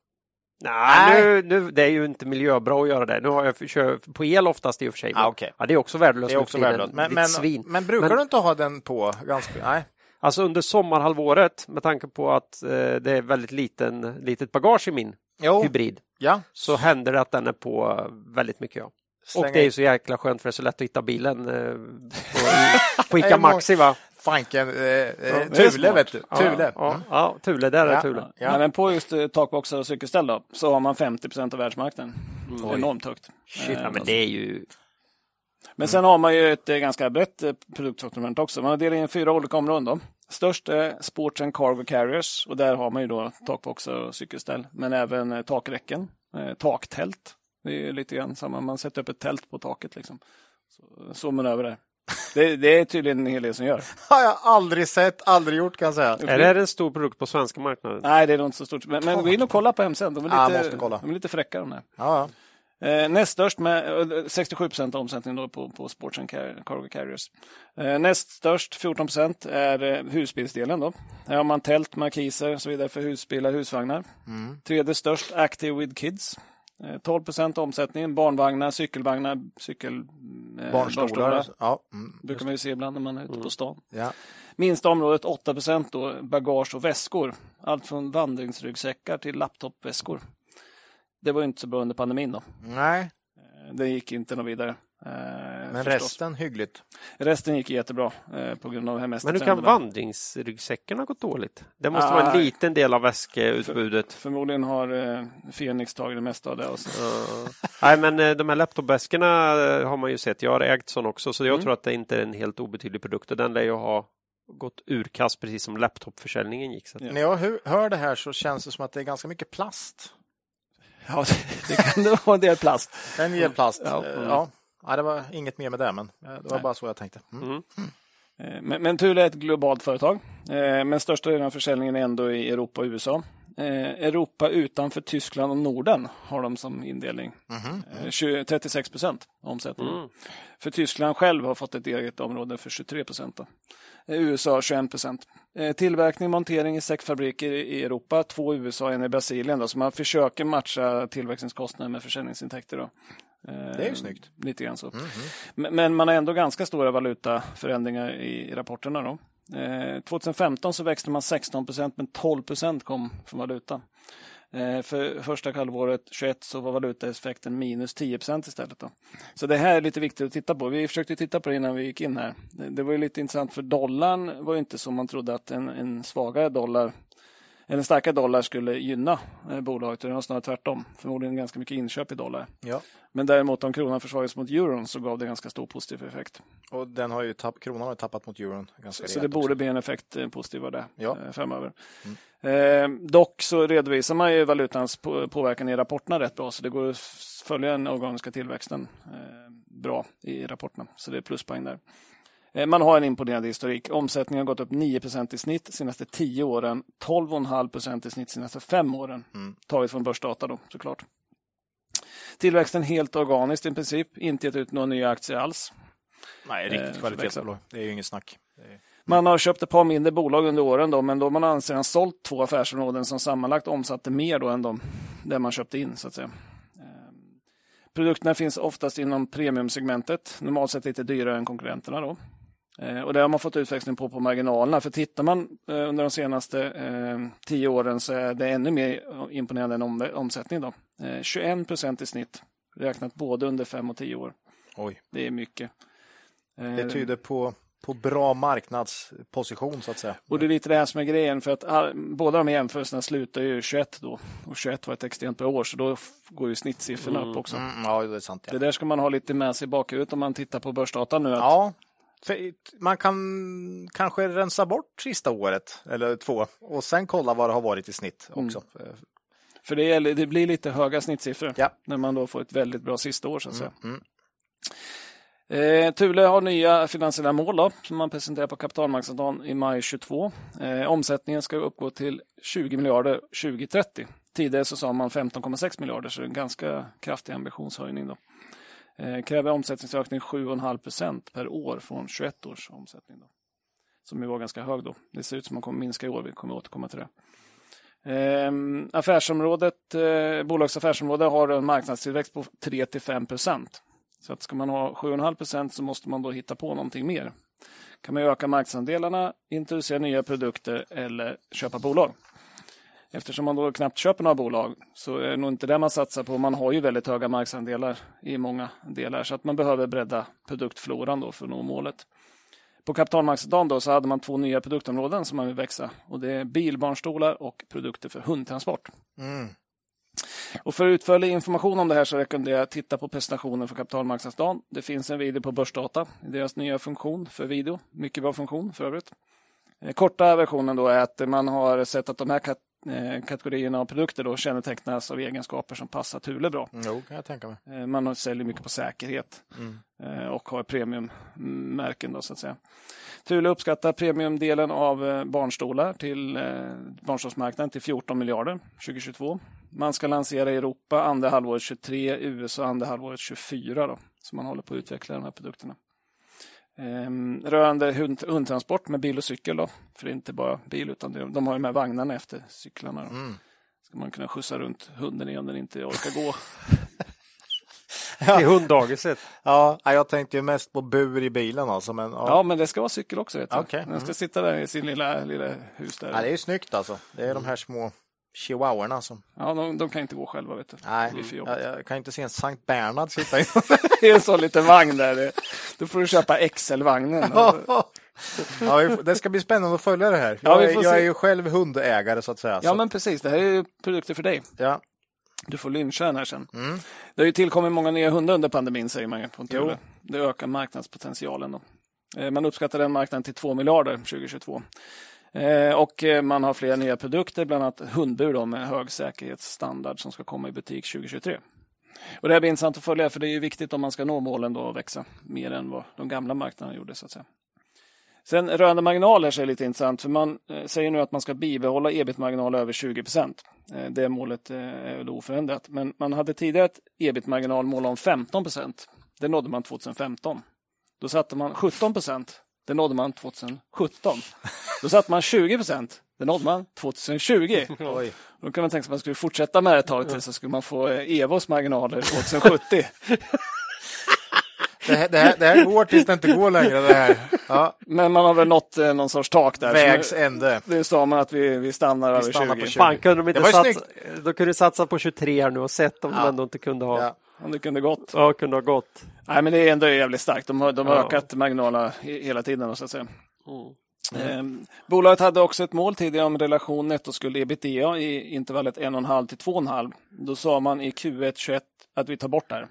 Nej, nu, nu, det är ju inte miljöbra att göra det. Nu har jag kör på el oftast i och för sig. Ah, okej. ja, det är också värdelöst. Det är också värdelöst. Men, men, svin. men brukar Men- du inte ha den på ganska... Nej. Alltså under sommarhalvåret, med tanke på att eh, det är väldigt liten, litet bagage i min Jo, hybrid, ja. så händer det att den är på eh, väldigt mycket. Ja. Och det är ju så jäkla skönt för det är så lätt att hitta bilen eh, på, på Ica Maxi. Va? Fanken, eh, eh, är Thule vet du. Ja, Thule. Ja, Mm. ja, Thule, där är Ja. Thule. Ja. Ja. men på just eh, takboxar och cykelställ då, så har man 50 procent av världsmarknaden. Oj. Enormt högt. Shit, Eh, ja, men det är ju... Men sen har man ju ett eh, ganska brett produktsortiment också. Man har delat in i fyra olika områden. Då. Störst är Sports and Cargo Carriers och där har man ju då takboxar och cykelställ. Men även takräcken, eh, taktält. Det är ju lite grann samma, man sätter upp ett tält på taket liksom. Så, så man över det. Det. Det är tydligen en hel del som gör. Har jag aldrig sett, aldrig gjort kan jag säga. Är det en stor produkt på svenska marknaden? Nej, det är nog inte så stort. Men, men gå in och kolla på hemsidan. De är Ja, lite, måste kolla. de är lite fräcka de där. Ja, Eh, näst störst med eh, 67 procent av omsättningen då på, på Sports and Car- Cargo Carriers. Eh, näst störst, 14 procent, är eh, husbilsdelen. Då. Här har man tält, markiser och så vidare för husbilar, husvagnar. Mm. Tredje störst, Active with Kids. Eh, 12 procent av omsättningen, barnvagnar, cykelvagnar, cykel... eh, barnstolar. Ja. Mm. brukar man ju se ibland när man är ute på stan. ja. Minsta området 8 procent då, bagage och väskor. Allt från vandringsryggsäckar till laptopväskor. Det var ju inte så bra under pandemin då. Nej, Eh, Det gick inte något vidare. Eh, men förstås. resten hyggligt. Resten gick jättebra eh, på grund av Men hur kan vandringsryggsäcken ha gått dåligt? Det måste Ah, vara en nej. liten del av väskeutbudet. Förmodligen har eh, Fenix tagit det mesta av det. Uh, nej, men eh, de här laptopväskorna eh, har man ju sett. Jag har ägt sån också, så jag Mm. tror att det inte är en helt obetydlig produkt. Och den lär ju ha gått urkast precis som laptopförsäljningen gick. Så. att- Ja. När jag hör- hör det här så känns det som att det är ganska mycket plast. Ja, det kan det vara en del plast. En del plast. Ja. Ja. Ja. det var inget mer med det, men eh, det var Nej. bara så jag tänkte. Mm. Mm. Eh, Men, men Thule är ett globalt företag. Eh, Men största delen av försäljningen är ändå i Europa och USA. Europa utanför Tyskland och Norden har de som indelning. Eh, 20, 36 procent omsättning. Mm. För Tyskland själv har fått ett eget område för 23 procent. USA 21 procent. Tillverkning och montering i säckfabriker i Europa, två i USA och en i Brasilien. Då, så man försöker matcha tillverkningskostnader med försäljningsintäkter. Då. Eh, Det är ju snyggt. Lite grann så. Men, men man har ändå ganska stora valutaförändringar i, rapporterna. Då. Eh, 2015 så växte man 16 procent, men 12 procent kom från valuta. Eh, för första halvåret 21 så var valutaeffekten minus 10 procent istället. Då. Så det här är lite viktigt att titta på. Vi försökte titta på det innan vi gick in här. Det, var ju lite intressant för dollarn var inte som man trodde att en, en svagare dollar en starkare dollar skulle gynna eh, bolaget, utan det var snarare tvärtom. Förmodligen ganska mycket inköp i dollar. Ja. Men däremot om kronan försvagades mot euron så gav det ganska stor positiv effekt. Och den har ju tapp, kronan har tappat mot euron ganska Så det rejält borde också. bli en effekt eh, positiv av det Ja. eh, framöver. Eh, dock så redovisar man ju valutans på, påverkan i rapporterna rätt bra, så det går att följa den organiska tillväxten eh, bra i rapporterna. Så det är pluspoäng där. Eh, man har en imponerande historik. Omsättningen har gått upp 9% i snitt de senaste 10 åren, 12,5% i snitt de senaste 5 åren. Mm. Taget från börsdata då, såklart. Tillväxten helt organiskt i princip, inte gett ut några nya aktier alls. Nej, Eh, riktigt för kvalitetsbolag. Det är ju inget snack. Är... Man har köpt ett par mindre bolag under åren då, men då man anser han sålt två affärsområden som sammanlagt omsatte mer då än de där man köpte in så att säga. Ehm, Produkterna finns oftast inom premiumsegmentet, normalt sett lite dyrare än konkurrenterna då. Eh, Och det har man fått utväxling på på marginalerna. För tittar man eh, under de senaste eh, tio åren så är det ännu mer imponerande än om, omsättning. Då. Eh, 21 procent i snitt, räknat både under fem och tio år. Oj, Det är mycket. Det tyder på, på bra marknadsposition så att säga. Och det är lite det här som är grejen, för att all, båda de jämförelserna slutar ju 21 då. Och 21 var ett extremt bra år, så då går ju snittsiffrorna upp också. Mm, ja, det är sant. Ja. Det där ska man ha lite med sig i bakhuvudet om man tittar på börsdata nu. Att, Ja, man kan kanske rensa bort sista året eller två och sen kolla vad det har varit i snitt också. För det, gäller, det blir lite höga snittsiffror Ja. när man då får ett väldigt bra sista år så att säga. mm. Eh, Thule har nya finansiella mål då, som man presenterar på kapitalmarknadsdagen i maj 22. Eh, omsättningen ska uppgå till 20 miljarder 2030. Tidigare så sa man 15,6 miljarder, så det är en ganska kraftig ambitionshöjning. Då. Eh, kräver omsättningsökning 7,5 procent per år från 21 års omsättning. Då. Som ju var ganska hög då. Det ser ut som att man kommer minska i år, vi kommer återkomma till det. Eh, affärsområdet, eh, bolags affärsområde har en marknadstillväxt på 3-5 procent. Så att ska man ha 7,5 procent så måste man då hitta på någonting mer. Kan man öka marknadsandelarna, introducera nya produkter eller köpa bolag. Eftersom man då knappt köper några bolag så är det nog inte det man satsar på. Man har ju väldigt höga marknadsandelar i många delar så att man behöver bredda produktfloran då för att nå målet. På kapitalmarknadsdagen då så hade man två nya produktområden som man vill växa och det är bilbarnstolar och produkter för hundtransport. Mm. Och för utförlig information om det här så rekommenderar jag att titta på presentationen för kapitalmarknadsdagen. Det finns en video på Börsdata, deras nya funktion för video. Mycket bra funktion för övrigt. Eh, Korta versionen då är att man har sett att de här kategorierna av produkter då kännetecknas av egenskaper som passar Thule bra. Jo, kan jag tänka mig. Eh, Man säljer mycket på säkerhet Mm. eh, och har premiummärken då så att säga. Thule uppskattar premiumdelen av eh, barnstolar till eh, barnstolsmarknaden till 14 miljarder 2022. Man ska lansera i Europa andra halvåret 23, USA andra halvåret 24 då. Så man håller på att utveckla de här produkterna. Ehm, rörande hund, hundtransport med bil och cykel då. För det är inte bara bil utan det, de har ju med vagnarna efter cyklarna. Då. Mm. Ska man kunna skjutsa runt hunden igen om den inte orkar gå. Till hunddagiset. Ja, jag tänkte ju mest på bur i bilen alltså. Men, ja. Ja, men det ska vara cykel också. Vet du. Okej, Den ska mm. sitta där i sin lilla, lilla hus där. Ja, det är ju snyggt alltså. Det är de här små chihuahuorna som... Ja, de, de kan inte gå själva. Vet du. Nej, jag, jag kan inte se en Sankt Bernhard sitta i. Det är en sån liten vagn där. Då får du köpa XL-vagnen. ja, det ska bli spännande att följa det här. Ja, Jag, vi är, jag är ju själv hundägare så att säga. Ja, så, men precis. Det här är ju produkter för dig. ja. Du får lyncha den här sen. Mm. Det har ju tillkommit många nya hundar under pandemin, säger man på Jo. Det ökar marknadspotentialen. Då. Eh, Man uppskattar den marknaden till 2 miljarder 2022. Eh, och eh, man har flera nya produkter, bland annat hundbur då, med hög säkerhetsstandard som ska komma i butik 2023. Och det här blir intressant att följa, för det är ju viktigt om man ska nå målen då och växa mer än vad de gamla marknaderna gjorde. så att säga. Sen rörande marginaler så är det lite intressant för man eh, säger nu att man ska bibehålla ebit-marginal över 20 procent. Det målet är då oförändrat. Men man hade tidigare ett ebit-marginalmål om 15 procent. Det nådde man 2015. Då satte man 17 procent. Det nådde man 2017. Då satte man 20 procent. Det nådde man 2020. Oj. Då kan man tänka sig att man skulle fortsätta med det ett tag till så skulle man få eh, Evos marginaler 2070. Det, här, det, här, det här går tills det inte går längre. Det här. Ja, Men man har väl nått eh, någon sorts tak där. vägs ände. Nu sa man att vi, vi stannar över stannar 20. på 20. Fan, kunde de inte Det var ju satsa, de kunde satsa på 23 här nu och sett om de Ja. ändå inte kunde ha, ja. Ja. Om det kunde gått. kunde ha gått. Nej, men det är ändå jävligt starkt. De har, de har Ja. ökat marginalerna he- hela tiden. Så att säga. Mm. Eh, bolaget hade också ett mål tidigare om relation nettoskuld ebitda i intervallet 1,5 till 2,5. Då sa man i Q1 21 att vi tar bort det här.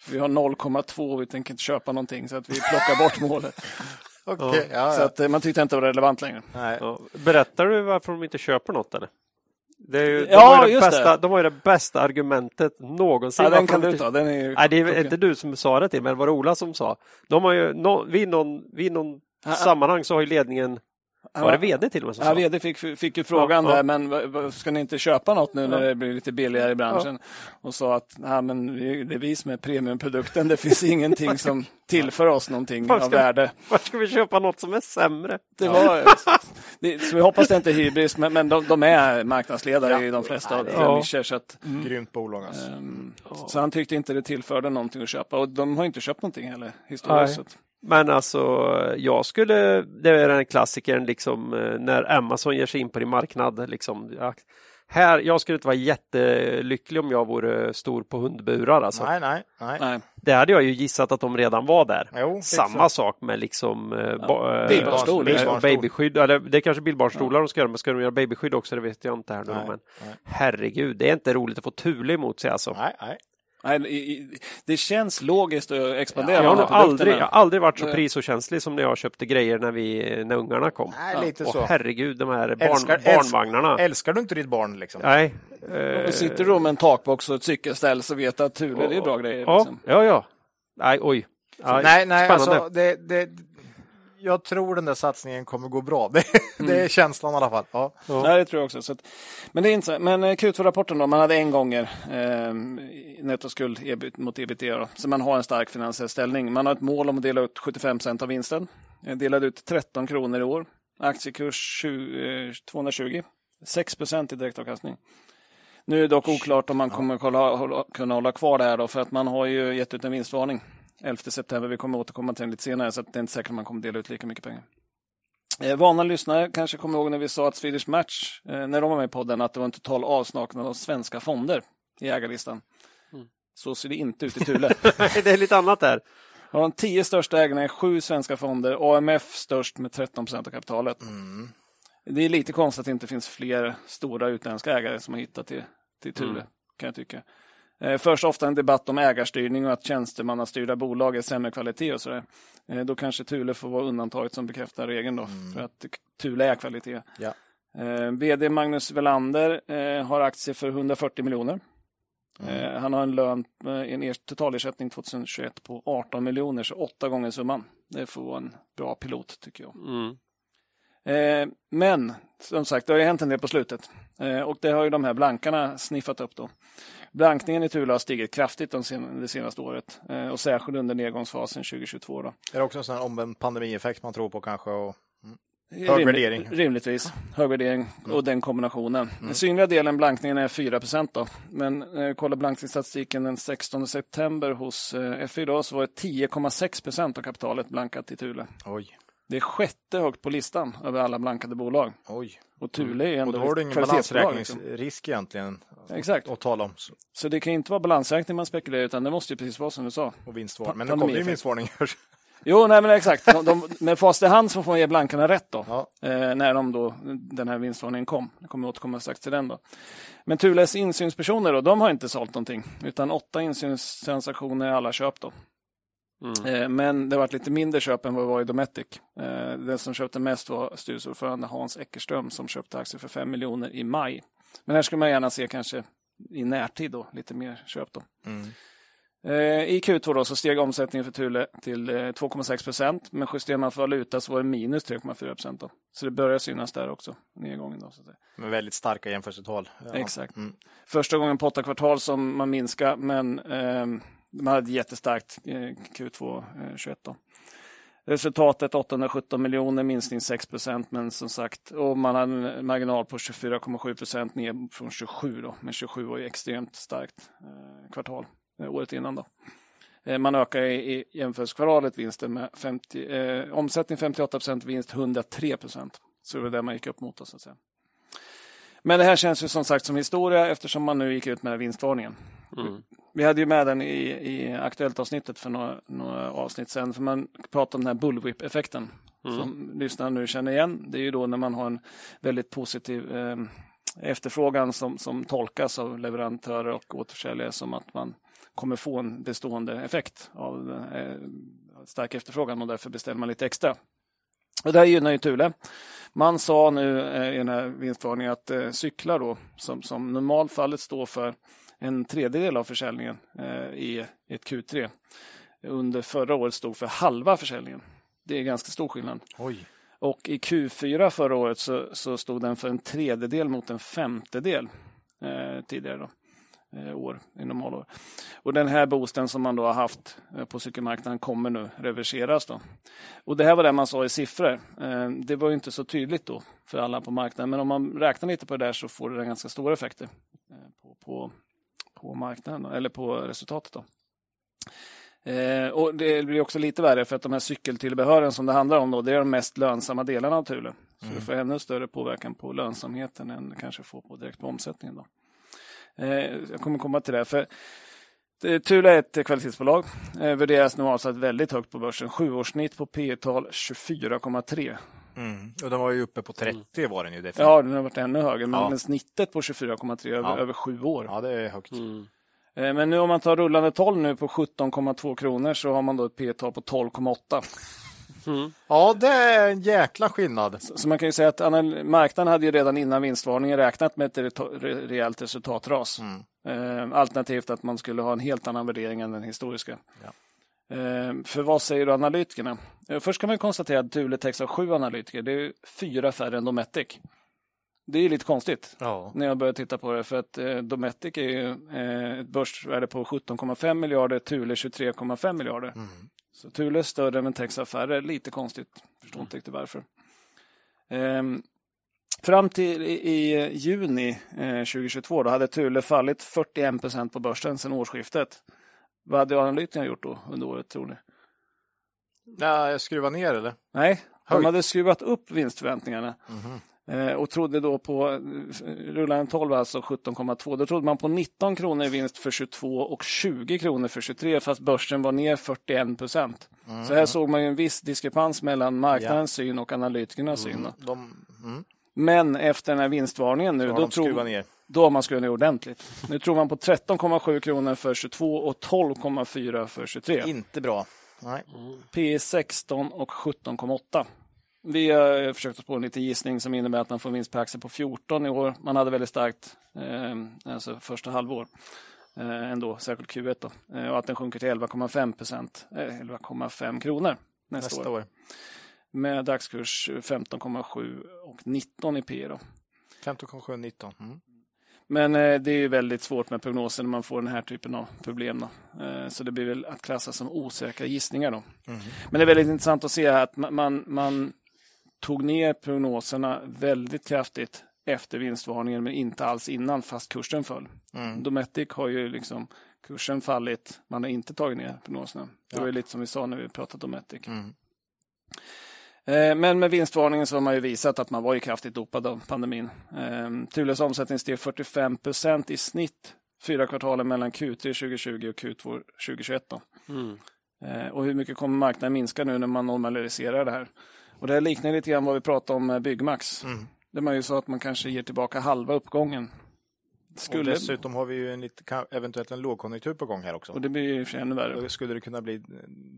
För vi har 0,2 och vi tänker inte köpa någonting så att vi plockar bort målet. Okej, ja, Så ja. att eh, man tyckte inte det var relevant längre. Nej. Berättar du varför de inte köper något eller? Det är ju, de, Ja, har ju det bästa, det. de har ju det bästa argumentet någonsin. Ja, den kan du ta. Den är ju Nej, det är inte du som sa det till men det var Ola som sa. De har ju, nå- vid någon, vid någon sammanhang så har ju ledningen. Var det vd till och med som Ja, sa? vd fick, fick ju frågan Ja, ja. där, men ska ni inte köpa något nu när Ja. det blir lite billigare i branschen? Och sa att Nej, men det är vi som är premiumprodukten, det finns ingenting som tillför oss någonting Var av värde. Var ska vi köpa något som är sämre? Det var, det, så vi hoppas det inte är hybris, men, men de, de är marknadsledare Ja. i de flesta av Ja. nischer. Så, att, Grymt bolag alltså. ehm, så han tyckte inte det tillförde någonting att köpa och de har inte köpt någonting heller historiskt. Men alltså, jag skulle, det är den klassikern liksom eh, när Amazon ger sig in på din marknad. Liksom, ja, här, jag skulle inte vara jättelycklig om jag vore stor på hundburar. Alltså. Nej, nej, nej. Nej. Det hade jag ju gissat att de redan var där. Jo, Samma så. sak med liksom eh, eh, Bilbarnstol. eh, Bilbarnstol. babyskydd. Eller, det är kanske bilbarnstolar de ska göra, men ska de göra babyskydd också? Det vet jag inte här nu. Nej, men nej. herregud, det är inte roligt att få Thule emot sig alltså. Nej, nej. Nej, i- i- det känns logiskt att expandera. Jag har aldrig, jag har aldrig varit så prisokänslig som när jag köpte grejer när, vi, när ungarna kom. Nej, lite Och så. herregud, de här barn, Älskar- barnvagnarna. Älskar du inte ditt barn liksom? Nej. Och sitter du med en takbox och ett cykelställ så vet du att Thule, det är bra grejer. Ja, Liksom. ja, ja. Nej, oj. Ja, nej, nej, alltså det, det, jag tror den där satsningen kommer gå bra. Det, Mm. det är känslan i alla fall. Ja. Ja. Nej, det tror jag också. Så att, men det är inte. Men eh, Q2-rapporten då, man hade en gånger eh, nettoskuld ebit, mot ebitda. Då. Så man har en stark finansiell ställning. Man har ett mål om att dela ut 75 procent av vinsten. Eh, Delade ut 13 kronor i år. Aktiekurs 20, eh, 220. 6 procent i direktavkastning. Nu är det dock oklart om man kommer kunna hålla kvar det här då, för att man har ju gett ut en vinstvarning 11 september. Vi kommer återkomma till den lite senare, så att det är inte säkert att man kommer dela ut lika mycket pengar. Eh, vana lyssnare kanske kommer ihåg när vi sa att Swedish Match, eh, när de var med i podden, att det var en total avsaknad av svenska fonder i ägarlistan. Så ser det inte ut i Thule. det är lite annat där. Av de tio största ägarna är sju svenska fonder, AMF störst med 13 procent av kapitalet. Det är lite konstigt att det inte finns fler stora utländska ägare som har hittat till, till Thule, kan jag tycka. Eh, Förs ofta en debatt om ägarstyrning och att tjänstemannastyrda bolag är sämre kvalitet och sådär. Eh, Då kanske Thule får vara undantaget som bekräftar regeln då, för att Thule är kvalitet. Ja. Eh, VD Magnus Welander eh, har aktier för 140 miljoner. Eh, han har en lön, en er- totalersättning 2021 på 18 miljoner, så åtta gånger summan. Det får vara en bra pilot tycker jag. Mm. Eh, men som sagt, det har ju hänt en del på slutet. Eh, och det har ju de här blankarna sniffat upp då. Blankningen i Thule har stigit kraftigt de sen, det senaste året. Eh, och särskilt under nedgångsfasen 2022. Då. Är det också en sån här omvänd pandemieffekt man tror på kanske? Och... Hög Rimlig- värdering. Rimligtvis. Hög värdering och den kombinationen. Den synliga delen, blankningen, är 4 då. Men eh, kolla blankningsstatistiken den 16 september hos eh, FI då, så var det 10,6% av kapitalet blankat i Thule. Oj, Det är sjätte högt på listan över alla blankade bolag. oj. Och Thule är Och ändå då har du ingen kvalitetsbolag. Liksom. balansräkningsrisk egentligen Exakt. att tala om. Så- det kan inte vara balansräkning man spekulerar utan det måste ju precis vara som du sa. Och vinstvarning. Men nu kommer ju vinstvarningar. Jo, nej men exakt. De, de, med fast i hand så får man ge blankarna rätt då. Ja. Eh, när de då, den här vinstvarningen kom. Jag kommer återkomma strax till den då. Men Thules insynspersoner då, de har inte sålt någonting. Utan åtta insynstransaktioner är alla köp då. Mm. Eh, men det har varit lite mindre köp än vad det var i Dometic. Eh, den som köpte mest var styrelseordförande Hans Eckerström som köpte aktier för 5 miljoner i maj. Men här skulle man gärna se kanske i närtid då, lite mer köp då. Mm. Eh, I Q2 då så steg omsättningen för Thule till 2,6 procent, men justerar man för valuta så var det minus 3,4 procent. Så det börjar synas där också, nedgången. Då, så. Med väldigt starka jämförelsetal. Ja. Exakt. Mm. Första gången på åtta kvartal som man minskar, men eh, man hade ett jättestarkt eh, Q2 21. Eh, då. Resultatet 817 miljoner, minskning 6 procent, men som sagt, och man hade en marginal på 24,7 procent ner från 27 då, men 27 var ju extremt starkt eh, kvartal året innan då. Man ökar i, i jämförelsekvartalet vinsten med 50, eh, omsättning 58 procent, vinst 103 procent. Så det var det man gick upp mot. Då, så att säga. Men det här känns ju som sagt som historia eftersom man nu gick ut med vinstvarningen. Mm. Vi hade ju med den i, i Aktuellt-avsnittet för några, några avsnitt sedan. För man pratade om den här bullwhip-effekten. Mm. Som lyssnarna nu känner igen. Det är ju då när man har en väldigt positiv eh, efterfrågan som, som tolkas av leverantörer och återförsäljare som att man kommer få en bestående effekt av eh, stark efterfrågan och därför beställer man lite extra. Och det här gynnar ju Thule. Man sa nu eh, i den här vinstvarningen att eh, cyklar då, som, som normalfallet står för en tredjedel av försäljningen eh, i ett Q3. Under förra året stod för halva försäljningen. Det är ganska stor skillnad. Oj. Och i Q4 förra året så, så stod den för en tredjedel mot en femtedel eh, tidigare. Då eh, år i normalår. Och den här boosten som man då har haft eh, på cykelmarknaden kommer nu reverseras. Då. Och det här var det man sa i siffror. Det var inte så tydligt då för alla på marknaden, men om man räknar lite på det där så får det ganska stora effekter på, på, på marknaden, eller på resultatet. Då. Eh, och Det blir också lite värre för att de här cykeltillbehören som det handlar om då, det är de mest lönsamma delarna av Thule. Så mm. det får ännu större påverkan på lönsamheten än det kanske får på direkt på omsättningen. Då. Eh, jag kommer komma till det. För Thule är ett kvalitetsbolag. Eh, värderas nu avsatt väldigt högt på börsen. Sjuårssnitt på P tal 24,3. Mm. Och den var ju uppe på 30 mm. var den ju. Definitivt. Ja, den har varit ännu högre. Men, ja. men snittet på 24,3 över, ja. över sju år. Ja, det är högt. Mm. Eh, men nu om man tar rullande 12 nu på 17,2 kronor så har man då ett P-tal på 12,8. Mm. Ja, det är en jäkla skillnad. Så, så, man kan ju säga att marknaden hade ju redan innan vinstvarningen räknat med ett rejält resultatras. Mm. Eh, alternativt att man skulle ha en helt annan värdering än den historiska. Ja. Eh, för vad säger då analytikerna? Eh, först kan man konstatera att täcks av sju analytiker. Det är fyra färre än Dometic. Det är lite konstigt ja. när jag börjar titta på det för att eh, Dometic är ju eh, ett börsvärde på 17,5 miljarder, Thule 23,5 miljarder. Mm. Så Thule är större täcks av färre. Lite konstigt. Förstår mm. inte riktigt varför. Eh, fram till i, i juni 2022 då hade Thule fallit 41 procent på börsen sedan årsskiftet. Vad hade analytikerna gjort då under året tror ni? Ja, skruva ner eller? Nej, de hade skruvat upp vinstförväntningarna. Mm. och trodde då på, eh, rullande 12 alltså 17,2, då trodde man på 19 kronor i vinst för 22 och 20 kronor för 23 fast börsen var ner 41 procent. Mm. Så här såg man en viss diskrepans mellan marknadens ja. syn och analytikernas mm. syn. De, mm. Men efter den här vinstvarningen nu, då, tror, ner. Då har man skruvat ner ordentligt. Nu tror man på 13,7 kronor för 22 och 12,4 för 23. Inte bra. Nej. P 16 och 17,8. Vi har försökt oss på en liten gissning som innebär att man får vinst per aktie på 14 i år. Man hade väldigt starkt eh, alltså första halvår eh, ändå, särskilt Q1 då. Eh, och att den sjunker till 11,5 procent, eh, 11,5 kronor nästa, nästa år. år. Med dagskurs 15,7 och 19 i P då. 15,7 och 19. Mm. Men eh, det är väldigt svårt med prognoser när man får den här typen av problem. Då. Eh, så det blir väl att klassa som osäkra gissningar. Då. Mm. Men det är väldigt intressant att se att man, man tog ner prognoserna väldigt kraftigt efter vinstvarningen men inte alls innan fast kursen föll. Mm. Dometic har ju liksom kursen fallit, man har inte tagit ner prognoserna. Det var ju lite som vi sa när vi pratade Dometic. Mm. Eh, men med vinstvarningen så har man ju visat att man var ju kraftigt dopad av pandemin. Eh, Thules omsättning steg 45 procent i snitt fyra kvartaler mellan Q3 2020 och Q2 2021. Mm. Eh, och hur mycket kommer marknaden minska nu när man normaliserar det här? Och det här liknar lite grann vad vi pratade om Byggmax. Mm. Där man ju sa att man kanske ger tillbaka halva uppgången. Skulle... Och dessutom har vi ju en lite, eventuellt en lågkonjunktur på gång här också. Och det blir ju ännu värre. Då skulle det kunna bli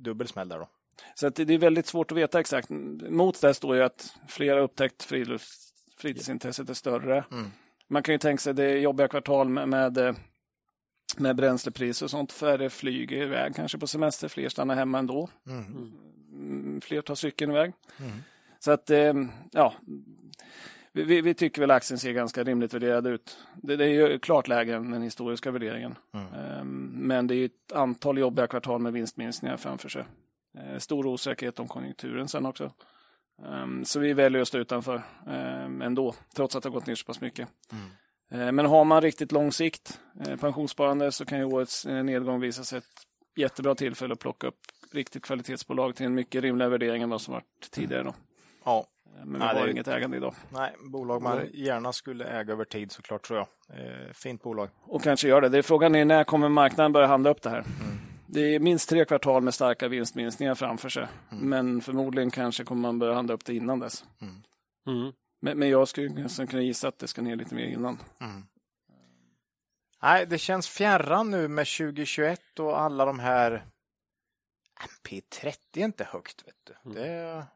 dubbel smäll där då. Så att det är väldigt svårt att veta exakt. Mot det står ju att flera upptäckt frilufts, fritidsintresset är större. Mm. Man kan ju tänka sig det jobbiga kvartal med, med med bränslepriser och sånt. Färre flyger iväg kanske på semester, fler stannar hemma ändå. Mm. Mm, Fler tar cykeln iväg. Mm. Så att, eh, ja, vi, vi, tycker väl aktien ser ganska rimligt värderad ut. Det, det är ju klart lägre än den historiska värderingen. Mm. Eh, Men det är ett antal jobbiga kvartal med vinstminskningar framför sig. Eh, Stor osäkerhet om konjunkturen sen också. Eh, Så vi väljer att stå utanför eh, ändå, trots att det har gått ner så pass mycket. Mm. Eh, Men har man riktigt lång sikt, eh, pensionssparande, så kan ju årets nedgång visa sig ett jättebra tillfälle att plocka upp riktigt kvalitetsbolag till en mycket rimligare värdering än vad som varit tidigare. Då. Ja, Eh, Men vi Ja, det har är- inget ägande idag. nej, bolag man Nej. gärna skulle äga över tid såklart tror jag. Fint bolag. Och kanske gör det. det är frågan är när kommer marknaden börja handla upp det här? Det är minst tre kvartal med starka vinstminskningar framför sig. Men förmodligen kanske kommer man börja handla upp det innan dess. Mm. Men, men jag skulle nästan kunna gissa att det ska ner lite mer innan. Nej, det känns fjärran nu med 2021 och alla de här P30 är inte högt. vet du. Det,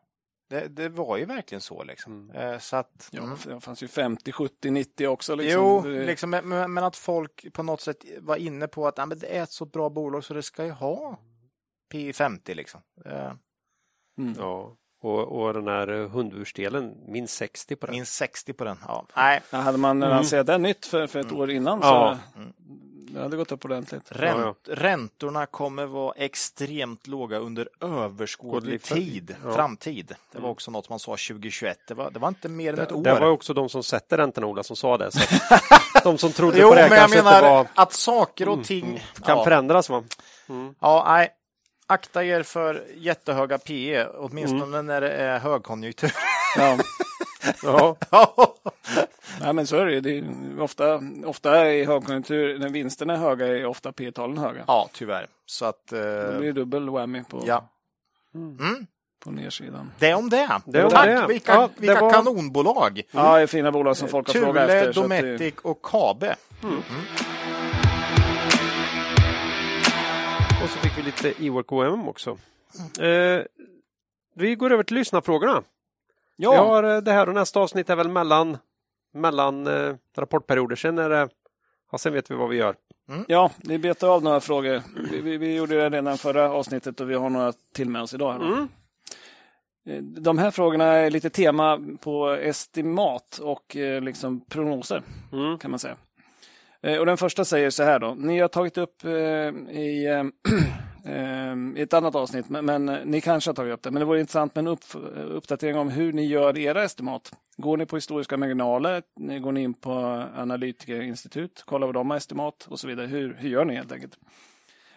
det, det var ju verkligen så liksom. Eh, Så att, Ja, mm. Det fanns ju 50, 70, 90 också. Liksom. Jo, liksom, men, men att folk på något sätt var inne på att ja, men det är ett så bra bolag så det ska ju ha P50 liksom. Eh, Mm. Ja. Och, och den här eh, hundbursdelen, minst 60 på den. Minst 60 på den. Ja. Nej, Ja, hade man mm. lanserat det nytt för, för ett år innan så Ja. Det hade gått upp ordentligt. ränt, Ja, räntorna kommer vara extremt låga under överskådlig Skådlig tid, ja. framtid. Det var också något man sa 2021. Det var, det var inte mer än ett Det, år. det var också de som sätter räntorna, Ola, som sa det. De som trodde Jo, på det men jag menar var, att saker och ting kan ja, förändras. Va? ja, nej. Akta er för jättehöga PE, åtminstone när det är högkonjunktur. Ja. Nej, men så är det det. Är ofta, ofta i högkonjunktur, när vinsterna är höga, är ofta P-talen höga. ja, tyvärr. Så att, eh, blir det dubbel whammy på, ja. Mm. på nedsidan. Det om det. Det om Tack, det. vilka, Ja, det vilka var- kanonbolag. Ja, det är fina bolag som folk har frågat Thule, efter. så att det- Dometic och Kabe. Och så fick vi lite Ework OM också. Eh, vi går över till lyssnarfrågorna. Vi Ja, har eh, det här och nästa avsnitt är väl mellan, mellan eh, rapportperioder. Sen är det, ja, sen vet vi vad vi gör. ja, vi betar av några frågor. Vi, vi, vi gjorde det redan förra avsnittet och vi har några till med oss idag. Mm. Eh, De här frågorna är lite tema på estimat och eh, liksom prognoser Mm. kan man säga. Eh, och den första säger så här då. Ni har tagit upp eh, i, eh, eh i ett annat avsnitt, men, men eh, ni kanske har tagit upp det. Men det vore intressant med en upp, uppdatering om hur ni gör era estimat. Går ni på historiska marginaler? Går ni in på analytikerinstitut? Kollar vad de har estimat och så vidare. Hur, hur gör ni helt enkelt?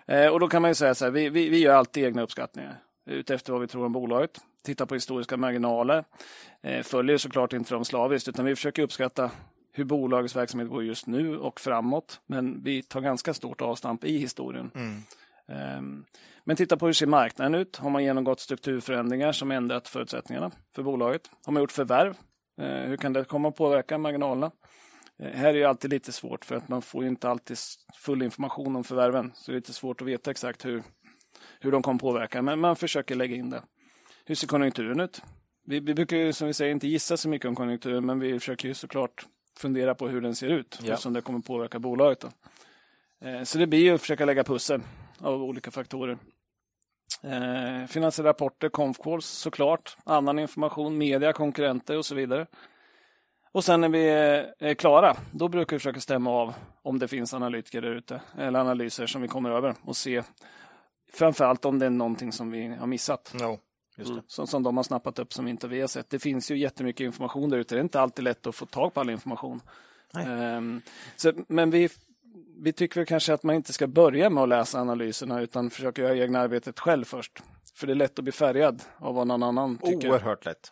Eh, och då kan man ju säga så här. Vi, vi, vi gör alltid egna uppskattningar utefter vad vi tror om bolaget. Tittar på historiska marginaler. Eh, följer såklart inte dem slaviskt, utan vi försöker uppskatta hur bolagets verksamhet går just nu och framåt. Men vi tar ganska stort avstamp i historien. Ehm, Men titta på hur ser marknaden ut? Har man genomgått strukturförändringar som ändrat förutsättningarna för bolaget? Har man gjort förvärv? Eh, Hur kan det komma att påverka marginalerna? Eh, Här är det alltid lite svårt för att man får inte alltid full information om förvärven. Så det är lite svårt att veta exakt hur, hur de kommer påverka. Men man försöker lägga in det. Hur ser konjunkturen ut? Vi, vi brukar ju som vi säger inte gissa så mycket om konjunkturen men vi försöker ju såklart fundera på hur den ser ut Ja. eftersom det kommer påverka bolaget. Då. Eh, Så det blir ju att försöka lägga pussel av olika faktorer. Eh, finansiella rapporter, conf calls såklart, annan information, media, konkurrenter och så vidare. Och sen när vi är klara, då brukar vi försöka stämma av om det finns analytiker där ute eller analyser som vi kommer över och se framförallt om det är någonting som vi har missat. No, just det. Som, som de har snappat upp som inte vi har sett. Det finns ju jättemycket information där ute. Det är inte alltid lätt att få tag på all information. Ehm, så, men vi, vi tycker kanske att man inte ska börja med att läsa analyserna utan försöka göra egna arbetet själv först. För det är lätt att bli färgad av vad någon annan tycker. Oerhört lätt.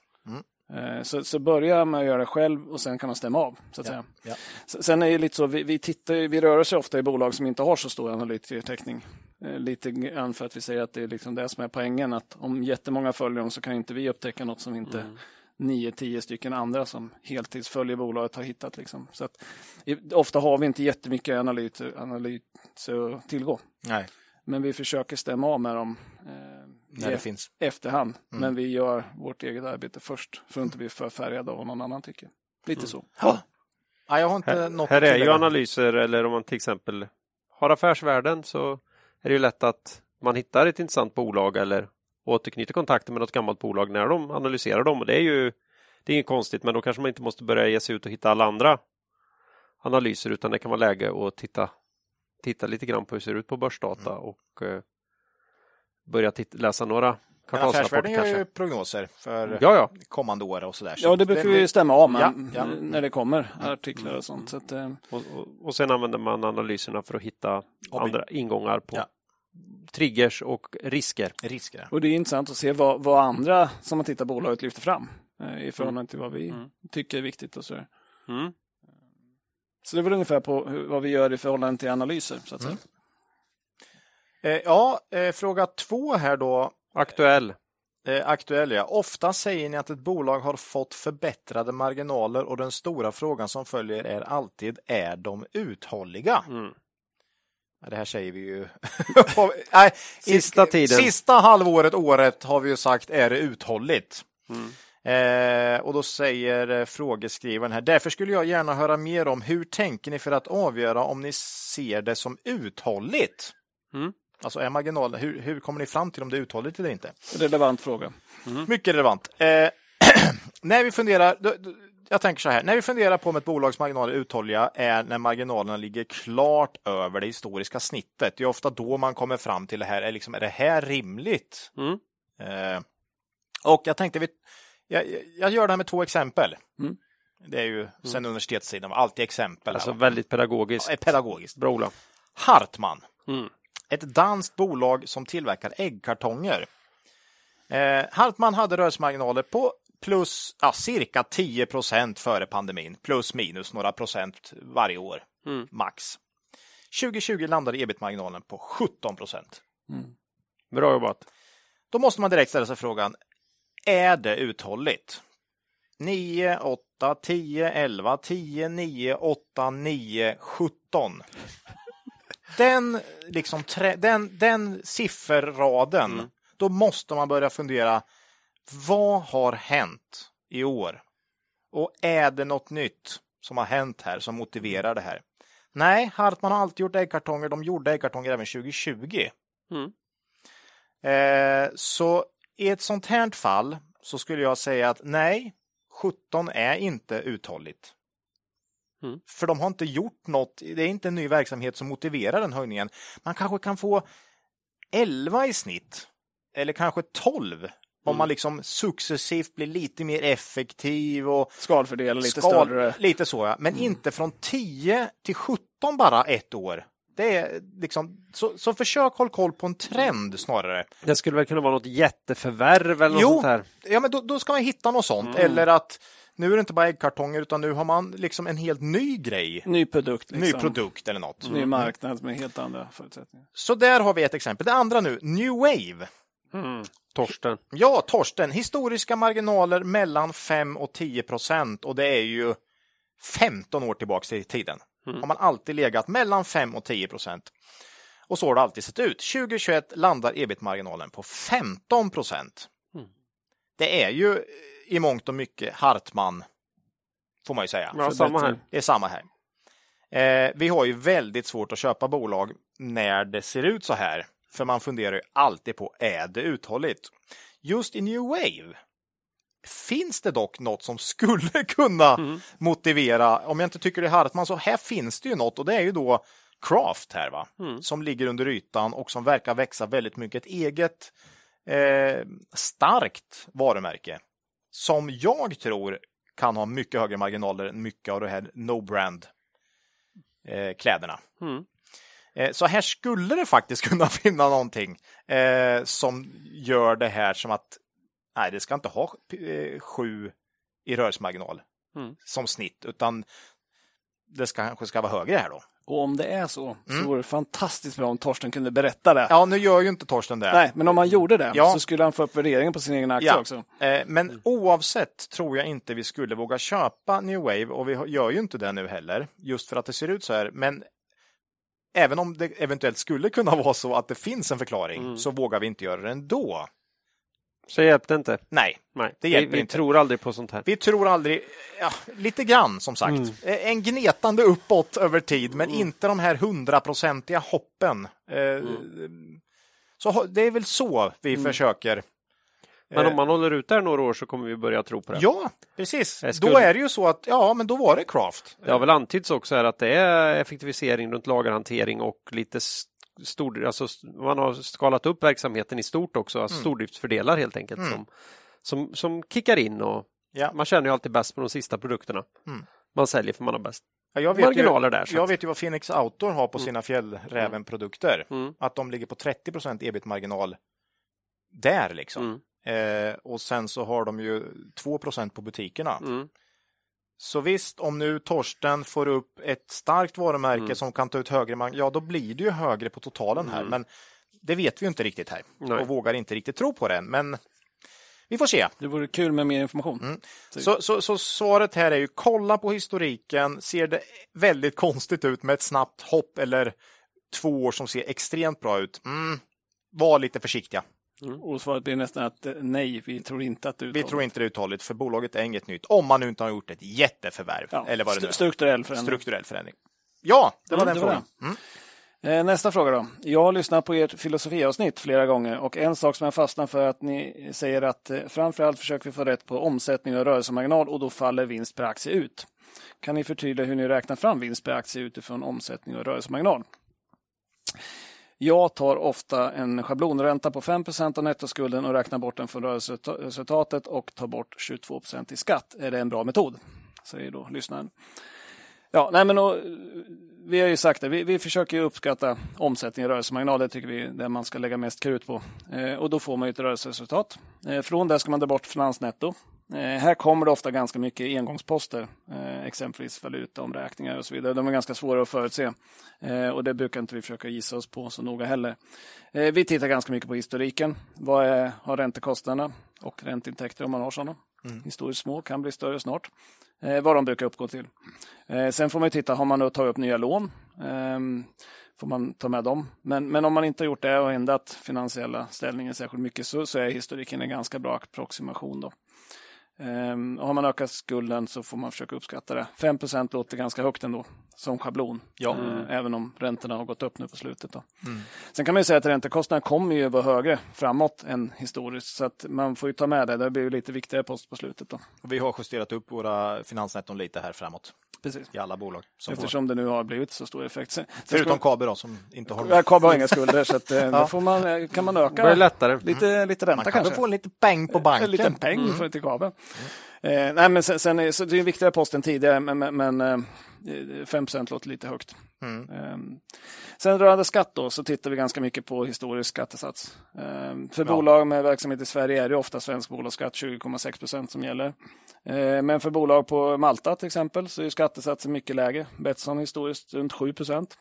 Eh, Så, så börja med att göra det själv och sen kan man stämma av. Så att säga. Ja. Sen är det lite så, vi, vi, tittar, vi rör oss ofta i bolag som inte har så stor analytikertäckning. Eh, Lite grann för att vi säger att det är liksom det som är poängen. Att om jättemånga följer dem så kan inte vi upptäcka något som inte nio, tio stycken andra som heltidsföljer bolaget har hittat. Liksom. Så att, ofta har vi inte jättemycket analyser, analyser att tillgå. Nej, Men vi försöker stämma av med dem eh, när det finns. efterhand. Men vi gör vårt eget arbete först för att inte bli för färgade av vad någon annan tycker. Lite så. Ja, jag har inte Här, något här är ju analyser eller om man till exempel har affärsvärden så är det ju lätt att man hittar ett intressant bolag eller återknyter kontakter med något gammalt bolag när de analyserar dem. Och det är ju det är inget konstigt, men då kanske man inte måste börja ge sig ut och hitta alla andra analyser utan det kan vara läge att titta, titta lite grann på hur det ser ut på börsdata Mm. och eh, börja titta, läsa några affärsvärlden gör ju prognoser för Ja, ja. kommande år och sådär. Så Ja, det brukar vi ju stämma av med Ja, ja. när det kommer artiklar och sånt. Så att, eh, Och, och, och sen använder man analyserna för att hitta Hobby. andra ingångar på Ja. Triggers och risker. risker. och det är intressant att se vad, vad andra som har tittat på bolaget lyfter fram eh, i förhållande till vad vi Mm. tycker är viktigt. Och så. Mm. så det är väl ungefär på hur, vad vi gör i förhållande till analyser. Så att säga. Eh, ja, eh, fråga två här då. Aktuell. Eh, aktuell ja. Ofta säger ni att ett bolag har fått förbättrade marginaler och den stora frågan som följer är alltid, är de uthålliga? Mm. Ja, Det här säger vi ju. Nej, Sista tiden. Sista halvåret, året har vi ju sagt, är det uthålligt? Mm. Eh, och då säger eh, frågeskrivaren här, därför skulle jag gärna höra mer om hur tänker ni för att avgöra om ni ser det som uthålligt? Mm. Alltså är marginalen, hur, hur kommer ni fram till om det är uthålligt eller inte? Relevant fråga. Mycket relevant. Eh, när vi funderar, då- jag tänker så här, när vi funderar på om ett bolags marginaler är uthålliga är när marginalerna ligger klart över det historiska snittet. Det är ofta då man kommer fram till det här, är, liksom, är det här rimligt? Mm. Eh, och jag tänkte, vi, jag, jag gör det här med två exempel. Mm. Det är ju sen universitetstiden, alltid exempel. Alltså här, väldigt pedagogiskt. Ja, är pedagogiskt. Bra Ola. Hartman, Mm. ett danskt bolag som tillverkar äggkartonger. Eh, Hartman hade rörelsemarginaler på plus ja, cirka 10 procent före pandemin, plus minus några procent varje år, Mm. max. 2020 landade ebit-marginalen på 17 procent. Bra jobbat. Då måste man direkt ställa sig frågan, är det uthålligt? 9, 8, 10, 11, 10, 9, 8, 9, 17. Den, liksom, den, den sifferraden, då måste man börja fundera, vad har hänt i år? Och är det något nytt som har hänt här som motiverar det här? Nej, Hartman har alltid gjort äggkartonger. De gjorde äggkartonger även 2020. Mm. Eh, så i ett sånt här fall så skulle jag säga att nej, 17 är inte uthålligt. Mm. För de har inte gjort något, det är inte en ny verksamhet som motiverar den höjningen. Man kanske kan få 11 i snitt, eller kanske 12, om man liksom successivt blir lite mer effektiv och Skalfördela lite skal- större. Lite så, ja. Men inte från 10 till 17 bara ett år. Det är liksom, så, så försök håll koll på en trend snarare. Det skulle väl kunna vara något jätteförvärv eller något Jo. sånt här. Ja, men då, då ska man hitta något sånt. Mm. Eller att nu är det inte bara äggkartonger utan nu har man liksom en helt ny grej. Ny produkt. Liksom. Ny produkt eller något. Ny marknad med helt andra förutsättningar. Så där har vi ett exempel. Det andra nu, New Wave. Mm. Torsten. Ja, Torsten, historiska marginaler mellan 5 och 10 procent och det är ju 15 år tillbaks i tiden. Har man alltid legat mellan 5 och 10 procent. Och så har det alltid sett ut. 2021 landar ebit-marginalen på 15 procent. Det är ju i mångt och mycket Hartman, får man ju säga. Ja, samma här. Det är samma här. Eh, vi har ju väldigt svårt att köpa bolag när det ser ut så här. För man funderar ju alltid på, är det uthålligt? Just i New Wave finns det dock något som skulle kunna motivera, om jag inte tycker det är Hartman, så här finns det ju något och det är ju då Craft här va, som ligger under ytan och som verkar växa väldigt mycket. Ett eget eh, starkt varumärke som jag tror kan ha mycket högre marginaler än mycket av det här no-brand eh, kläderna. Mm. Eh, så här skulle det faktiskt kunna finna någonting eh, som gör det här som att nej, det ska inte ha eh, sju i rörelsemarginal Mm. som snitt, utan det ska, kanske ska vara högre här då. Och om det är så, så vore det fantastiskt bra om Torsten kunde berätta det. Ja, nu gör ju inte Torsten det. Nej, men om han gjorde det Ja. så skulle han få upp värderingen på sin egen aktie Ja. också. Eh, Men oavsett tror jag inte vi skulle våga köpa New Wave och vi gör ju inte det nu heller, just för att det ser ut så här. Men även om det eventuellt skulle kunna vara så att det finns en förklaring så vågar vi inte göra det ändå. Så hjälpte det inte. Nej, Nej, Det vi, hjälper vi inte. tror aldrig på sånt här. vi tror aldrig, ja, lite grann som sagt. Eh, En gnetande uppåt över tid, men inte de här hundraprocentiga hoppen. Eh, Så ho- det är väl så vi försöker. Men Eh, om man håller ut där några år så kommer vi börja tro på det. Ja, precis. Jag skulle- Då är det ju så att, ja, men då var det craft. Det har väl antytts också här att det är effektivisering runt lagerhantering och lite stor, alltså man har skalat upp verksamheten i stort också, alltså stordriftsfördelar helt enkelt Mm. som, som, som kickar in och Ja. man känner ju alltid bäst på de sista produkterna. Mm. Man säljer för man har bäst. Ja, jag vet marginaler ju, där, Jag att- vet ju vad Phoenix Outdoor har på sina fjällrävenprodukter. Mm. Att de ligger på 30% ebit-marginal där liksom. Mm. Eh, och sen så har de ju 2% på butikerna. Mm. Så visst, om nu Torsten får upp ett starkt varumärke Mm. som kan ta ut högre, ja då blir det ju högre på totalen här. Men det vet vi ju inte riktigt här Nej. och vågar inte riktigt tro på det än. Men vi får se. Det vore kul med mer information. Mm. Så, så, så svaret här är ju kolla på historiken. Ser det väldigt konstigt ut med ett snabbt hopp eller två år som ser extremt bra ut? Mm, var lite försiktiga. Och svaret blir nästan att eh, nej, vi tror inte att du Vi tror inte det är uthålligt för bolaget är inget nytt. Om man nu inte har gjort ett jätteförvärv ja, eller vad det nu är. strukturell förändring. Strukturell förändring. Ja, det var Mm, den det var frågan. Eh, Nästa fråga då. Jag har lyssnat på ert filosofiavsnitt flera gånger och en sak som jag fastnar för är att ni säger att eh, framförallt försöker vi få rätt på omsättning och rörelsemarginal och då faller vinst per aktie ut. Kan ni förtydliga hur ni räknar fram vinst per aktie utifrån omsättning och rörelsemarginal? Jag tar ofta en schablonränta på 5% av nettoskulden och räknar bort den från rörelseresultatet och tar bort 22% i skatt. Är det en bra metod? Säger då lyssnaren. Ja, nej men och, vi har ju sagt det, vi, vi försöker ju uppskatta omsättning och rörelsemarginal, det tycker vi är det man ska lägga mest krut på. Eh, och då får man ju ett rörelseresultat. Eh, från det ska man ta bort finansnetto. Eh, här kommer det ofta ganska mycket engångsposter, eh, exempelvis valutaomräkningar och så vidare. De är ganska svåra att förutse eh, och det brukar inte vi försöka gissa oss på så noga heller. Vi tittar ganska mycket på historiken. Vad är, har räntekostnaderna och ränteintäkter om man har sådana? Historiskt små, kan bli större snart. Vad de brukar uppgå till. Sen får man titta, har man tagit upp nya lån? ehm, får man ta med dem. Men, men om man inte har gjort det och ändrat finansiella ställningen särskilt mycket så, så är historiken en ganska bra approximation. Då. Ehm, och har man ökat skulden så får man försöka uppskatta det. 5% låter ganska högt ändå som schablon. Ja. Eh, även om räntorna har gått upp nu på slutet. Då. Sen kan man ju säga att räntekostnaderna kommer ju vara högre framåt än historiskt. Så att man får ju ta med det. Det blir ju lite viktigare post på slutet. Då. Och vi har justerat upp våra finansnetton lite här framåt Precis. i alla bolag. Som får, Eftersom det nu har blivit så stor effekt. Sen, förutom Kabe då som inte har Ja, KAB har inga skulder så att, eh, då får man, eh, kan man Det öka lättare. lite, lite ränta Man kan kanske. väl få en liten peng på banken. En liten peng för till Eh, nej, men sen, sen är, så det är en viktigare post än tidigare, men, men, eh, 5 låter lite högt. Mm. Eh, sen rörande skatt då, så tittar vi ganska mycket på historisk skattesats. Eh, för bolag med verksamhet i Sverige är det ofta svensk bolagsskatt 20,6 procent som gäller. Eh, men för bolag på Malta till exempel så är skattesatsen mycket lägre. Betsson historiskt runt 7 procent.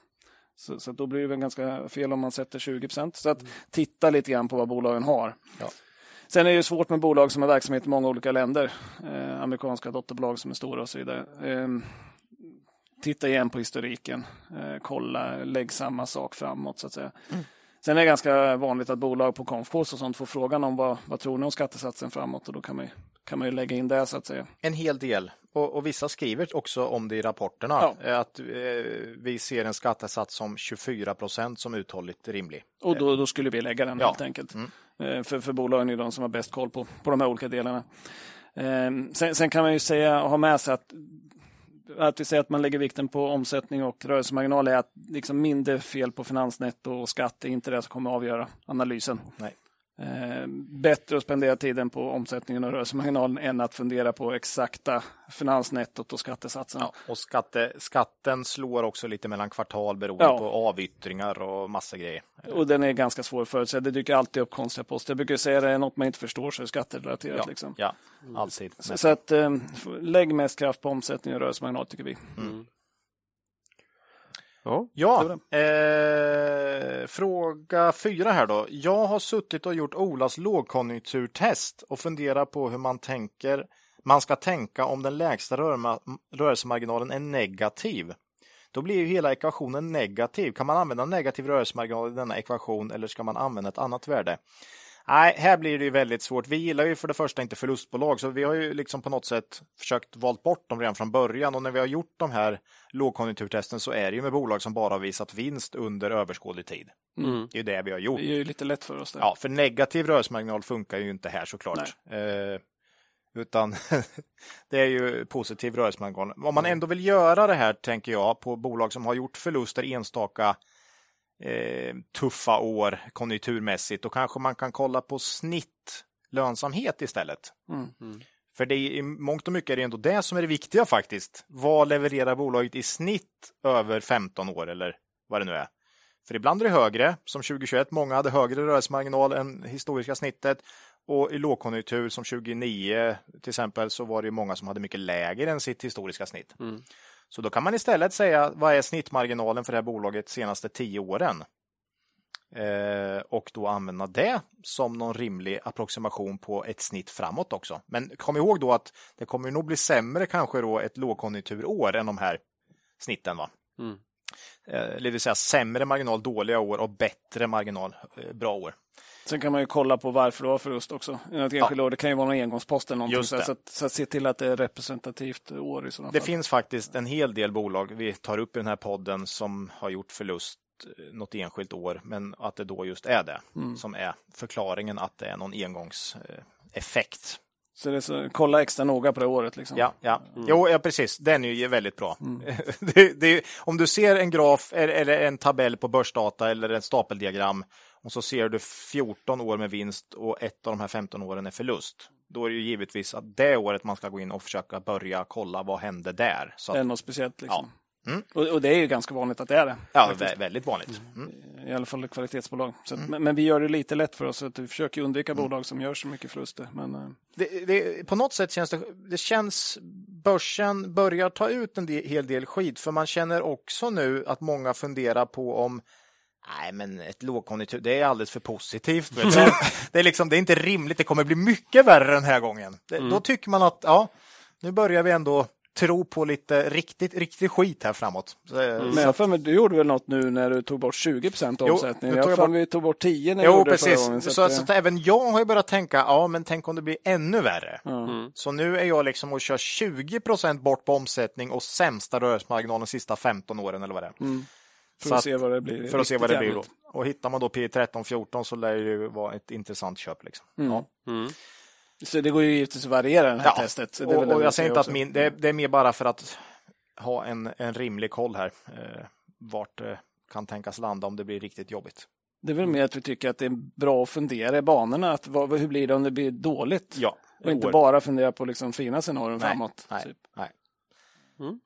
Så, så då blir det väl ganska fel om man sätter 20 procent. Så att titta lite grann på vad bolagen har. Ja. Sen är det svårt med bolag som har verksamhet i många olika länder. Eh, amerikanska dotterbolag som är stora och så vidare. Eh, titta igen på historiken. Eh, kolla, lägg samma sak framåt så att säga. Sen är det ganska vanligt att bolag på konfkurs och sånt får frågan om vad, vad tror ni om skattesatsen framåt och då kan man, ju, kan man ju lägga in det så att säga. En hel del. Och, och vissa skriver också om det i rapporterna. Ja. eh, Att eh, vi ser en skattesats som 24 procent som uthålligt rimlig. Och då, då skulle vi lägga den Ja. helt enkelt. Eh, Eh, för, för bolagen är de som har bäst koll på, på de här olika delarna. Ehm, sen, sen kan man ju säga, och ha med sig att att vi säger att man lägger vikten på omsättning och rörelsemarginal är att liksom mindre fel på finansnetto och skatt är inte det som kommer att avgöra analysen. Nej. Eh, bättre att spendera tiden på omsättningen och rörelsemarginalen än att fundera på exakta finansnettot och skattesatserna. Ja, och skatte, skatten slår också lite mellan kvartal beroende Ja. på avyttringar och massa grejer. Och den är ganska svår att förutse. Det dyker alltid upp konstiga poster. Jag brukar säga att det är något man inte förstår så är det skatterelaterat. Ja, Liksom. ja alltid. Så, så att eh, lägg mest kraft på omsättning och rörelsemarginal tycker vi. Ja. Ja, eh, fråga fyra här då. Jag har suttit och gjort Olas lågkonjunkturtest och funderar på hur man tänker man ska tänka om den lägsta rörelsemarginalen är negativ. Då blir ju hela ekvationen negativ. Kan man använda negativ rörelsemarginal i denna ekvation eller ska man använda ett annat värde? Nej, här blir det ju väldigt svårt. Vi gillar ju för det första inte förlustbolag, så vi har ju liksom på något sätt försökt valt bort dem redan från början. Och när vi har gjort de här lågkonjunkturtesten så är det ju med bolag som bara har visat vinst under överskådlig tid. Mm. Det är ju det vi har gjort. Det är ju lite lätt för oss. Där. Ja, för negativ rörelsemarginal funkar ju inte här såklart. Eh, utan det är ju positiv rörelsemarginal. Om man ändå vill göra det här, tänker jag, på bolag som har gjort förluster enstaka eh, tuffa år konjunkturmässigt, då kanske man kan kolla på snittlönsamhet istället. Mm. För det är, i mångt och mycket är det ändå det som är det viktiga faktiskt. Vad levererar bolaget i snitt över 15 år eller vad det nu är? För ibland är det högre, som 2021, många hade högre rörelsemarginal än historiska snittet. Och i lågkonjunktur som 2009 till exempel så var det många som hade mycket lägre än sitt historiska snitt. Mm. Så då kan man istället säga vad är snittmarginalen för det här bolaget de senaste tio åren? Eh, och då använda det som någon rimlig approximation på ett snitt framåt också. Men kom ihåg då att det kommer nog bli sämre kanske då ett lågkonjunkturår än de här snitten. Va? Mm. Eh, det vill säga sämre marginal dåliga år och bättre marginal eh, bra år. Sen kan man ju kolla på varför du har förlust också. I något enskilt år. Det kan ju vara någon engångspost eller någonting. Så, det. att, så att se till att det är representativt år i sådana Det fall. finns faktiskt en hel del bolag vi tar upp i den här podden som har gjort förlust eh, något enskilt år, men att det då just är det som är förklaringen att det är någon engångseffekt. Så, det så kolla extra noga på det året. Liksom. Ja, ja. Jo, ja, precis. Den är ju väldigt bra. det, det, är- om du ser en graf eller eller en tabell på börsdata eller ett stapeldiagram och så ser du 14 år med vinst och ett av de här 15 åren är förlust. Då är det ju givetvis att det året man ska gå in och försöka börja kolla vad hände där. Så Det är att, något speciellt. Liksom. Ja. Mm. Och, och det är ju ganska vanligt att det är det. ja, vä- väldigt vanligt. Mm. I alla fall kvalitetsbolag. Så att, men, men vi gör det lite lätt för oss. Att vi försöker undvika bolag som gör så mycket förluster. Men, eh, Det, det, på något sätt känns det, det känns, börsen börjar ta ut en del, hel del skit, för man känner också nu att många funderar på om Nej, men ett lågkonjunktur, det är alldeles för positivt. Vet du. Det, är liksom, det är inte rimligt, det kommer bli mycket värre den här gången. Det, Då tycker man att, ja, nu börjar vi ändå tro på lite riktigt, riktig skit här framåt. Så, men så jag att, för mig, du gjorde väl något nu när du tog bort 20 procent Jo, omsättning? nu Jag tog jag för mig vi tog bort 10 när jo, gjorde det förra precis. gången. Så, att, så, eh, så att även jag har ju börjat tänka, ja, men tänk om det blir ännu värre. ja. Så nu är jag liksom och kör 20 procent bort på omsättning och sämsta rörelsemarginal de sista 15 åren eller vad det är. Mm. För Så att att- se vad det blir. För att se vad det blir då. Och hittar man då P 13-14 så lär det ju vara ett intressant köp. Liksom. Mm. Ja. Mm. Så det går ju givetvis att variera det här Ja, testet. Det är Och, och jag säger inte att min, det, är- det är mer bara för att ha en, en rimlig koll här. Eh, vart det kan tänkas landa om det blir riktigt jobbigt. Det är väl mer att vi tycker att det är bra att fundera i banorna. Att vad, hur blir det om det blir dåligt? Ja, Och inte år. bara fundera på liksom fina scenarion Nej, framåt. nej. Typ. Nej. Mm.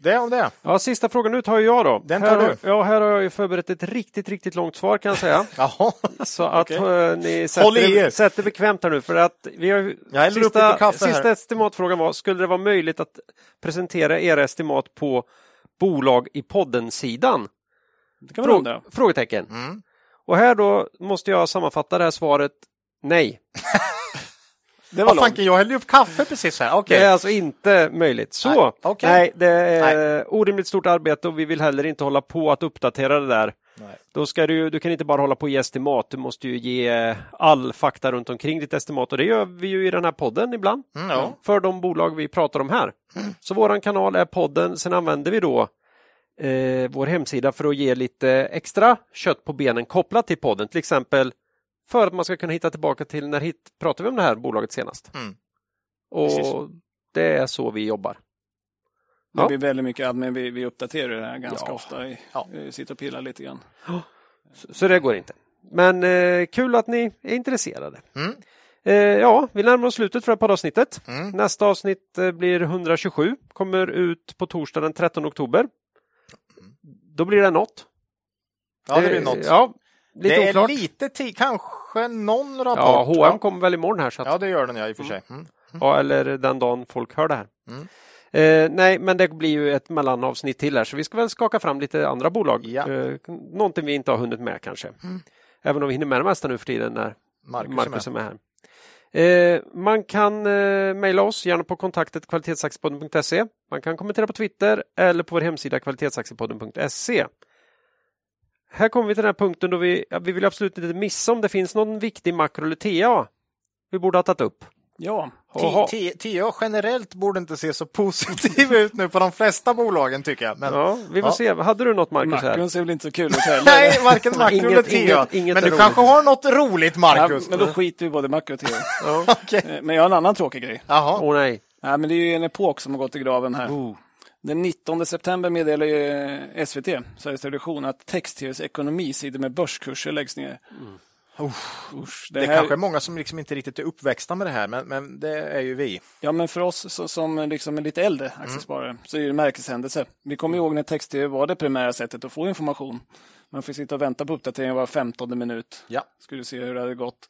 Det om det. Ja, sista frågan nu tar ju jag då. Den tar här, du. har- Ja, här har jag ju förberett ett riktigt, riktigt långt svar kan jag säga. Jaha. Så att Okej. eh, ni sätter, er. sätter bekvämt här nu för att vi har Jag sista, sista estimatfrågan var, skulle det vara möjligt att presentera era estimat på bolag i podden-sidan? Det kan man undra. Frå, frågetecken. Mm. Och här då måste jag sammanfatta det här svaret nej. Det var fanken, jag hällde upp kaffe precis här. Okej. Det är alltså inte möjligt. Så, Nej, okej. nej, det är orimligt stort arbete och vi vill heller inte hålla på att uppdatera det där. Nej. Då ska du, du kan inte bara hålla på och ge estimat, du måste ju ge all fakta runt omkring ditt estimat och det gör vi ju i den här podden ibland. Mm, ja. För de bolag vi pratar om här. Så våran kanal är podden, sen använder vi då eh, vår hemsida för att ge lite extra kött på benen kopplat till podden. Till exempel för att man ska kunna hitta tillbaka till när hit pratade vi om det här bolaget senast. Mm. Och Precis. det är så vi jobbar. Det Ja. blir väldigt mycket admin. Vi, vi uppdaterar det här ganska Ja. ofta. I, Ja. Vi sitter och pillar lite grann. Så, så det går inte. Men eh, kul att ni är intresserade. Mm. Eh, ja, vi närmar oss slutet för det här poddavsnittet. Mm. Nästa avsnitt eh, blir 127, kommer ut på torsdag den 13 oktober. Då blir det något. Ja, det blir något. Ja, lite det är oklart. lite tid, kanske någon rapport. Ja, H&M va? kommer väl imorgon här. Så att, Ja, det gör den ja, i och för sig. Mm. ja, eller den dagen folk hör det här. Mm. Eh, nej, men det blir ju ett mellanavsnitt till här, så vi ska väl skaka fram lite andra bolag. Ja. Eh, någonting vi inte har hunnit med kanske. Även om vi hinner med det mesta nu för tiden när Marcus, Marcus är är med. med här. Eh, man kan eh, mejla oss, gärna på kontaktet kvalitetsaktiepodden.se. Man kan kommentera på Twitter eller på vår hemsida kvalitetsaktiepodden.se. här kommer vi till den här punkten då vi, ja, vi vill absolut inte missa om det finns någon viktig makro eller TA vi borde ha tagit upp. Ja. TA generellt borde inte se så positiv ut nu på de flesta bolagen tycker jag. Men, Ja, vi får Ja. se. Hade du något Marcus här? makron ser väl inte så kul ut heller. Nej, varken makro Inget- eller TA. men du roligt. kanske har något roligt Ja, Marcus? men då skiter vi både makro och tv. Okej. Eh, Men jag har en annan tråkig grej. Jaha. Åh nej. Nej, men det är ju en epok som har gått i graven här. Oh. Den 19 september meddelar ju eh, SVT, Sveriges Television, att text-tvs ekonomisidor med börskurser läggs ner. Usch, det Det är här, kanske är många som liksom inte riktigt är uppväxta med det här, men, men det är ju vi. Ja, men för oss så, som liksom är lite äldre aktiesparare så är det en märkeshändelse. Vi kommer ihåg när text-tv var det primära sättet att få information. Man fick sitta och vänta på uppdateringen var 15 minut. Ja. Skulle se hur det hade gått.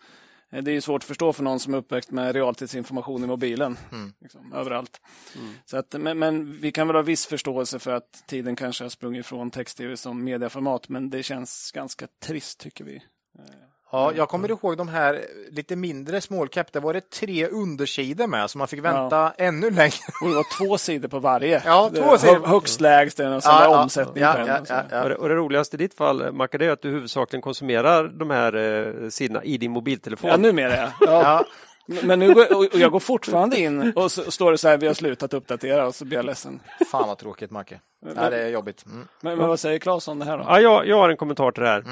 Eh, Det är ju svårt att förstå för någon som är uppväxt med realtidsinformation i mobilen. Liksom, överallt. Så att, men, men vi kan väl ha viss förståelse för att tiden kanske har sprungit ifrån text-tv som medieformat. Men det känns ganska trist tycker vi. Ja, jag kommer ihåg de här lite mindre small cap. Där var det tre undersidor med, så man fick vänta ännu längre. Och det var två sidor på varje. Ja, två Det- sidor. Högst lägst det och sen var omsättning ja, på en. ja, ja, ja. Och, det, och det roligaste i ditt fall, Macke, det är att du huvudsakligen konsumerar de här eh, sidorna i din mobiltelefon. Ja, numera ja. ja. Ja. Men nu går, och jag går fortfarande in och så står det så här, vi har slutat uppdatera och så blir jag ledsen. Fan vad tråkigt, Macke. Ja, det är jobbigt. Mm. Men, men vad säger Claes om det här då? Ja, jag, jag har en kommentar till det här.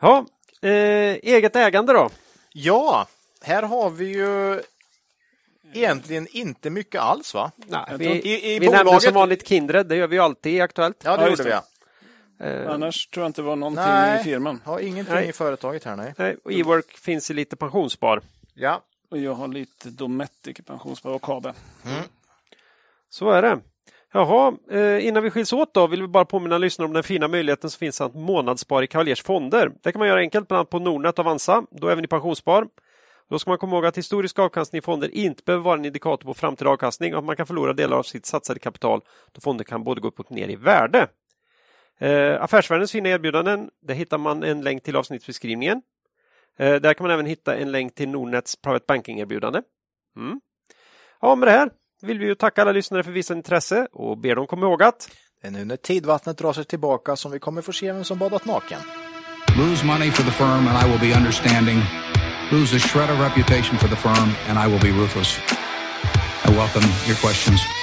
Ja, eh, eget ägande då? Ja, här har vi ju egentligen inte mycket alls, va? Nej, vi I- i vi nämnde bolaget- som vanligt Kindred, det gör vi ju alltid i Aktuellt. Ja, det Ja, gjorde vi. det. Ja. Eh, Annars tror jag inte det var någonting Nej. i firman. Har ingenting Nej. i företaget här, nej. nej, och Ework finns i lite pensionsspar. Ja, Och jag har lite Dometic pensionsspar och Kabe. Så är det. Jaha, eh, innan vi skiljs åt då vill vi bara påminna lyssnarna om den fina möjligheten som finns att månadsspara i Cavaliers fonder. Det kan man göra enkelt, bland annat på Nordnet och Avanza, då även i pensionsspar. Då ska man komma ihåg att historisk avkastning i fonder inte behöver vara en indikator på framtida avkastning och att man kan förlora delar av sitt satsade kapital då fonder kan både gå upp och ner i värde. Eh, affärsvärldens fina erbjudanden, där hittar man en länk till avsnittsbeskrivningen. Eh, där kan man även hitta en länk till Nordnets Private Banking-erbjudande. Mm. Ja, med det här vill vi ju tacka alla lyssnare för visat intresse och ber dem komma ihåg att det är nu när tidvattnet drar sig tillbaka som vi kommer få se vem som badat naken. Lose money for the firm and I will be understanding. Lose a shred of reputation for the firm and I will be ruthless. I welcome your questions.